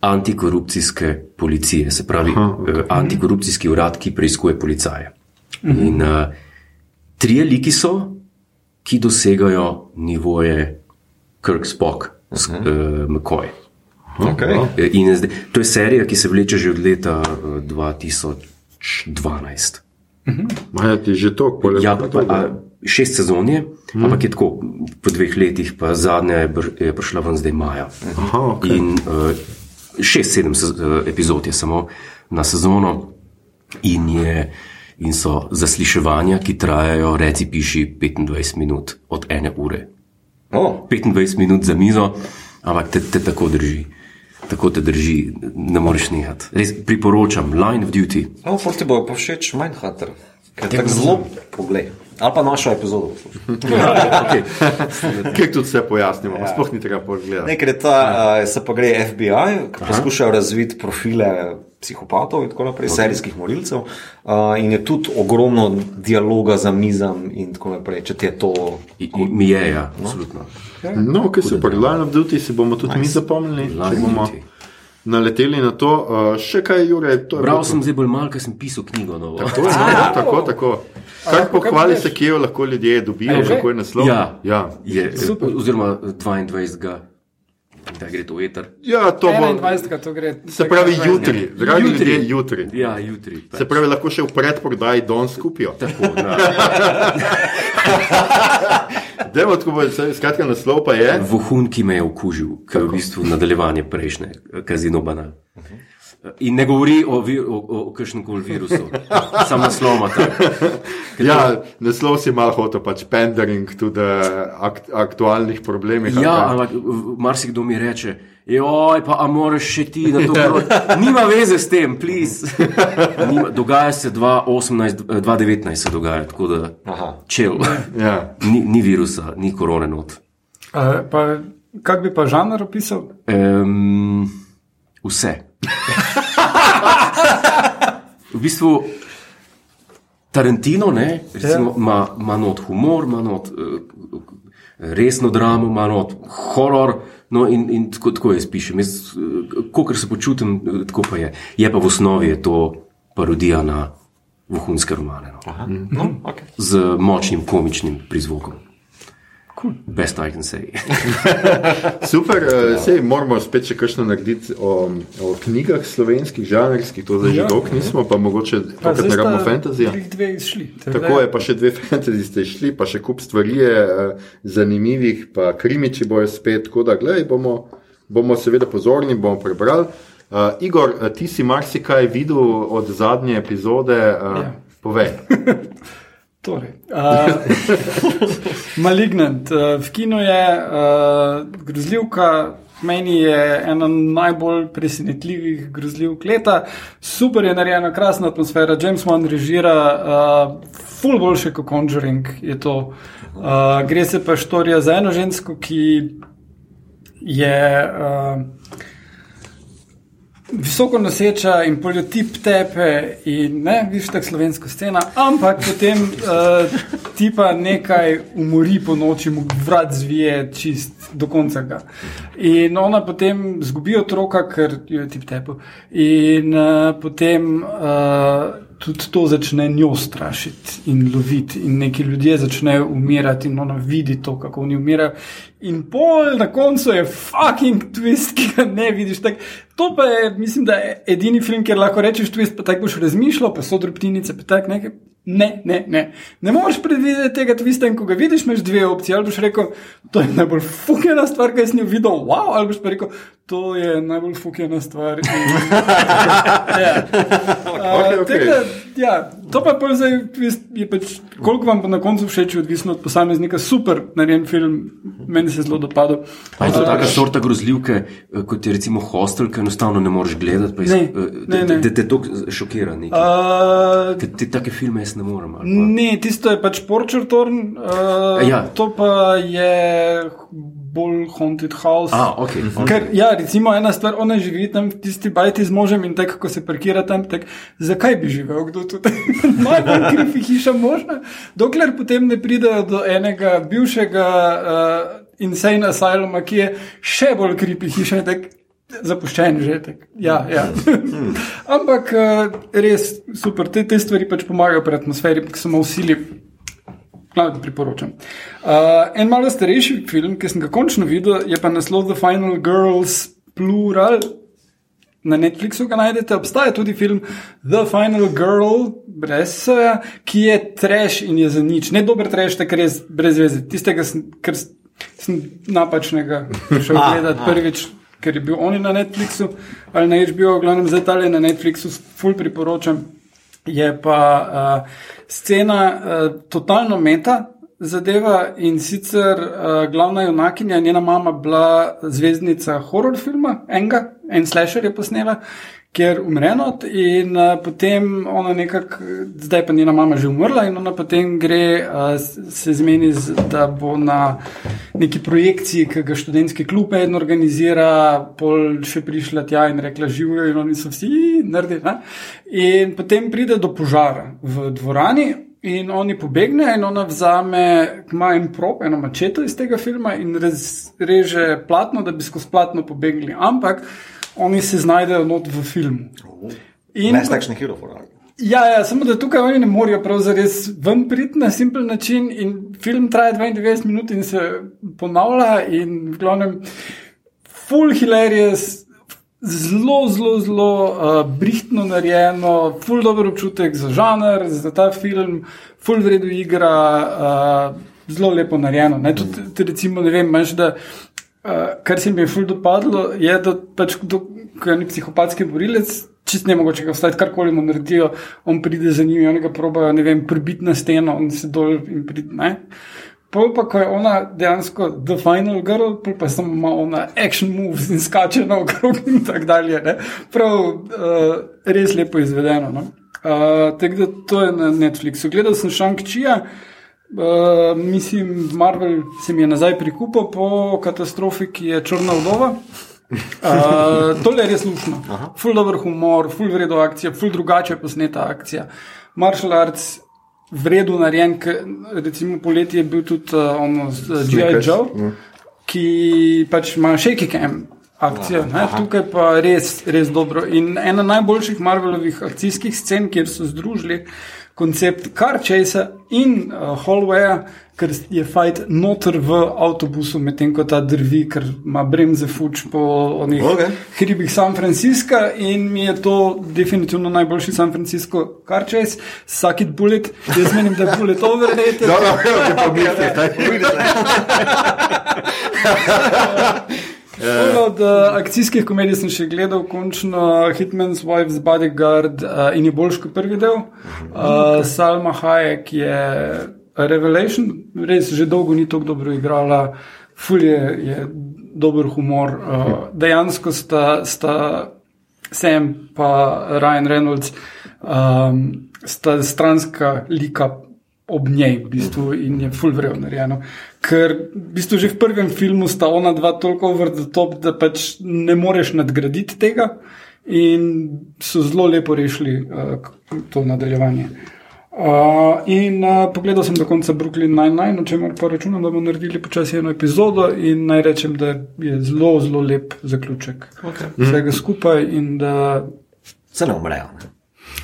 antikorupcijske policije, se pravi Aha, okay. uh, antikorupcijski urad, ki preiskuje policaje. In uh, trije liki so, ki dosegajo nivoje Kirk Spock, uh -huh. uh, McCoy. Okay. Eh, In zdaj, to je serija, ki se vleče že od leta uh, 2012. Maja ti že to, polje. Ja, pa, a, šest sezon je, hmm. ampak je tako po dveh letih, pa zadnja je, br, je prišla ven zdaj maja. Aha, okay. In uh, šest, sedem sez, uh, epizod je samo na sezono, in, je, in so zasliševanja, ki trajajo, reci, piši 25 minut od ene ure. Oh. 25 minut za mizo, ampak te, te tako drži. Tako te drži, ne moreš nehati. Res priporočam, Line of Duty. No, ful ti bo pa všeč Mindhunter, ker je tako zelo pogled. Ali pa našo epizodo. okay. Kaj tudi vse pojasnimo, ja. sploh ni treba pogledati. Ne, ker je ta, uh, se pa gre FBI, ki poskušajo razviti profile psihopatov in tako naprej, okay. serijskih morilcev. Uh, in je tudi ogromno dialoga za mizam in tako naprej, če ti je to. I- i- Mi je, ja, absolutno. No, kaj se pa Line of Duty, si bomo tudi nice. mi zapomnili, Line bomo naleteli na to. Uh, še kaj, Jure, to je Bral sem zdaj bolj malo, ker sem pisal knjigo novo. To je zelo, tako, tako. Kaj pohvali se, kje jo lahko ljudje dobijo, kako je naslov? Ja, ja. je, oziroma 22. Da gre to veter. ja to bo. 21. to gre. Se pravi jutri, dragi Jutri. ljudje, jutri. Ja, jutri. Se pravi, lahko še v predprodaji danes kupijo. Tako, da. Demo, tako skratka, naslov pa je. Vohun, ki me je okužil, ki je v bistvu nadaljevanje prejšnje, kazino banal. In ne govori o, vi- o, o, o kakšnem koli virusu, samo naslova. Ja, naslov si malo hotel, pač pendering tudi akt, aktualnih problemih. Ja, ampak marsikdo mi reče, joj, pa a moraš še ti na to proti. Nima veze s tem, please. Nima, dogaja se 2018, eh, 2019 se dogaja, tako da Aha. čel. Ja. Ni, ni virusa, ni korone not. Uh, pa, kak bi pa žanr opisal? Um, vse. V bistvu Tarantino ne, recimo, ima, ima not humor, ima not uh, resno dramo, ima not horor. No, in, in tako, tako jaz pišem. Jaz, kot se počutim, eh, tako pa je. Je pa v osnovi to parodija na vohunske romane. No. No, okay. Z močnim komičnim prizvokom. Best I can say. Super, uh, sej moramo spet še kakšno narediti o, o knjigah slovenskih, žanrskih, to zdaj že Ja. dolgo nismo, pa mogoče tokrat ne rabimo fantazija. Izšli. Tako je, pa še dve fantasy ste šli, pa še kup stvari je uh, zanimivih, pa krimiči bojo spet, tako da gledaj, bomo, bomo seveda pozorni, bomo prebrali. Uh, Igor, uh, ti si marsikaj videl od zadnje epizode, uh, Ja. povej. Torej, uh, Malignant, uh, v kinu je uh, grozljivka, meni je ena najbolj presenetljivih grozljivk leta. Super je narejena, krasna atmosfera, James Wan režira, uh, full boljše kot Conjuring je to. Uh, gre se pa štorija za eno žensko, ki je. Uh, visoko noseča in poljotip tepe, in ne, viš tako slovensko scena, ampak potem uh, ti pa nekaj umori po noči, mu vrat zvije čist do konca. Ga. In ona potem zgubi otroka, ker jo je tip tepe. In uh, potem. Uh, tudi to začne njo strašiti in loviti, in neki ljudje začnejo umirati, in ona vidi to, kako oni umirajo. In pol na koncu je fucking twist, ki ga ne vidiš. Tak, to pa je, mislim, da je edini film, kjer lahko rečeš twist, pa tako boš razmišljal, pa so drobtinice, pa tako nekaj. Ne, ne, ne. Ne moreš predvideti tega tvista, ko ga vidiš, imaš dve opcije. Ali boš rekel, to je najbolj fukena stvar, ki sem jo videl, wow, ali boš pa rekel, to je najbolj fukena stvar. In, ja. Okay, okay. Tega, ja, to pa je zdaj, je pač, koliko vam bo na koncu všeč, odvisno od posameznika. Super, narejen film, meni se zelo dopadel. Pa je to taka sorta grozljivke, eh, kot je recimo hostel, ki enostavno ne moreš gledati, pa Ne, iz- ne, eh, ne. da te to šokira. nekaj. Uh, Ker Te take filme jaz ne morem. Ne, tisto je pač Porčertorn, uh, Ja. to pa je bolj Haunted House. A, ok. Ker, ja, recimo ena stvar, ona živi tam v tisti bajti z možem in tako, ko se parkira tam, tak, zakaj bi živel kdo tukaj? Najbolj krivi hiša možna, dokler potem ne pridejo do enega bivšega uh, insane asyluma, ki je še bolj krivi hiša. tak, Zapuščen že tak. Ja, ja. Ampak eh, res super, te, te stvari pač pomagajo pri atmosferi, ki so malo sili. Glavno priporočam. Uh, en malo starejši film, ki sem ga končno videl, je pa naslov The Final Girls Plural. Na Netflixu ga najdete, obstaja tudi film The Final Girl, brez ki je trash in je za nič. Ne dober trash, tak res brez veze. Tistega, sem, ker s- sem napačnega šel gledati prvič, ker je bil on na Netflixu ali na HBO, glavnem zdaj tale na Netflixu, ful priporočam. Je pa uh, scena uh, totalno meta zadeva in sicer uh, glavna junakinja, njena mama, bila zvezdnica horror filma, enega, en slasher je posnela, kjer umre not in uh, potem ona nekako, zdaj pa njena mama že umrla in ona potem gre, uh, se zmeni, z, da bo na neki projekciji, ki ga študentski klub eden organizira, pol še prišla tja in rekla živijo in oni so vsi naredi. Ne? In potem pride do požara v dvorani. In oni pobegne, in ona vzame, ima en prop, eno mačeto iz tega filma in reže platno, da bi skozi platno pobegli. Ampak oni se znajdejo not v filmu. In, Ne takšnih hirov. ja, ja, samo da tukaj oni ne morejo pravzaprav ven priti na simpel način, in film traja 92 minut in se ponavlja, in v glavnem, full hilarious. Zelo, zelo, zelo uh, brihtno narejeno, ful dobro občutek za žanr, za ta film, ful vredu igra, uh, zelo lepo narejeno. Ne, tudi, recimo, ne vem, manj, da, uh, kar se mi je ful dopadlo, je, da pač, kdo, ko je nek psihopatski borilec, čist ne mogoče ga vstati, karkoli mu naredijo, on pride za njimi, oni ga probajo, ne vem, prbiti na steno, on se dol in pride. Ne. Pol pa, ko je ona dejansko the final girl, pol pa samo ima ona action moves in skače na okrog in tako dalje. Ne? Prav uh, res lepo izvedeno. No? Uh, tako da to je na Netflixu. Gledal sem Shang-Chia, uh, mislim, Marvel se mi je nazaj prikupil po katastrofi, ki je Črna vdova. Uh, tole je res lušno. Ful dobr humor, ful vredo akcija, ful drugače posneta akcija. Martial arts, vredu narejen, recimo poleti je bil tudi uh, ono z uh, G.I. Joe, ki pač ima shaky cam. Akcija, ne, tukaj pa res, res dobro. In ena najboljših Marvelovih akcijskih scen, kjer so združili koncept Chase in uh, Hallwaya, ker je fajt noter v avtobusu, medtem ko ta drvi, ker ima bremze fuč po onih Okej. hribih San Francisca in mi je to definitivno najboljši San Francisco Car Chase, Sakit Bullet, jaz menim, da je Bullet overrated. No, no, če pa misliš, Eno Od uh, akcijskih komedij sem še gledal, končno Hitman's Wife's Bodyguard uh, in je boljši kot prvi del. Uh, Salma Hayek je Revelation, res že dolgo ni tako dobro igrala, ful je, dober humor. Uh, dejansko sta, sta Sam in Ryan Reynolds um, sta stranska lika ob njej, v bistvu, in je full vrejo narejeno. Ker v bistvu že v prvem filmu sta ona dva toliko over the top, da pač ne moreš nadgraditi tega, in so zelo lepo rešili uh, to nadaljevanje. Uh, in uh, pogledal sem do konca Brooklyn Nine-Nine, o čemer pa računam, da bomo naredili počasi eno epizodo. In naj rečem, da je zelo, zelo lep zaključek Okay. vsega skupaj. In da Se ne umrejo. ne.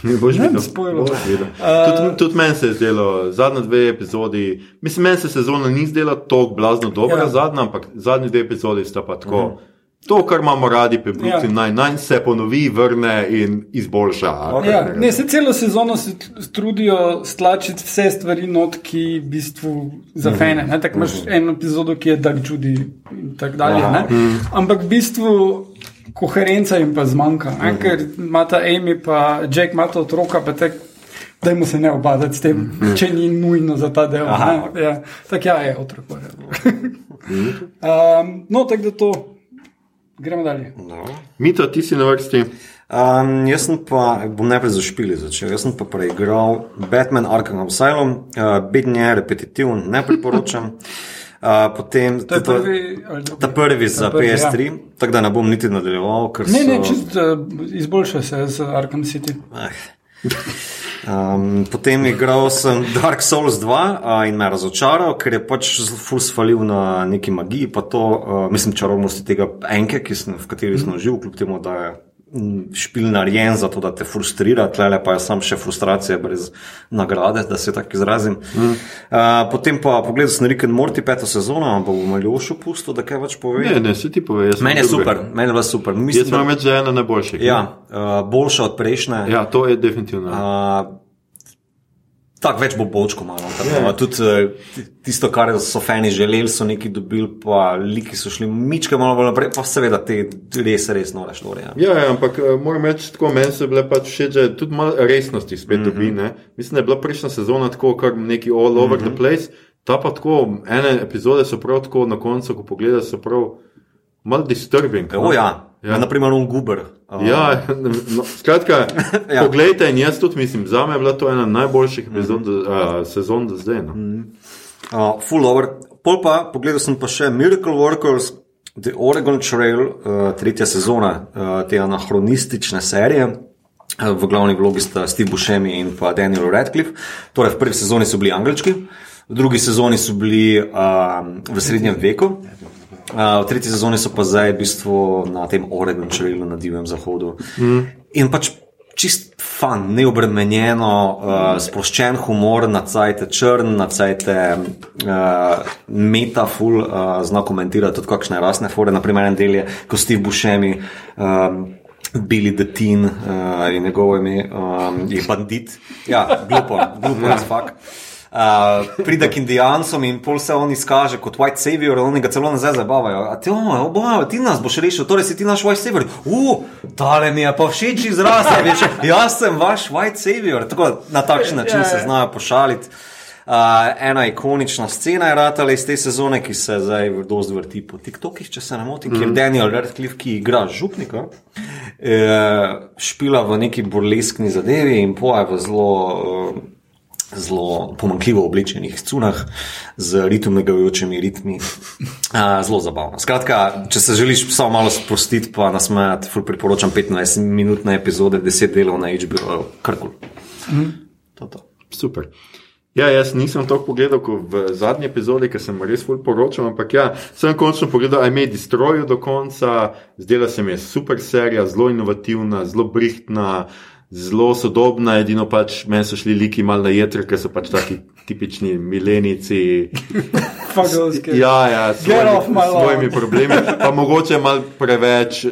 Ne boš videl. Boš videl. Tudi, tudi meni se je zdelo, zadnje dve epizodi, mislim, meni se sezona ni zdela tako blazno dobra, Ja. ja. zadnja, ampak zadnji dve epizodi sta pa tako. Uh -huh. To, kar imamo radi pri Brooklyn Ja. ja. Nine-Nine, se ponovi, vrne in izboljša. Okay. Ja, ne, se celo sezono se tr- trudijo stlačiti vse stvari not, ki v bistvu za fene. Ne? Tako imaš eno epizodo, ki je Dark Judy in tako dalje. ne. Ampak v bistvu koherenca jim pa zmanjka, ne? ker imata Amy pa Jack imata otroka, pa tek. Dajmo se ne obadati s tem, če ni nujno za ta del. Ne. Ja, tako ja, je otrok. um, no, tako da to. Gremo dalje. Mito, ti si na vrsti. Um, jaz sem pa, bom najprej za špili začel. Jaz sem pa preigral Batman Arkham Asylum, uh, beden je, repetitiven, ne priporočam. Uh, potem To je ta- prvi. drugi? Ta prvi za prvi, ja. PS3, ja. Tako da ne bom niti nadaljeval. ker Ne, so- ne, čist uh, izboljša se z Arkham City. Ah. Um, potem igral sem Dark Souls 2 uh, in me razočaral, ker je pač ful svalil na neki magiji, pa to, uh, mislim, čarobnosti tega enke, sem, v kateri sem živel, kljub temu, da je špil narejen za to, da te frustrira, tlele pa je sam še frustracija brez nagrade, da se tako izrazim. Mm. Uh, potem pa pogledal sem Rick and Morty peto sezono, ampak bom Aljošu pustil, da kaj več pove. Ne, ne, se ti pove. jaz sem Meni je drugi. super, meni je bilo super. Jaz Mislim, da, reči, da je ena najboljših. ja, uh, boljša od prejšnje. ja, to je definitivno. Uh, Tako več bo bočko malo. Yeah. Tudi uh, tisto, kar so fani želeli, so neki dobili, pa liki so šli mičke malo bolj naprej, pa seveda te res, res nore šlore. Ja. Ja, ja, ampak eh, moram reči, tako meni se je bile pač všeč, da tudi malo resnosti spet mm -hmm. dobi. Ne? Mislim, da je bila prejšnja sezona tako, kar neki all over mm -hmm. the place. Ta pa tako, ene epizode so prav tako na koncu, ko pogledaš, so prav malo disturbing. O, ja. Ja. Ja. Naprimer, on guber. Uh, Ja, no, skratka, Ja. poglejte, in jaz tudi mislim, za me je bila to ena najboljših epizod, mm -hmm. uh, sezon do zdaj. No. Mm -hmm. uh, full over. Pol pa, pogledal sem pa še Miracle Workers, The Oregon Trail, uh, tretja sezona uh, te anahronistične serije. Uh, V glavni vlogi sta Steve Buscemi in pa Daniel Radcliffe. Torej, v prvi sezoni so bili angelčki, v drugi sezoni so bili uh, v srednjem veku. Uh, v tretji sezoni so pa zdaj v bistvu na tem Oregon Trailu na Divjem zahodu. Mm. In pač čist fan, neobremenjeno, uh, sproščen humor, na cajte črn, na cajte uh, metaful, uh, zna komentirati tudi kakšne rasne fore. Naprimer, en del je, ko Steve Buscemi. Um, Billy the Teen uh, je njegovo ime, um, je bandit. Ja, glupo, glupo, res fakt. Uh, pride k Indijancom in pol se on izkaže kot white savior, oni ga celo nazaj zabavajo. A ti, oh, oboje, ti nas boš rešil, torej si ti naš white savior. Uf, tale mi je pa všeč izraz, veš, jaz sem vaš white savior. Tako na takšen način se znajo pošaliti. Uh, ena ikonična scena je ratala iz te sezone, ki se zdaj dosti vrti po TikTokih, če se ne motim, mm. kjer Daniel Radcliffe, ki igra župnika, eh, špila v neki burleskni zadevi in poje v zelo. Eh, zelo pomankljivo oblečenih cunah z ritmegavajočimi ritmi. Uh, zelo zabavno. Skratka, če se želiš samo malo sprostiti, pa nasmejati, ful priporočam 15-minutne epizode, 10 delov na HBO, karkoli. Mm. To, to. Super. Ja, jaz nisem to pogledal v zadnji epizodi, ker sem res ful poročal, ampak ja, sem končno pogledal I May Destroy do konca, zdela se mi je super serija, zelo inovativna, zelo brihtna, zelo sodobna, edino pač meni so šli liki mal na jeter, ker so pač taki tipični milenici. Kids. Ja, ja, s svojimi, problemi, pa mogoče mal preveč.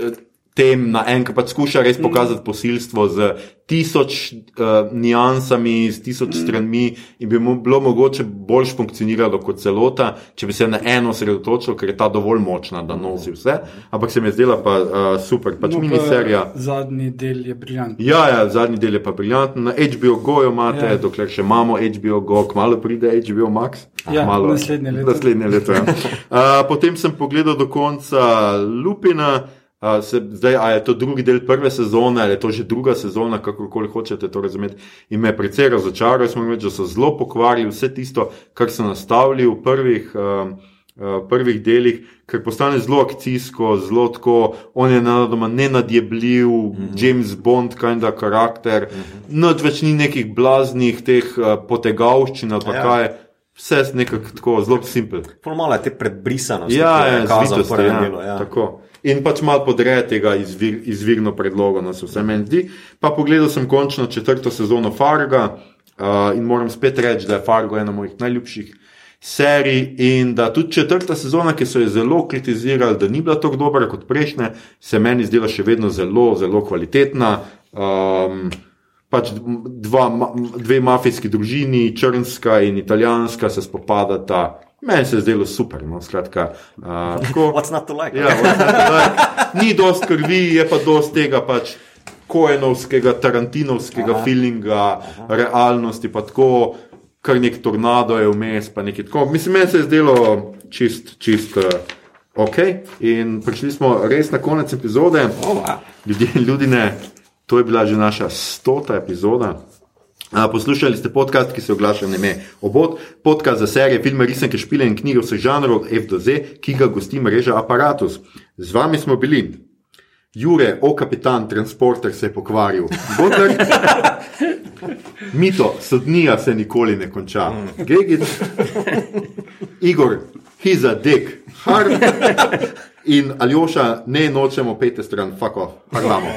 Eh, tem naenkrat pač skuša res pokazati posilstvo z tisoč uh, niansami, z tisoč stranmi in bi mu bilo mogoče bolj funkcioniralo kot celota, če bi se na eno osredotočil, ker je ta dovolj močna, da nosi vse. Ampak se mi je zdela pa uh, super, pač No, pa miniserija. Zadnji del je briljantni. Ja, ja, zadnji del je pa briljanten. Na HBO Go jo imate, ja. Ja. dokler še imamo HBO Go, kmalo pride HBO Max. Ja, Kmalu. naslednje leto. Naslednje leto ja. uh, potem sem pogledal do konca Lupina. Uh, se, zdaj, a je to drugi del prve sezone, ali je to že druga sezona, kakorkoli hočete to razumeti. In me je precej razočaral, moram reči, da so zelo pokvarili vse tisto, kar so nastavili v prvih. Uh, Uh, prvih delih, ker postane zelo akcijsko, zelo tako, on je nadoma nenadjebljiv, mm -hmm. James Bond, kind of karakter, mm -hmm. noč več ni nekih blaznih teh uh, potegavščin ali pa ja. kaj, vse nekako tako zelo simpel. Pol malo je te predbrisanosti, Ja, jo ja, je kazal prvem ja, delu. Ja. tako. In pač malo podreje tega izvir, izvirno predlogo, no se vse meni zdi. Pa pogledal sem končno četrto sezono Farga uh, in moram spet reči, da je Fargo ena mojih najljubših serij in da tudi četrta sezona, ki so jo zelo kritizirali, da ni bila tako dobra kot prejšnje, se meni zdela še vedno zelo, zelo kvalitetna. Um, Pač dva, dve mafijski družini, črnska in italijanska, se spopadata. Meni se je zdelo super. No, skratka, uh, tako, What's not to like? ja, not to like? ni dost krvi, je pa dost tega pač koenovskega, tarantinovskega aha, feelinga, aha. realnosti, pa tako, kar nek tornado je vmes, pa nekaj tako. Mislim, meni se je zdelo čist, čist uh, ok. In prišli smo res na konec epizode. Oh. Ljudje, ljudi ne, to je bila že naša stota epizoda. Poslušali ste podcast, ki se oglaša na ime Obod, podcast za serije, filme, risanke, špile in knjige vseh žanrov F do Z, ki ga gosti mreža Apparatus. Z vami smo bili. Jure, o kapitan, transporter se je pokvaril. Bodler, Mito, sodnija se nikoli ne konča. Gegic, Igor, he's a dick, hard. In Aljoša, ne nočemo pete stran, off, parlamo.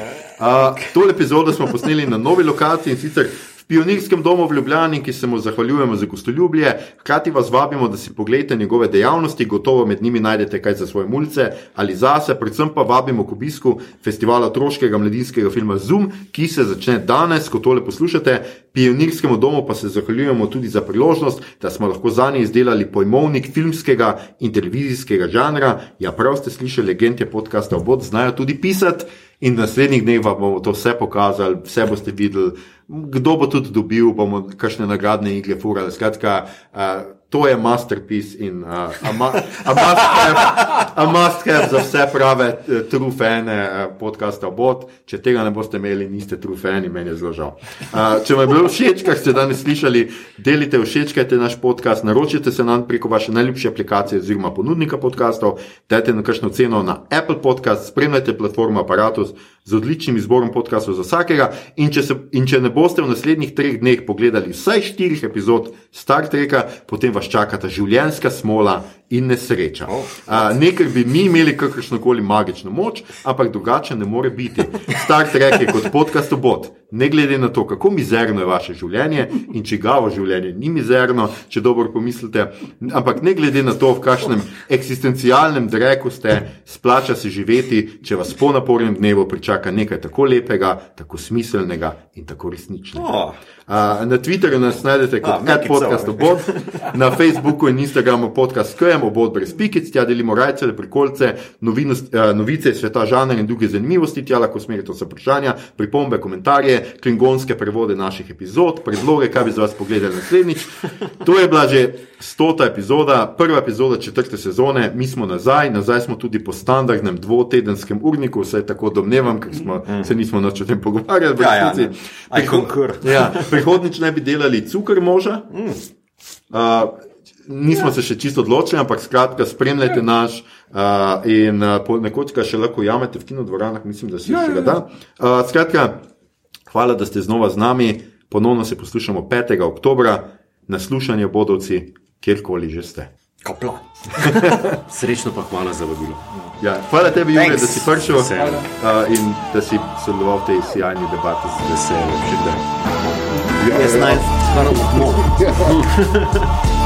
Uh, tole epizodo smo posneli na novi lokaciji in sicer v Pionirskem domu v Ljubljani, ki se mu zahvaljujemo za gostoljubje. Hkrati vas vabimo, da si pogledate njegove dejavnosti, gotovo med njimi najdete kaj za svoje mulce ali zase, predvsem pa vabimo k obisku festivala otroškega mladinskega filma Zoom, ki se začne danes, ko tole poslušate. Pionirskemu domu pa se zahvaljujemo tudi za priložnost, da smo lahko za njih izdelali pojmovnik filmskega in televizijskega žanra. Ja, prav ste slišali, legende podcasta Obod znajo tudi pisati. In v naslednjih dneh vam bomo to vse pokazali, vse boste videli, kdo bo tudi dobil, bomo kakšne nagradne igre furali. Skratka, uh, to je masterpiece in uh, a, ma, a, must have, a must have za vse prave true fane uh, podcasta Bot. Če tega ne boste imeli, niste true fani, meni je zelo žal. Uh, če vam je bilo všeč, kar ste danes slišali, delite, všečkajte naš podcast, naročite se nam preko vaše najljubše aplikacije oziroma ponudnika podcastov, dajte na kakšno ceno na Apple Podcast, spremljajte platformo Apparatus z odličnim izborom podcastov za vsakega. In če, se, in če ne boste v naslednjih treh dneh pogledali vsaj štirih epizod Star Treka, potem vas čakata življenjska smola in nesreča. Uh, ne ker bi mi imeli kakršno koli magično moč, ampak drugače ne more biti. Star Trek je kot podcast obot. Ne glede na to, kako mizerno je vaše življenje in čigavo življenje ni mizerno, če dobro pomislite, ampak ne glede na to, v kakšnem eksistencialnem dreku ste, splača se živeti, če vas po napornem dnevu pričaka nekaj tako lepega, tako smiselnega in tako resničnega. Oh. Uh, na Twitterju nas najdete kot it Podcast obod, na Facebooku in Instagramu podcast KM obod brez pikic, tja delimo rajce, prikolce, novinost, uh, novice iz sveta žanra in druge zanimivosti, tja lahko smerite vse vprašanja, pripombe, komentarje, klingonske prevode naših epizod, predloge, kaj bi za vas pogledali naslednjič. To je bila že stota epizoda, prva epizoda četrte sezone, mi smo nazaj, nazaj smo tudi po standardnem dvotedenskem urniku, vse tako domnevam, ker smo, se nismo nič o tem pogovarjali. Ja, ja, ne. Concur. Ja, prihodnič naj bi delali cukor moža. Uh, nismo se še čisto odločili, ampak skratka, spremljajte naš uh, in uh, nekoč ga še lahko jamete v kinodvoranah, mislim, da se še ga da. Uh, skratka, hvala, da ste znova z nami. Ponovno se poslušamo 5. oktobra, naslušanje bodovci, kjerkoli že ste. Kapla. Srečno pa hvala za vabilo. Ja, hvala tebi, Jure, da si prišel uh, in da si sodeloval v tej sjajni debati z veseljem. Še kdaj. Jaz naj skoraj odmor.